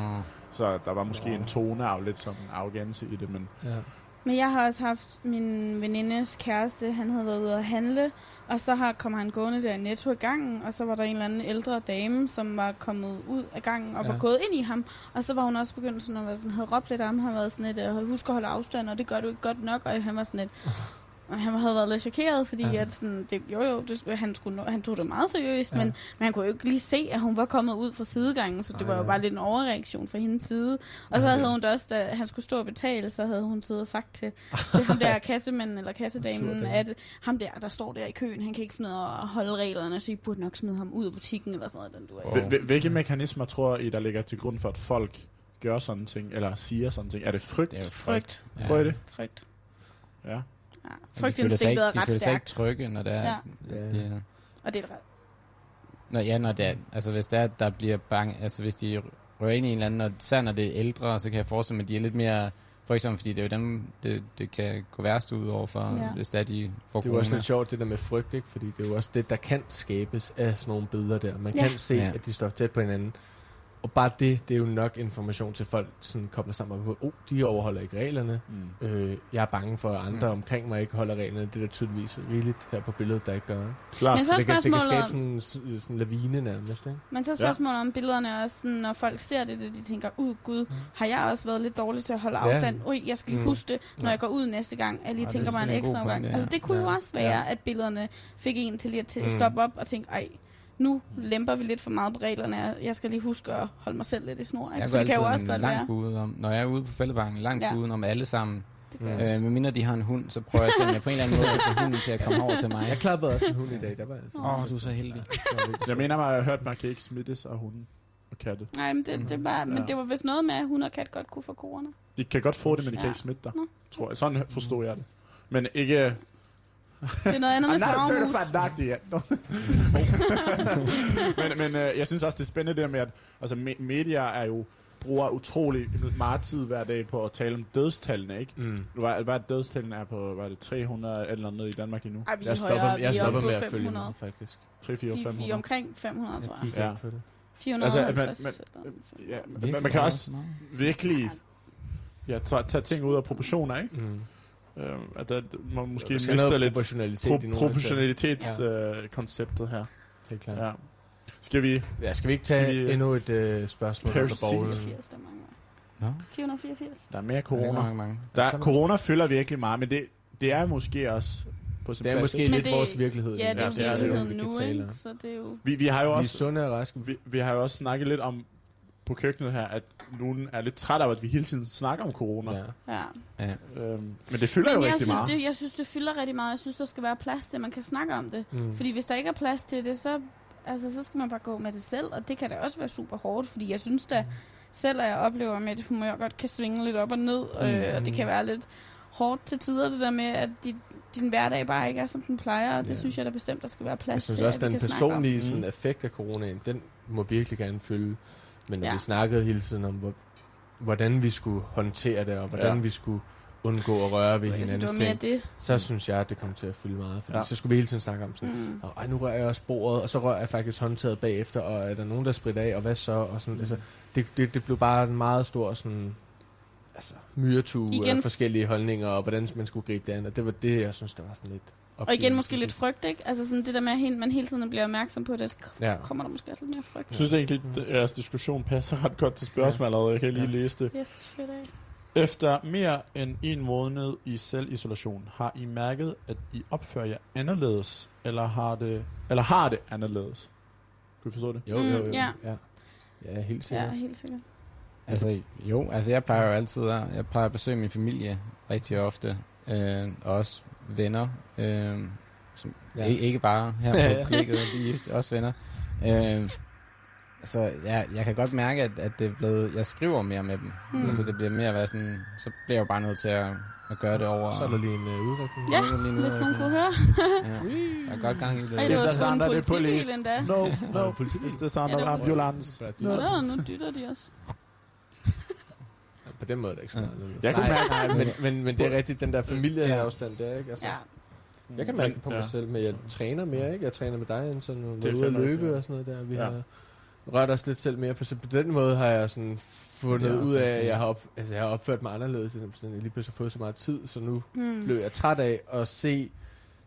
C: Så der var måske en tone af lidt sådan arrogance i det, men
B: Ja.
D: Men jeg har også haft min venindes kæreste, han havde været ude at handle, og så har, kom han gående der i Netto i gangen, og så var der en eller anden ældre dame, som var kommet ud af gangen og
B: Ja.
D: var gået ind i ham, og så var hun også begyndt sådan at være sådan, havde råbt lidt af ham, han havde været sådan lidt, øh, husk at holde afstand, og det gør du ikke godt nok, og han var sådan lidt, [laughs] og han havde været lidt chokeret, fordi
B: Ja.
D: ja. at sådan, det, jo jo, det, han, skulle, han tog det meget seriøst,
B: Ja.
D: ja. men, men han kunne jo ikke lige se, at hun var kommet ud fra sidegangen, så det
B: Ej,
D: var jo
B: ja.
D: bare lidt en overreaktion fra hendes side. Og så
B: Ja.
D: havde hun da også, da han skulle stå og betale, så havde hun siddet og sagt til, til ham der [laughs] kassemanden eller kassedamen,
B: dame.
D: at ham der, der står der i køen, han kan ikke finde ud af at holde reglerne, så I burde nok smide ham ud af butikken eller sådan noget. Den du er.
A: Wow.
C: Hvil- hvil- hvilke mekanismer tror I, der ligger til grund for, at folk gør sådan ting, eller siger sådan ting? Er det frygt?
A: Det er jo
D: Frygt.
A: Ja.
C: Tror I det?
D: Frygt.
C: Ja.
D: Ja.
A: Men de føler sig
D: Frygtinstinktet
A: ikke,
D: er
A: de
D: ret
A: føler sig ikke
D: stærkt,
A: trygge, når det er...
D: Ja.
B: Ja.
A: Det, er-
D: og det er ret.
A: Når, ja, når det er, altså hvis det er, at der bliver bange, altså hvis de rører ind i en eller anden, og især når det er ældre, så kan jeg forestille mig, at de er lidt mere, for eksempel, fordi det er jo dem, det, det kan gå værst ud over for,
D: Ja.
A: ja. hvis det er, de får
B: Det er jo også lidt sjovt, det der med frygt, ikke? Fordi det er jo også det, der kan skabes af sådan nogle billeder der. Man
D: Ja.
B: kan se,
A: Ja.
B: at de står tæt på hinanden. Og bare det, det er jo nok information til folk, sådan kobler sammen på, oh, de overholder ikke reglerne.
C: Mm.
B: Øh, jeg er bange for, at andre
A: Mm.
B: omkring mig ikke holder reglerne. Det er der tydeligvis rigeligt her på billedet, der ikke gør.
C: Klart.
D: Men så
B: det, kan, det kan skabe sådan, en lavine nærmest, ikke?
D: Men så er spørgsmålet om billederne er også sådan, når folk ser det, de tænker, ud gud, har jeg også været lidt dårlig til at holde
B: Ja.
D: afstand? Ui, jeg skal lige
B: Mm.
D: huske det, når
B: Ja.
D: jeg går ud næste gang, at jeg lige
A: Ja, er
D: tænker mig en ekstra
A: pointe, ja.
D: Altså det kunne jo
B: Ja.
D: også være,
B: Ja.
D: at billederne fik en til lige at til-
B: Mm.
D: stoppe op og tænke, ej, nu lemper vi lidt for meget på reglerne, jeg skal lige huske at holde mig selv lidt i snor. Ikke?
A: Jeg
D: For
A: går
D: det kan jo også godt
A: langt
D: være.
A: udenom, når jeg er ude på fældebanken, langt
D: Ja.
A: udenom alle sammen.
D: Det også.
A: Øh, medmindre de har en hund, så prøver jeg at se, om jeg på en eller anden måde kan få hunden til at komme over til mig.
B: Jeg klappede også en hund i dag, der var altså.
A: Åh, oh, du er så heldig.
C: Jeg mener mig, at jeg har hørt, at man kan ikke smittes af hunden og katte.
D: Nej, men det, det, var, men
C: Ja.
D: det var vist noget med, at hun og kat godt kunne få corona.
C: De kan godt få det, men de kan ikke smitte dig.
D: Nå.
C: Tror jeg. Sådan forstod jeg det. Men ikke...
D: Det er noget andet
C: I'm
D: med
C: not
D: flagermus.
C: certified doctor yet. [laughs] Men men øh, jeg synes også, det er spændende det der med, at altså, me- medier er jo bruger utrolig meget tid hver dag på at tale om dødstallene, ikke?
B: Mm.
C: Hvad, hvad dødstallene er på, hvad er det, 300 eller andet i Danmark lige nu?
D: Ej,
B: Jeg stopper,
D: højere,
B: jeg
D: er
B: stopper med at følge
D: 500.
B: med, faktisk.
C: 3, 4,
D: Vi, vi er
C: 500.
D: omkring 500, tror
B: Jeg kigger
C: Ja.
B: ikke på det.
D: 450.
C: Altså,
D: eller-
C: Ja,
A: Virkelig
C: man, man kan også virkelig ja, tage, tage ting ud af proportioner, ikke?
B: Mm.
C: Øh, at der, man måske
B: Der skal
C: mister
B: noget
C: lidt
B: proportionalitet
C: pro-
B: af
C: proportionalitetskonceptet her.
B: Helt klart.
C: Ja. Skal vi...
B: Ja, skal vi ikke tage
C: vi, øh,
B: endnu et øh, spørgsmål
C: Parasite?
B: borgen?
D: 484, der mangler.
A: Nå,
D: 484.
C: Der er mere
A: corona.
C: corona.
A: Mange, mange.
C: Der,
B: Sådan.
C: corona fylder virkelig meget, men det, det er måske også på sin
B: Det er
C: plads.
B: måske lidt
D: det-
B: vores virkelighed.
D: Ja, det er
C: Ja,
D: jo
C: er
D: virkeligheden nu, ikke? Så det er jo...
C: Vi, vi har jo
B: Vi er
C: også...
B: sunde og raske.
C: Vi, vi har jo også snakket lidt om på køkkenet her, at nogen er lidt træt af, at vi hele tiden snakker om corona.
B: Ja.
D: Ja.
A: Ja.
C: Øhm, men det fylder jo
D: Men jeg
C: rigtig
D: synes,
C: meget.
D: det, jeg synes, det fylder rigtig meget. Jeg synes, der skal være plads til, at man kan snakke om det.
B: Mm.
D: Fordi hvis der ikke er plads til det, så, altså, så skal man bare gå med det selv. Og det kan da også være super hårdt, fordi jeg synes da selv, at jeg oplever, at mit humør godt kan svinge lidt op og ned. Øh, og det kan være lidt hårdt til tider, det der med, at dit, din hverdag bare ikke er, som den plejer. Og det
B: Ja.
D: synes jeg da bestemt, der skal være plads
B: Jeg synes
D: til,
B: også,
D: at
B: den
D: kan snakke om.
B: personlige sådan,
C: Mm.
B: effekt af coronaen, den må virkelig gerne fylde. Men når
D: Ja.
B: vi snakkede hele tiden om, hvor, hvordan vi skulle håndtere det, og hvordan
C: Ja.
B: vi skulle undgå at røre ved hinandens ting,
D: det.
B: så synes jeg, at det kom til at fylde meget. Fordi
C: Ja.
B: så skulle vi hele tiden snakke om sådan,
D: Mm.
B: og, ej, nu rører jeg også bordet, og så rører jeg faktisk håndtaget bagefter, og er der nogen, der spritter af, og hvad så? Og sådan, altså, det, det, det blev bare en meget stor sådan, altså, myretue
D: Igen-
B: af forskellige holdninger, og hvordan man skulle gribe det an, og det var det, jeg synes, der var sådan lidt
D: Og igen måske lidt frygt, ikke? Altså sådan det der med, at man hele tiden bliver opmærksom på det, så
B: Ja.
D: kommer der måske også lidt mere frygt.
C: Jeg synes det egentlig, at jeres diskussion passer ret godt til spørgsmålet. Jeg kan lige
B: Ja.
C: læse det.
D: Yes, fedt af.
C: Efter mere end en måned i selvisolation, har I mærket, at I opfører jer anderledes, eller har det, eller har det anderledes? Kunne I forstå det?
B: Jo, jo, jo.
D: Mm, ja.
B: ja. Ja, helt
D: Ja,
B: sikkert.
D: helt sikkert.
A: Altså, jo, altså jeg plejer jo altid at, jeg plejer at besøge min familie rigtig ofte, øh, og også venner. Øh, som
B: Ja.
A: ja. ikke, ikke bare her [laughs]
B: Ja,
A: på
B: ja.
A: klikket, vi er også venner. Øh, så ja, jeg kan godt mærke, at, at det er blevet, jeg skriver mere med dem.
D: Mm.
A: Altså det bliver mere at være sådan, så bliver jeg jo bare nødt til at, at gøre det over.
B: Så er der lige en uh, udrykning.
D: Ja,
A: lige nu,
D: hvis nogen
A: ikke?
D: kunne høre.
A: Ja, [laughs] der er godt gang i det.
D: Ej,
C: Is
D: det var sgu en politibil endda.
C: No, no. It's the sound
D: Ja,
C: of ambulance.
D: Nå, nu dytter de også.
B: På den måde er det ikke så
A: Ja.
B: meget.
C: Jeg kunne
B: nej,
C: mærke-
B: nej, men, men, men det er rigtigt, den der familieafstand der, ikke? Altså,
D: Ja.
B: Jeg kan mærke det på mig
C: Ja.
B: selv, men jeg træner mere, ikke? Jeg træner med dig, end sådan
C: Det
B: noget ude at løbe
C: ja.
B: og sådan noget der. Vi
C: Ja.
B: har rørt os lidt selv mere på, så på den måde har jeg sådan fundet
A: Det
B: ud af, at jeg har, op, altså, jeg har opført mig anderledes, end sådan, jeg lige pludselig har fået så meget tid, så nu
D: Hmm.
B: blev jeg træt af at se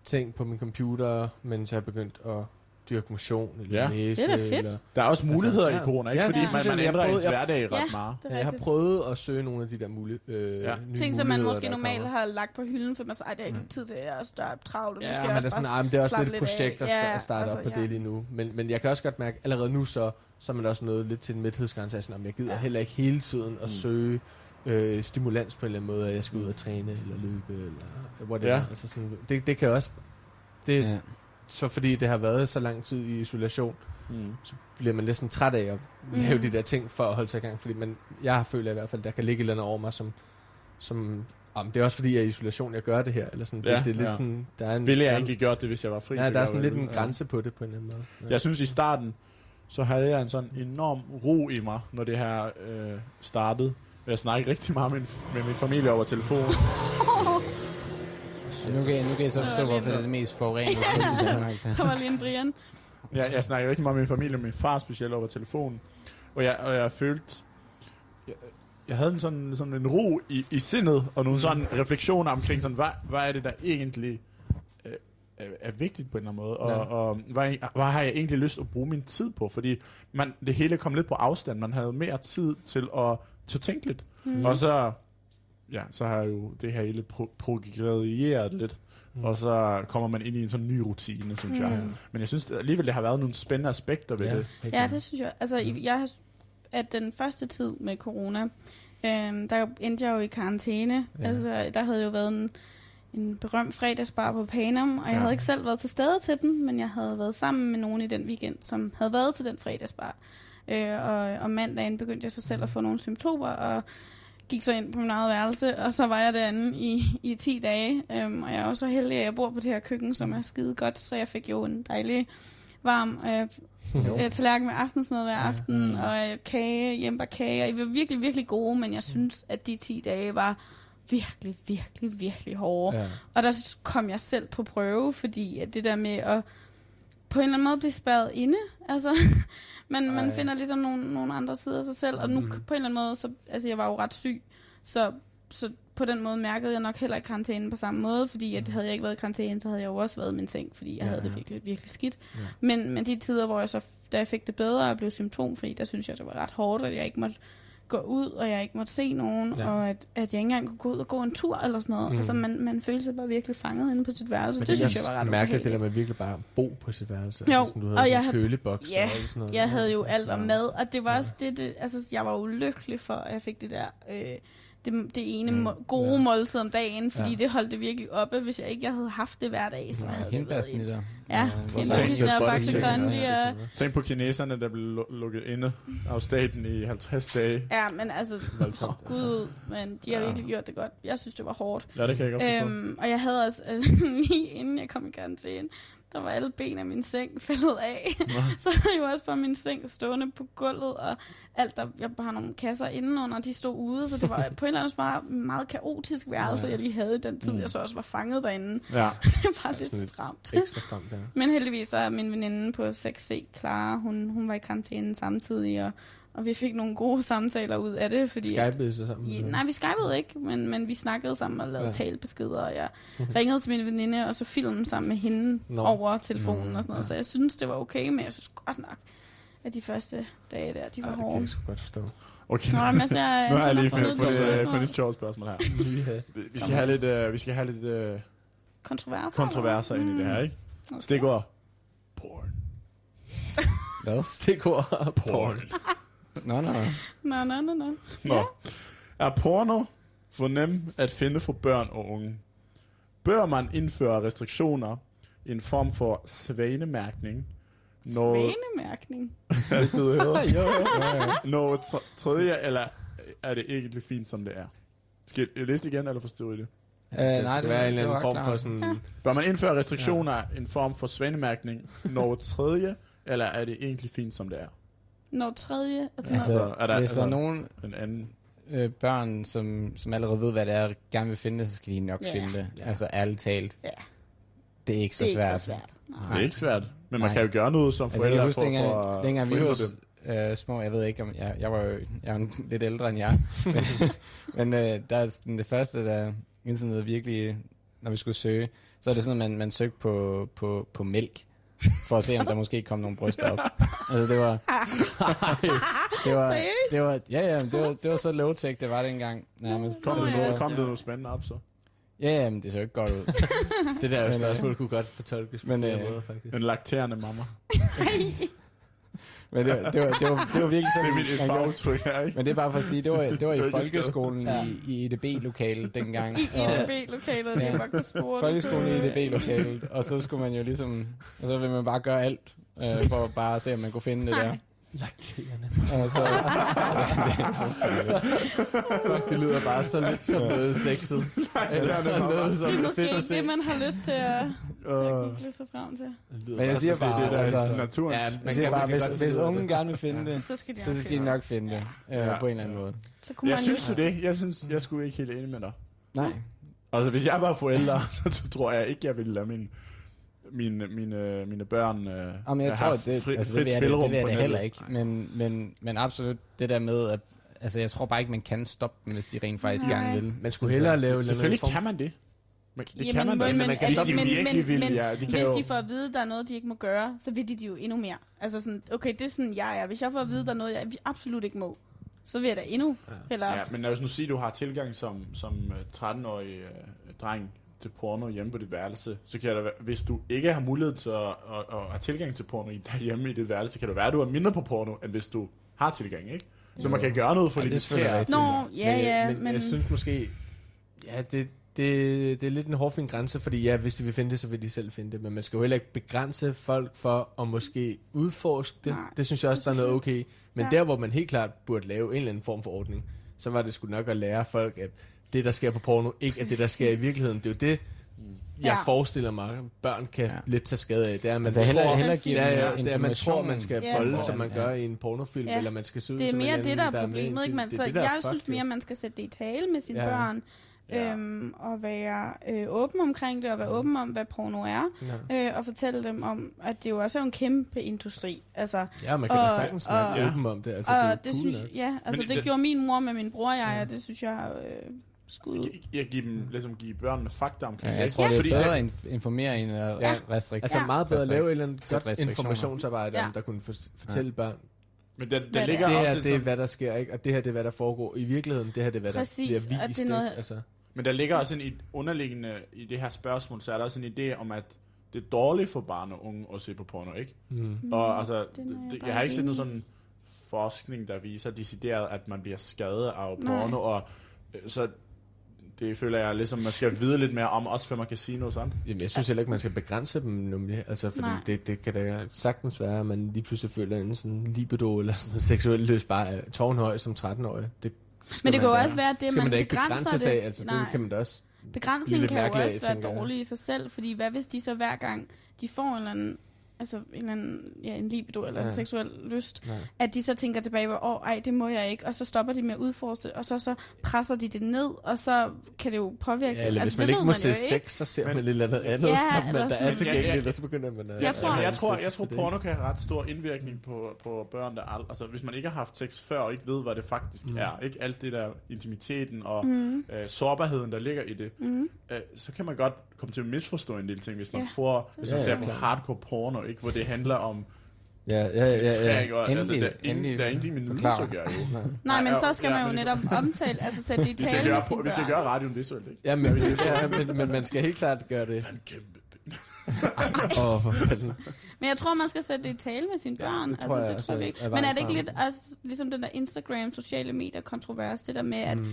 B: ting på min computer, mens jeg har begyndt at dyrke motion eller
C: Ja.
B: læse.
D: Det er da fedt.
B: Eller,
C: Der er også muligheder
B: Altså,
C: i corona, ikke?
B: ja,
C: Fordi
B: det
C: man, man
B: jeg, jeg
C: ændrer ens hverdag ret
D: Ja.
C: meget.
B: Ja, jeg har prøvet at søge nogle af de der mulige, øh,
C: Ja.
B: nye
D: Ting, som man måske
B: der
D: normalt har lagt på hylden, for man siger, det er ikke tid til, at der er travlt.
B: Ja,
D: skal
B: men
D: jeg
B: det er,
D: også
B: sådan,
D: bare
B: ah, men det er også lidt et
D: lidt af."
B: projekt at
D: Ja,
B: sta- starte
D: altså,
B: op på
D: ja.
B: det lige nu. Men, men jeg kan også godt mærke, allerede nu så, så er man også nået lidt til en midthedsgrænse sådan, om jeg gider
D: Ja.
B: heller ikke hele tiden at
C: Mm.
B: søge øh, stimulans på en eller anden måde, at jeg skal ud og træne eller løbe eller whatever.
C: Ja.
B: Altså sådan, det, det kan også... Det,
A: Ja.
B: Så fordi det har været så lang tid i isolation,
C: Mm.
B: så bliver man næsten træt af at lave
D: Mm.
B: de der ting for at holde sig i gang. Fordi man, jeg har følt i hvert fald, der kan ligge et eller andet over mig, som... som om det er også fordi, jeg er i isolation, jeg gør det her. Eller sådan.
C: Ja,
B: det, det er lidt
C: ja.
B: sådan, der er en,
C: Ville jeg
B: en-
C: egentlig gjort det, hvis jeg var fri
B: Ja,
C: til at
B: der er
C: gøre,
B: sådan lidt en?
C: Ja.
B: grænse på det på en eller anden måde. Ja.
C: Jeg synes i starten, så havde jeg en sådan enorm ro i mig, når det her øh, startede. Jeg snakkede rigtig meget med min, med min familie over telefon. [laughs]
A: Nu, kan, nu kan I så forstå, hvorfor det er det mest forurenede i [laughs] Danmark.
D: Der var lige en Brian.
C: Jeg, jeg snakkede rigtig meget med min familie, min far specielt over telefonen. Og jeg, og jeg følte... Jeg, jeg havde en sådan, sådan en ro i, i sindet, og nogle sådan refleksioner omkring, sådan, hvad, hvad er det, der egentlig øh, er, er vigtigt på en eller anden måde, og,
B: Ja.
C: og hvad, hvad har jeg egentlig lyst at bruge min tid på, fordi man, det hele kom lidt på afstand, man havde mere tid til at, til at tænke lidt,
D: Mm.
C: og så, ja, så har jo det her hele pro- progredieret lidt,
B: Mm.
C: og så kommer man ind i en sådan ny rutine, synes jeg.
D: Mm.
C: Men jeg synes alligevel, det har været nogle spændende aspekter ved
B: Ja,
C: det.
D: Ja, det synes jeg. Altså, i- jeg har, at den første tid med corona, øhm, der endte jeg jo i karantæne.
B: Ja.
D: Altså, der havde jo været en, en berømt fredagsbar på Panum, og jeg
C: Ja.
D: havde ikke selv været til stede til den, men jeg havde været sammen med nogen i den weekend, som havde været til den fredagsbar. Øh, og om mandagen begyndte jeg så selv at få nogle symptomer, og gik så ind på min eget værelse, og så var jeg derinde i, i 10 dage. Øhm, og jeg er også så heldig, at jeg bor på det her køkken, som er skide godt, så jeg fik jo en dejlig varm øh, øh, tallerken med aftensmad hver aften, og øh, kage, hjemmebagkage, og I var virkelig, virkelig gode, men jeg synes, at de 10 dage var virkelig, virkelig, virkelig hårde.
B: Ja.
D: Og der kom jeg selv på prøve, fordi at det der med at på en eller anden måde blive spærret inde, altså, [laughs] man, man finder ligesom nogle, nogle andre sider af sig selv, og nu
B: Mhm.
D: på en eller anden måde, så, altså jeg var jo ret syg, så, så på den måde mærkede jeg nok heller ikke karantænen på samme måde, fordi at havde jeg ikke været i karantæne, så havde jeg jo også været i min seng, fordi jeg
B: Ja,
D: havde det virkelig, virkelig skidt.
B: Ja.
D: Men, men de tider, hvor jeg så, da jeg fik det bedre og blev symptomfri, der synes jeg, det var ret hårdt, at jeg ikke måtte gå ud, og jeg ikke måtte se nogen,
B: Ja.
D: og at, at jeg ikke engang kunne gå ud og gå en tur eller sådan noget.
B: Mm.
D: Altså, man, man følte sig bare virkelig fanget inde på sit værelse.
B: Men
D: det, synes jeg var ret
B: mærkeligt, det der med virkelig bare bo på sit værelse.
D: Jo,
B: altså, sådan, du havde
D: og jeg havde-
B: køleboks
D: ja,
B: og sådan noget.
D: Jeg havde jo alt om mad, og det var
B: Ja.
D: også det, det, altså jeg var ulykkelig for, at jeg fik det der, øh, det, det ene
B: Mm,
D: må, gode
B: ja.
D: måltid om dagen, fordi
B: Ja.
D: det holdt det virkelig oppe, hvis jeg ikke jeg havde haft det hver dag, så
B: Ja,
D: havde det været
A: Hindbærsnitter.
D: Ja,
C: hindbærsnitter,
D: og...
C: Tænk på kineserne, der blev lu- lukket inde af staten i 50 dage.
D: Ja, men altså,
B: Voldsomt, altså.
D: gud, men de har
C: Ja.
D: virkelig gjort det godt. Jeg synes, det var hårdt.
C: Ja, det kan jeg godt forstå.
D: Øhm, og jeg havde også, altså, [laughs] lige inden jeg kom i karantæne, der var alle ben af min seng faldet af. [laughs] så havde jeg jo også bare min seng stående på gulvet, og alt der, jeg har nogle kasser indenunder, de stod ude, så det var [laughs] på en eller anden bare en meget kaotisk værelse,
B: Ja.
D: jeg lige havde i den tid,
C: Mm.
D: jeg så også var fanget derinde.
C: Ja. [laughs]
D: Det var lidt
B: lidt
D: stramt.
B: Ekstra stramt, ja.
D: Men heldigvis så er min veninde på 6C, Clara, hun, hun var i karantæne samtidig, og, og vi fik nogle gode samtaler ud af det, fordi... at-
B: Skype så sammen.
D: i, nej, vi skypede ikke, men, men vi snakkede sammen og lavede
B: Ja.
D: ja. talebeskeder, og jeg ringede til min veninde, og så filmede sammen med hende.
B: Nå.
D: over telefonen
B: Nå,
D: og sådan noget.
B: ja.
D: Så jeg synes, det var okay, men jeg synes godt nok, at de første dage der, de var
B: Ej, det kan
D: hårde.
B: jeg godt forstå.
C: Okay.
D: Nå, men altså, [laughs] jeg,
C: nu har jeg lige
D: fundet
C: fundet,
D: et
C: fundet, et sjovt spørgsmål her. [laughs]
B: Ja.
C: Vi- skal have lidt, uh, vi skal have lidt uh,
D: Kontroverser.
C: kontroverser ind i det her, ikke?
D: Okay.
C: Stikord. Porn.
A: Hvad?
B: Stikord.
C: Porn.
A: Nå, nå.
D: Nå, nå, nå, nå.
C: Nå. Er porno for nem at finde for børn og unge? Bør man indføre restriktioner en form for svanemærkning. Når,
D: Svanemærkning.
C: er det det, det hedder?
B: jo, jo.
C: Når tr- tredje, eller er det egentlig fint, som det er? Skal jeg læse det igen, eller forstår I det?
A: Øh,
B: det skal være en eller anden form
A: klart.
B: for sådan...
C: Bør man indføre restriktioner ja. en form for svanemærkning når tredje, eller er det egentlig fint, som det er?
D: Når tredje, altså,
A: Altså,
D: når,
C: Altså, er der-
A: hvis der er
C: altså-
A: nogen
C: En anden...
A: øh, børn, som, som allerede ved, hvad det er, gerne vil finde det, så skal de nok
D: Ja.
A: finde det.
B: Ja.
A: Altså ærligt talt.
D: Ja.
A: Det er ikke så
D: det er
A: svært.
D: ikke så svært. Nej.
C: Det er ikke svært, men man
A: Nej.
C: kan jo gøre noget som
A: Altså, jeg
C: forældre
A: kan huske,
C: for,
A: dengang,
C: for, at
A: dengang vi var øh, små, jeg ved ikke om, jeg, jeg var jo jeg er jo [laughs] lidt ældre end jer, [laughs] men, men øh, der er sådan det første, der internettet virkelig, når vi skulle søge, så er det sådan, at man, man søgte på, på, på mælk, for at se, om der måske kom nogle bryster op. Altså, det var... [laughs] det var,
D: Seriøst?
A: det var, ja, ja, det var, det var så low-tech, det var dengang. Nærmest.
C: Kom,
D: Nå,
C: det, noget, kom det noget spændende op, så?
A: Ja, ja, men det så ikke godt ud. [laughs]
B: Det der
A: Men, øh,
B: spørgsmål kunne godt fortolkes på
A: men,
B: flere
A: øh,
B: måder, faktisk.
C: En lakterende mamma. [laughs]
A: Men det, var- det, var, det, var, det var virkelig
C: Det
A: sådan...
C: er mit fagudtryk her, ikke?
A: Men det er bare for at sige, det var, det var
C: Det var
A: i folkeskolen i, i EDB-lokalet dengang. Og
D: IDB-lokalet, det bare kunne spore det
A: folkeskolen i EDB-lokalet. Og så skulle man jo ligesom... Og så ville man bare gøre alt, øh, for at bare se, om man kunne finde det der.
B: Lakterende.
A: Og så, [laughs]
B: Fuck, det lyder bare så lidt som noget sexet. Eller sådan noget, som
D: Det er måske ikke det, man har lyst til at, til at
C: Øh,
D: google sig frem til.
A: Men jeg
B: bare
A: siger
B: så-
C: det er
A: bare,
C: det, der
A: altså,
C: naturens...
B: Ja, man
A: jeg siger bare hvis, hvis ungen
B: det.
A: gerne vil finde det,
D: Så skal de
A: så
D: nok
A: skal de
D: finde
A: nok finde det. Øh,
C: Ja.
A: på en eller anden måde.
D: Så kunne
C: jeg
D: man
C: synes
D: jo...
C: du det? Jeg synes, jeg skulle ikke helt enig med dig.
A: Nej.
C: Altså, hvis jeg var forælder, [laughs] så tror jeg ikke, jeg ville lade min, mine, mine, mine børn øh,
A: Jamen, jeg tror, det,
C: fri,
A: altså, det, vil jeg, det,
C: spilrum
A: det vil jeg
C: på
A: da heller ikke. Men, men, men absolut det der med, at altså, jeg tror bare ikke, man kan stoppe dem, hvis de rent faktisk
D: Nej.
A: gerne vil.
B: Man skulle hellere lave eller anden
C: Selvfølgelig
B: form
C: kan man det. Men det
D: Jamen,
C: kan man da.
D: men,
B: men man kan
C: Hvis
D: altså,
C: de
D: men,
C: virkelig
D: men,
C: vil,
D: men,
C: ja, de kan
D: hvis
C: jo...
D: de får at vide, at der er noget, de ikke må gøre, så vil de det jo endnu mere. Altså sådan, okay, det er sådan, jeg er. Hvis jeg får at vide, at der er noget, jeg absolut ikke må, så vil jeg da endnu hellere...
C: Ja, men lad os nu sige, at du har tilgang som, som øh, 13-årig øh, dreng til porno hjemme på dit værelse, så kan det være, hvis du ikke har mulighed til at, at, at, have tilgang til porno i- derhjemme i dit værelse, kan det være, at du er mindre på porno, end hvis du har tilgang, ikke? Så man kan gøre noget for
A: Ja,
C: ja,
A: det er.
D: Nå, ja,
B: men,
D: ja,
B: men,
D: men...
B: men jeg synes måske, ja, det, det, det er lidt en hårfin grænse, fordi ja, hvis de vil finde det, så vil de selv finde det, men man skal jo heller ikke begrænse folk for at måske udforske det.
D: Nej,
B: det synes jeg også, der er noget okay. Men
D: Ja.
B: der, hvor man helt klart burde lave en eller anden form for ordning, så var det sgu nok at lære folk, at det, der sker på porno, ikke er det, der sker i virkeligheden. Det er jo det, jeg
D: Ja.
B: forestiller mig, at børn kan
A: Ja.
B: ja. lidt tage skade af. Det er, at man
A: Altså
B: tror,
A: hellere, hellere give
B: ja, ja, det er, at man tror,
A: information.
B: man skal
D: Ja.
B: bolle,
A: Ja.
B: som man
A: Ja.
B: gør i en pornofilm,
D: Ja.
B: eller man skal ud
D: Det er mere det, der er problemet, ikke? Man,
B: Det
D: så
B: det,
D: jeg synes mere, man skal sætte det i tale med sine
B: Ja.
D: børn,
C: Ja.
D: øhm, og være øh, åben omkring det, og være åben om, hvad porno er,
B: Ja.
D: øh, og fortælle dem om, at det jo også er en kæmpe industri. Altså,
B: Ja, man kan da
D: Og-
B: sagtens snakke
D: og-
B: åben om det. Altså,
D: og
B: det, er
D: det,
B: cool
D: synes,
B: nok.
D: ja, altså
C: Men
D: det,
C: det-
D: gjorde min mor med min bror og jeg, og det synes jeg øh, skud ud.
C: Jeg, jeg giver dem, ligesom give børnene fakta
A: Ja,
C: omkring
A: jeg
C: det.
A: tror, det er
C: Fordi
A: bedre at inf- informere end at
B: Ja.
A: restriktioner.
B: Altså
D: Ja.
B: meget bedre at lave et eller andet godt informationsarbejde,
D: Ja.
B: om der kunne for, fortælle børn,
C: Men der,
D: Hvad
C: der
D: det
C: ligger
B: det
C: også
B: her
C: et
B: det er,
C: sådan,
B: hvad der sker, ikke? og det her det er, hvad der foregår i virkeligheden. Det her det er, hvad
D: Præcis,
B: der bliver
D: det
B: vist.
D: er noget-
B: Ikke? Altså,
C: men der ligger også en underliggende i det her spørgsmål, så er der også en idé om, at det er dårligt for barn og unge at se på porno, ikke?
B: mm.
C: Og altså,
D: jeg
C: det,
D: bare
C: jeg har ikke set noget sådan forskning, der viser decideret, at man bliver skadet af
D: Nej.
C: porno, og øh, så det føler jeg ligesom, man skal vide lidt mere om, også før man kan sige noget sådan.
B: Jamen, jeg synes heller ikke, man skal begrænse dem, nemlig. Altså, fordi
D: Nej.
B: det, det kan da sagtens være, at man lige pludselig føler en sådan libido eller sådan seksuel løs bare tårnhøj som 13-årig. Det
D: Men det
B: man
D: kan jo også være, at det, man,
B: man da ikke
D: begrænser
B: begrænse sig af. Altså,
D: Nej.
B: det kan man da også.
D: Begrænsningen kan jo også være dårlig i sig selv, fordi hvad hvis de så hver gang, de får en eller anden, altså en, eller anden, ja, en libido eller ja.
B: Ja.
D: en seksuel lyst,
B: Nej.
D: at de så tænker tilbage på, åh, ej, det må jeg ikke, og så stopper de med at udforske og så, så presser de det ned, og så kan det jo påvirke
B: Ja, eller
D: altså,
B: hvis man
D: det
B: ikke må se
D: ikke.
B: sex, så ser
C: Men-
B: man lidt andet andet,
D: Ja,
B: som man,
D: eller
B: der er
D: sådan-
B: tilgængeligt,
C: Ja, ja.
B: og så begynder man at...
D: Jeg tror-
C: jeg, jeg tror, jeg tror porno kan have ret stor indvirkning på, på børn, der ald- altså hvis man ikke har haft sex før, og ikke ved, hvad det faktisk mm. er, ikke alt det der intimiteten og mm. øh, sårbarheden, der ligger i det,
D: Mm.
C: øh, så kan man godt komme til at misforstå en del ting, hvis man
D: Ja,
C: får, hvis man
B: Ja,
C: ser
B: ja,
C: på hardcore porno, ikke, hvor det handler om
B: Ja, ja, ja, ja.
C: altså,
A: Endelig-
C: der, er ingen, der er ingenting med at gøre, jo. [laughs]
B: Nej.
D: Nej, men
C: Ja,
D: så skal
C: ja,
D: man jo netop omtale, altså sætte [laughs] det i tale med sine
C: vi skal gøre radioen visuelt, ikke?
B: Ja, men, ja, men, men man skal helt klart gøre det.
C: En kæmpe
B: altså, [laughs]
D: Men jeg tror, man skal sætte det i tale med sine
B: Ja,
D: børn.
B: det tror
D: altså,
B: jeg
D: det tror
B: også
D: jeg
B: er-
D: ikke.
B: er
D: Men er det ikke lidt også, ligesom den der Instagram, sociale medier kontrovers, det der med, at,
B: mm.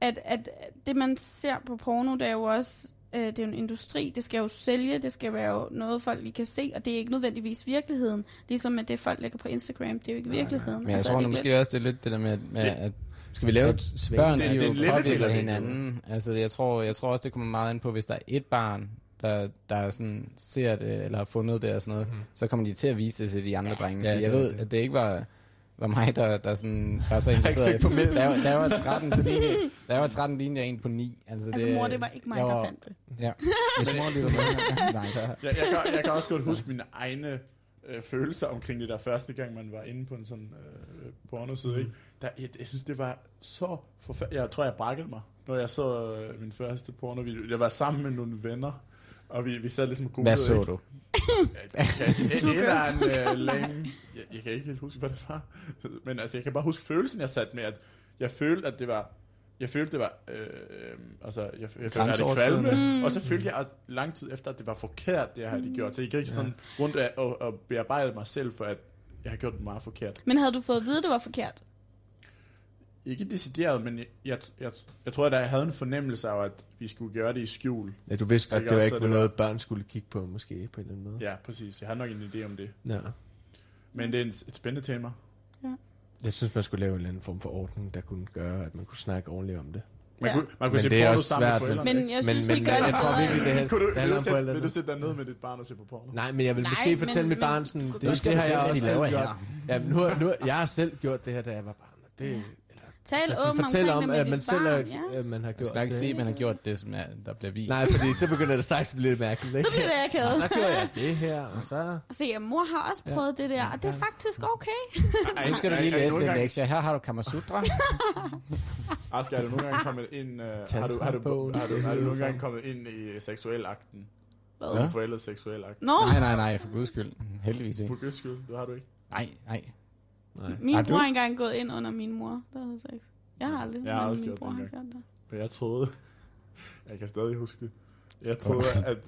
D: at, at det man ser på porno, det er jo også Øh, det er jo en industri, det skal jo sælge, det skal være jo noget, folk lige kan se, og det er ikke nødvendigvis virkeligheden. Ligesom med det, folk lægger på Instagram, det er jo ikke virkeligheden.
A: Men jeg
D: Altså,
A: tror nu måske
D: ikke
A: også, det er lidt det der med, med
C: Det-
A: at
B: Skal vi lave et sving?
A: børn
C: Det-
A: de
C: det er
A: jo
C: det,
A: hinanden. Altså, jeg tror, jeg tror også, det kommer meget ind på, hvis der er et barn, der, der sådan ser det, eller har fundet det og sådan noget, mm. så kommer de til at vise det til de andre drenge.
B: Ja,
A: Ja, jeg
B: det
A: ved,
B: det.
A: at det ikke var, var mig, der, der, sådan, der var så [laughs] interesseret.
B: på
A: da jeg var 13, så lignede, [laughs] da jeg var 13, lignede jeg en på 9. Altså,
D: Altså mor, det var ikke mig,
A: jeg
D: der
A: var-
D: fandt det.
A: Ja, [laughs] hvis mor lytter med. Nej,
C: Jeg, jeg, kan, jeg kan også godt huske mine egne øh, følelser omkring det der første gang, man var inde på en sådan øh, pornoside. Ikke? Der, jeg, jeg synes, det var så forfærdeligt. Jeg tror, jeg brækkede mig, når jeg så øh, min første pornovideo. Jeg var sammen med nogle venner, og vi, vi sad ligesom og googlede.
A: Hvad så
C: ikke?
A: du? [laughs]
C: Det,
D: Two
C: det var
D: girls.
C: en øh, længe... Jeg, jeg kan ikke helt huske, hvad det var. Men altså, jeg kan bare huske følelsen, jeg satte med, at jeg følte, at det var... Jeg følte, det var... Øh, altså, jeg, jeg følte, at det kvalme.
D: Mm.
C: Og så følte jeg, at lang tid efter, at det var forkert, det jeg havde gjort. Så jeg gik ikke sådan rundt og, og, og bearbejdede mig selv, for at jeg har gjort det meget forkert.
D: Men havde du fået at vide, det var forkert?
C: Ikke decideret, men jeg, jeg, jeg, jeg tror, at jeg havde en fornemmelse af, at vi skulle gøre det i skjul.
B: Ja, du vidste godt,
C: Ikke
B: det var
C: også,
B: ikke
C: så
B: var
C: det
B: noget, børn skulle kigge på, måske på en eller anden måde.
C: Ja, præcis. Jeg har nok en idé om det.
B: Ja.
C: Men det er et spændende tema.
B: Jeg synes, man skulle lave en eller anden form for ordning, der kunne gøre, at man kunne snakke ordentligt om det.
C: Man,
D: Ja.
C: kunne, man kunne
B: Men
C: se
B: det er
C: porno
B: også
C: sammen med
B: svært,
C: forældrene.
D: Men
C: ikke?
D: jeg synes,
B: men,
D: vi
B: men
D: gør
B: jeg
D: det
B: tror
D: bedre.
B: virkelig, det,
C: Kunne du,
B: det
C: vil,
B: handler
C: du
B: om
C: sætte, vil du sætte dig ned med dit barn og se på porno?
B: Nej, men jeg vil
D: Nej,
B: måske
D: men-
B: fortælle mit
D: men-
B: barn sådan, det, det,
A: skal
B: det har jeg også selv gjort.
A: her.
B: Ja, men nu, har- nu, jeg har selv gjort det her, da jeg var barn. Det,
D: Tal
B: så fortæl
D: omkring
B: om,
D: det med
B: at man selv
D: barn,
B: er,
D: ja.
B: man har gjort
A: skal ikke
B: det.
A: sige, at man har gjort det, som er, der bliver vist.
B: Nej, fordi så begynder det straks at blive lidt mærkeligt, ikke?
D: Så bliver det akavet.
B: Og så gjorde jeg det her, og så...
D: Altså, ja, mor har også prøvet det der, og det er faktisk okay.
C: Ej,
A: Nu skal du lige læse
C: gange-
A: lektier. Her har du Kamasutra. [laughs]
C: Asger, er du nogle gange kommet ind, uh, har, du, har, du, har, du, har, du, har du nogle gange kommet ind i seksuel akten?
D: Hvad?
C: Ja. Forældres seksuel akt?
D: Nå,
A: Nej, nej, nej, for guds skyld. Heldigvis ikke.
C: For guds skyld, det har du ikke.
A: Nej, nej.
B: Nej.
D: min
A: Har
D: bror
A: du?
D: har engang gået ind under min mor, der havde sex. Jeg har aldrig,
C: Jeg har
D: men
C: også
D: min
C: gjort
D: bror
C: det
D: har gjort det.
C: Og jeg troede, jeg kan stadig huske det. Jeg troede, at...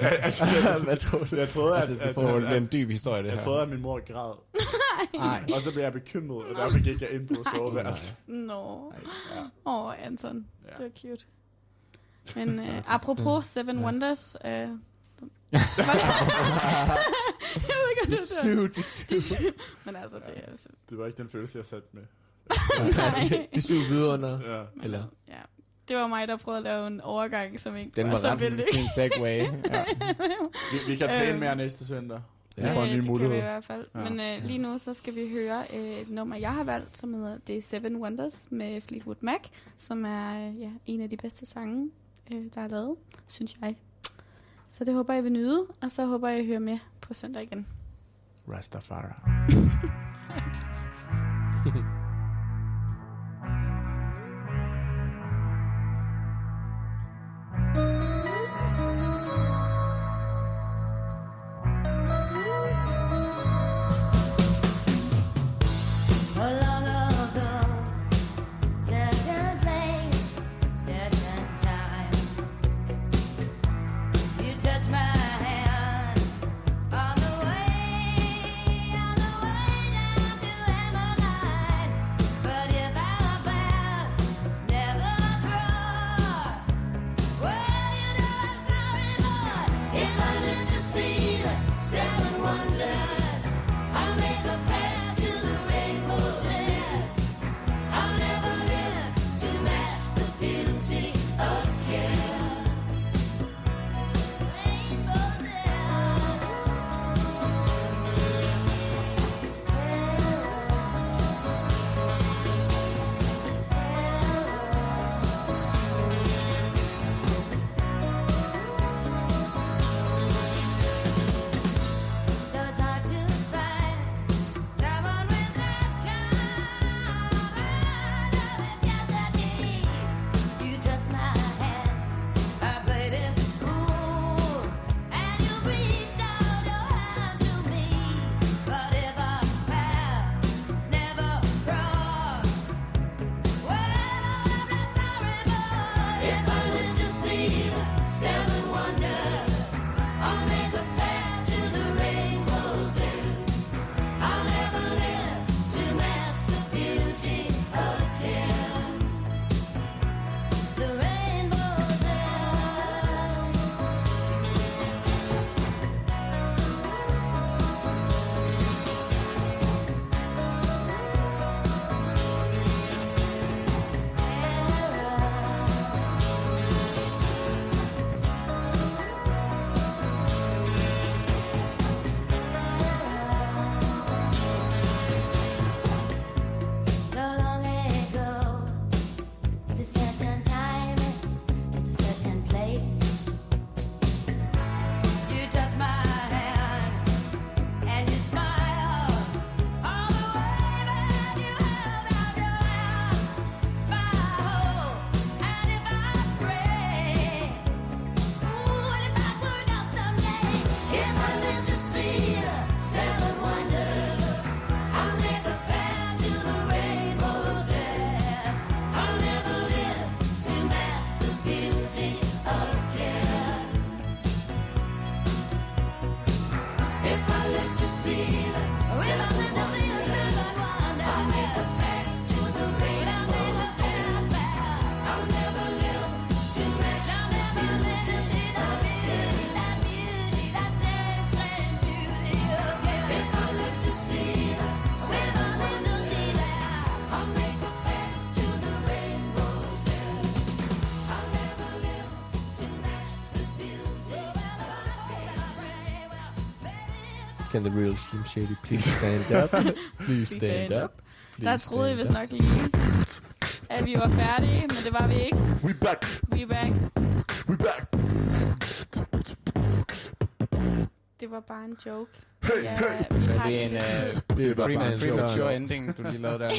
C: altså, jeg, [laughs]
B: Hvad tror du?
C: jeg troede, at,
A: Altså, det får
C: at,
A: er en dyb historie, det
C: jeg
A: her.
C: troede, at min mor græd. [laughs]
A: Nej.
C: Og så blev jeg bekymret, og [laughs] derfor gik jeg ind på soveværelset.
D: Nå.
C: Ja.
D: Åh, oh, Anton.
C: Ja.
D: Det var cute. Men uh, apropos Seven Wonders. Uh, [laughs] jeg ved ikke, om det
B: De
D: var
B: syv, de syv,
D: Men altså, det er... så-
C: Det var ikke den følelse, jeg satte med.
D: Nej. [laughs]
B: de syv vidunder.
C: Ja.
B: Eller?
D: Ja. Det var mig, der prøvede at lave en overgang, som ikke
A: Den
D: var,
A: var
D: så
A: ret
D: vældig.
A: fin segway. [laughs] Ja.
C: Vi, vi kan træne
D: Øhm.
C: mere næste søndag.
B: Ja.
C: Vi får en ny
D: det kan vi i
C: mulighed.
D: hvert fald.
C: Ja.
D: Ja. Men øh, lige nu så skal vi høre øh, et nummer, jeg har valgt, som hedder Det er Seven Wonders med Fleetwood Mac, som er øh, ja, en af de bedste sange, øh, der er lavet, synes jeg. Så det håber jeg vil nyde, og så håber jeg, I hører med på søndag igen.
C: Rastafari. [laughs]
B: Can the real Slim Shady please stand up? [laughs] please stand up.
D: Der troede jeg vist nok lige, at vi var færdige, men det var vi ikke.
C: We back,
D: We back.
C: we back.
D: Det var bare en joke.
C: Hey,
D: Ja,
C: hey.
D: vi
A: Men
D: har
A: det er en uh,
B: Det bare
A: premature,
B: en
A: premature ending, du lige [laughs] lavede der.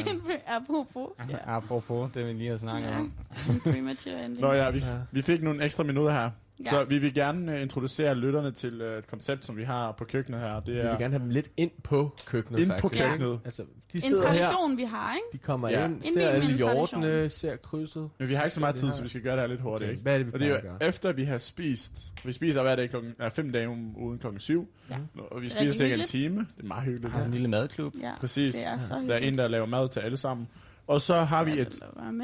A: [laughs]
D: Apropos.
A: er,
D: Ja,
A: apropos det, vi lige har snakket
D: Ja.
A: om.
D: en premature ending.
C: Nå ja, vi, vi fik nogle ekstra minutter her.
D: Ja.
C: Så vi vil gerne uh, introducere lytterne til uh, et koncept, som vi har på køkkenet her. Det
B: Vi
C: er
B: vil gerne have dem lidt ind på køkkenet,
C: ind på
B: faktisk.
C: køkkenet.
B: Altså, de
D: En
B: sidder her,
D: tradition, vi har, ikke?
B: de kommer
C: Ja.
B: ind, ser alle
D: en tradition.
B: hjortene, ser krydset.
C: Men vi har ikke så meget tid, så vi skal gøre det her lidt hurtigt.
B: Okay,
C: Ikke?
B: hvad er det, vi
C: Og det er jo
B: at gøre?
C: efter, vi har spist. Vi spiser hver dag klokken, ja, fem dage om ugen klokken syv.
D: Ja.
C: Og vi
D: er
C: spiser cirka en time. Det er meget hyggeligt.
A: Har sådan en lille madklub.
D: Ja,
C: Præcis.
D: det er så
C: Der er en, der laver mad til alle sammen. Og så har vi et...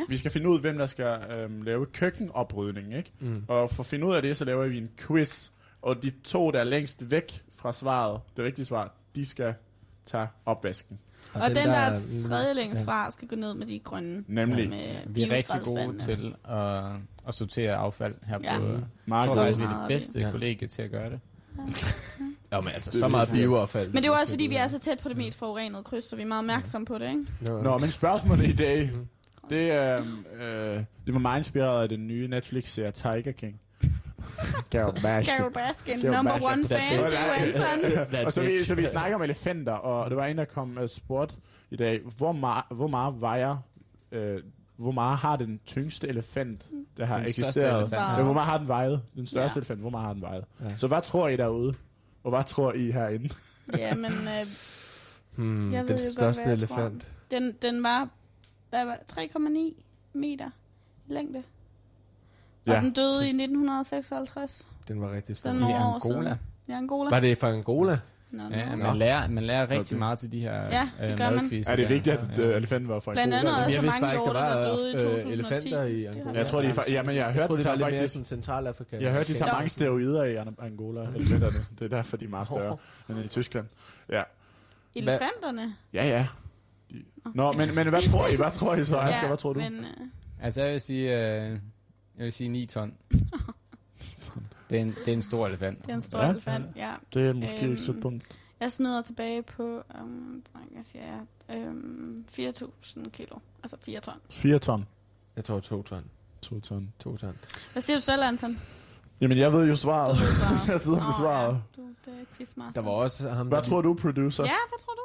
C: Vi skal finde ud, hvem der skal øhm, lave køkkenoprydning, ikke?
B: Mm.
C: Og for at finde ud af det, så laver vi en quiz. Og de to, der er længst væk fra svaret, det rigtige svar, de skal tage opvasken.
D: Og den, der er
B: mm,
D: tredje længst fra, skal gå ned med de grønne.
C: Nemlig.
D: Med
A: Vi er rigtig gode til at, at sortere affald her
D: Ja.
A: på...
B: Mm.
A: Jeg
C: Meget
A: tror faktisk, vi er det bedste
B: Ja.
A: kollega til at gøre det.
B: Ja, men altså, så meget bioaffald.
D: Men det er jo også, fordi vi er så tæt på det mest forurenede kryds, så vi er meget opmærksomme på det, ikke?
B: Nå,
C: men spørgsmålet i dag,
B: Mm.
C: det, er, øh, det var meget inspireret af den nye Netflix-serie Tiger King. [laughs] Carol Baskin.
D: Carol Baskin, number
C: Baskin.
D: one fan.
B: That [laughs]
C: og så vi, så vi snakker om elefanter, og det var en, der kom uh, spurgt i dag, hvor, meget, hvor meget vejer, øh, hvor meget har den tyngste elefant, der har
A: Den
C: eksisteret?
A: elefant.
C: Ja, hvor meget har den vejet? Den største
D: Ja.
C: elefant, hvor meget har den vejet?
B: Ja.
C: Så hvad tror I derude? Og hvad tror I herinde? [laughs]
D: Ja, men øh,
B: Hmm,
D: Jeg ved
B: den
D: jo godt,
B: største
D: tror.
B: elefant.
D: den, den var, hvad var 3,9 meter i længde. Og
C: Ja,
D: den døde
C: så-
D: i 1956.
B: Den var rigtig stor.
D: Den
A: I Angola.
D: siden. Ja, Angola.
B: Var det fra Angola?
D: Nå,
A: Ja,
D: nå.
A: man lærer, man lærer rigtig
C: Okay.
A: meget til de her
D: Ja, det
A: øh,
D: gør man.
C: Er det
A: der.
C: vigtigt, at øh, elefanten var fra
D: Blandt
C: Angola?
D: andet
B: Jamen, jeg
D: så
B: vidste
D: mange
B: bare ikke, der var
D: der døde i
B: øh,
D: 2010.
B: elefanter i
D: Det
B: Angola.
C: Jeg tror, de er fra, jamen, jeg har
B: Jeg
C: hørt, de
B: det
C: tager
B: mere
C: faktisk,
B: sådan Centralafrika.
C: jeg har hørt, de tager mange steroider i An- Angola, elefanterne. Det er derfor, de er meget større end i Tyskland. Ja,
D: Elefanterne?
C: ja. ja. Nå, men, men hvad tror I? Hvad tror I så, Asger? Hvad tror du?
D: Men, øh,
A: Altså, jeg vil sige, jeg vil sige 9 ton. [laughs] det, er en, det er en stor elefant.
D: det er en stor
C: Ja.
D: elefant, ja.
C: Det er måske ikke så
D: Øhm,
C: dumt.
D: Jeg smider tilbage på, um, hvad siger jeg, um, 4.000 kilo. Altså 4 ton.
C: 4 ton.
B: Jeg tror to ton.
C: 2 ton.
B: To ton.
D: Hvad siger du selv, Anton?
C: Jamen, jeg ved jo svaret. [laughs] Jeg sidder med
D: Åh,
C: svaret.
D: Ja. Du, det er quizmaster.
B: Der var også ham,
C: Hvad
B: der
C: tror du, producer?
D: Ja, hvad tror du?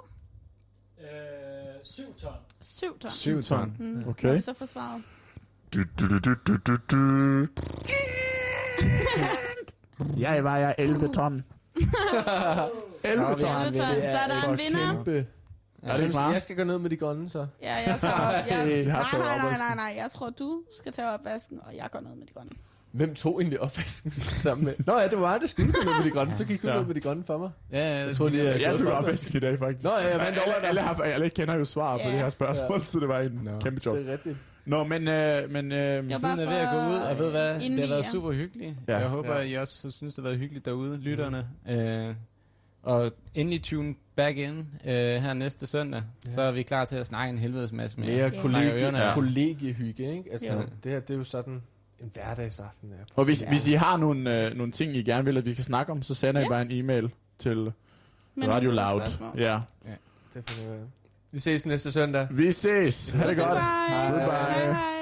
H: Øh, 7 ton.
D: 7 ton.
A: 7 ton.
D: Mm.
C: Okay.
D: Har vi så fået svaret?
C: Du, du, du, du, du, du. [laughs] Jeg vejer 11 ton. [laughs] 11 ton.
D: ton. Så er der en vinder.
B: Kæmpe.
C: Er det ikke?
B: Jeg skal gå ned med de grønne, så.
D: Ja, jeg [laughs] tror, jeg,
C: Jeg har
D: nej, nej, nej, nej, nej, jeg tror, du skal tage opvasken, og jeg går ned med de grønne.
B: Hvem tog egentlig opvasken [laughs] sammen med? Nå ja, det var mig, der skulle gå ned med de grønne. Så gik du
C: Ja.
B: ned med de grønne for mig.
A: Ja, ja,
B: Jeg troede lige, jeg
C: Jeg tog opvasken i dag, faktisk.
B: Nå, ja, jeg vandt
C: alle,
B: over
C: alle, har, alle kender jo svaret på
D: Ja.
C: det her spørgsmål,
B: Ja.
C: så det var en
B: Nå,
C: kæmpe job.
B: Det er rigtigt.
C: Nå, men, øh, men øh,
D: Jeg
A: Tiden er ved at gå ud, og ved hvad? Det har været super hyggeligt.
C: Ja.
A: Ja. Jeg håber,
B: Ja.
A: at I også synes, det har været hyggeligt derude, lytterne. Øh, og endelig tune back in øh, her næste søndag.
B: Ja.
A: Så er vi klar til at snakke en helvedes masse mere.
B: Mere kollegie,
A: af.
B: kollegiehygge, ikke? Altså,
D: Jo.
B: det her, det er jo sådan en hverdagsaften. Er
C: og hvis,
D: Ja.
C: hvis I har nogle, øh, nogle ting, I gerne vil, at vi kan snakke om, så sender I
D: Ja.
C: bare en e-mail til
D: Men
C: Radio Loud.
D: spørgsmål.
C: Ja.
B: det for, vi ses næste søndag.
C: Vi ses. Ha' det godt.
D: Bye.
C: Bye. Bye. Bye.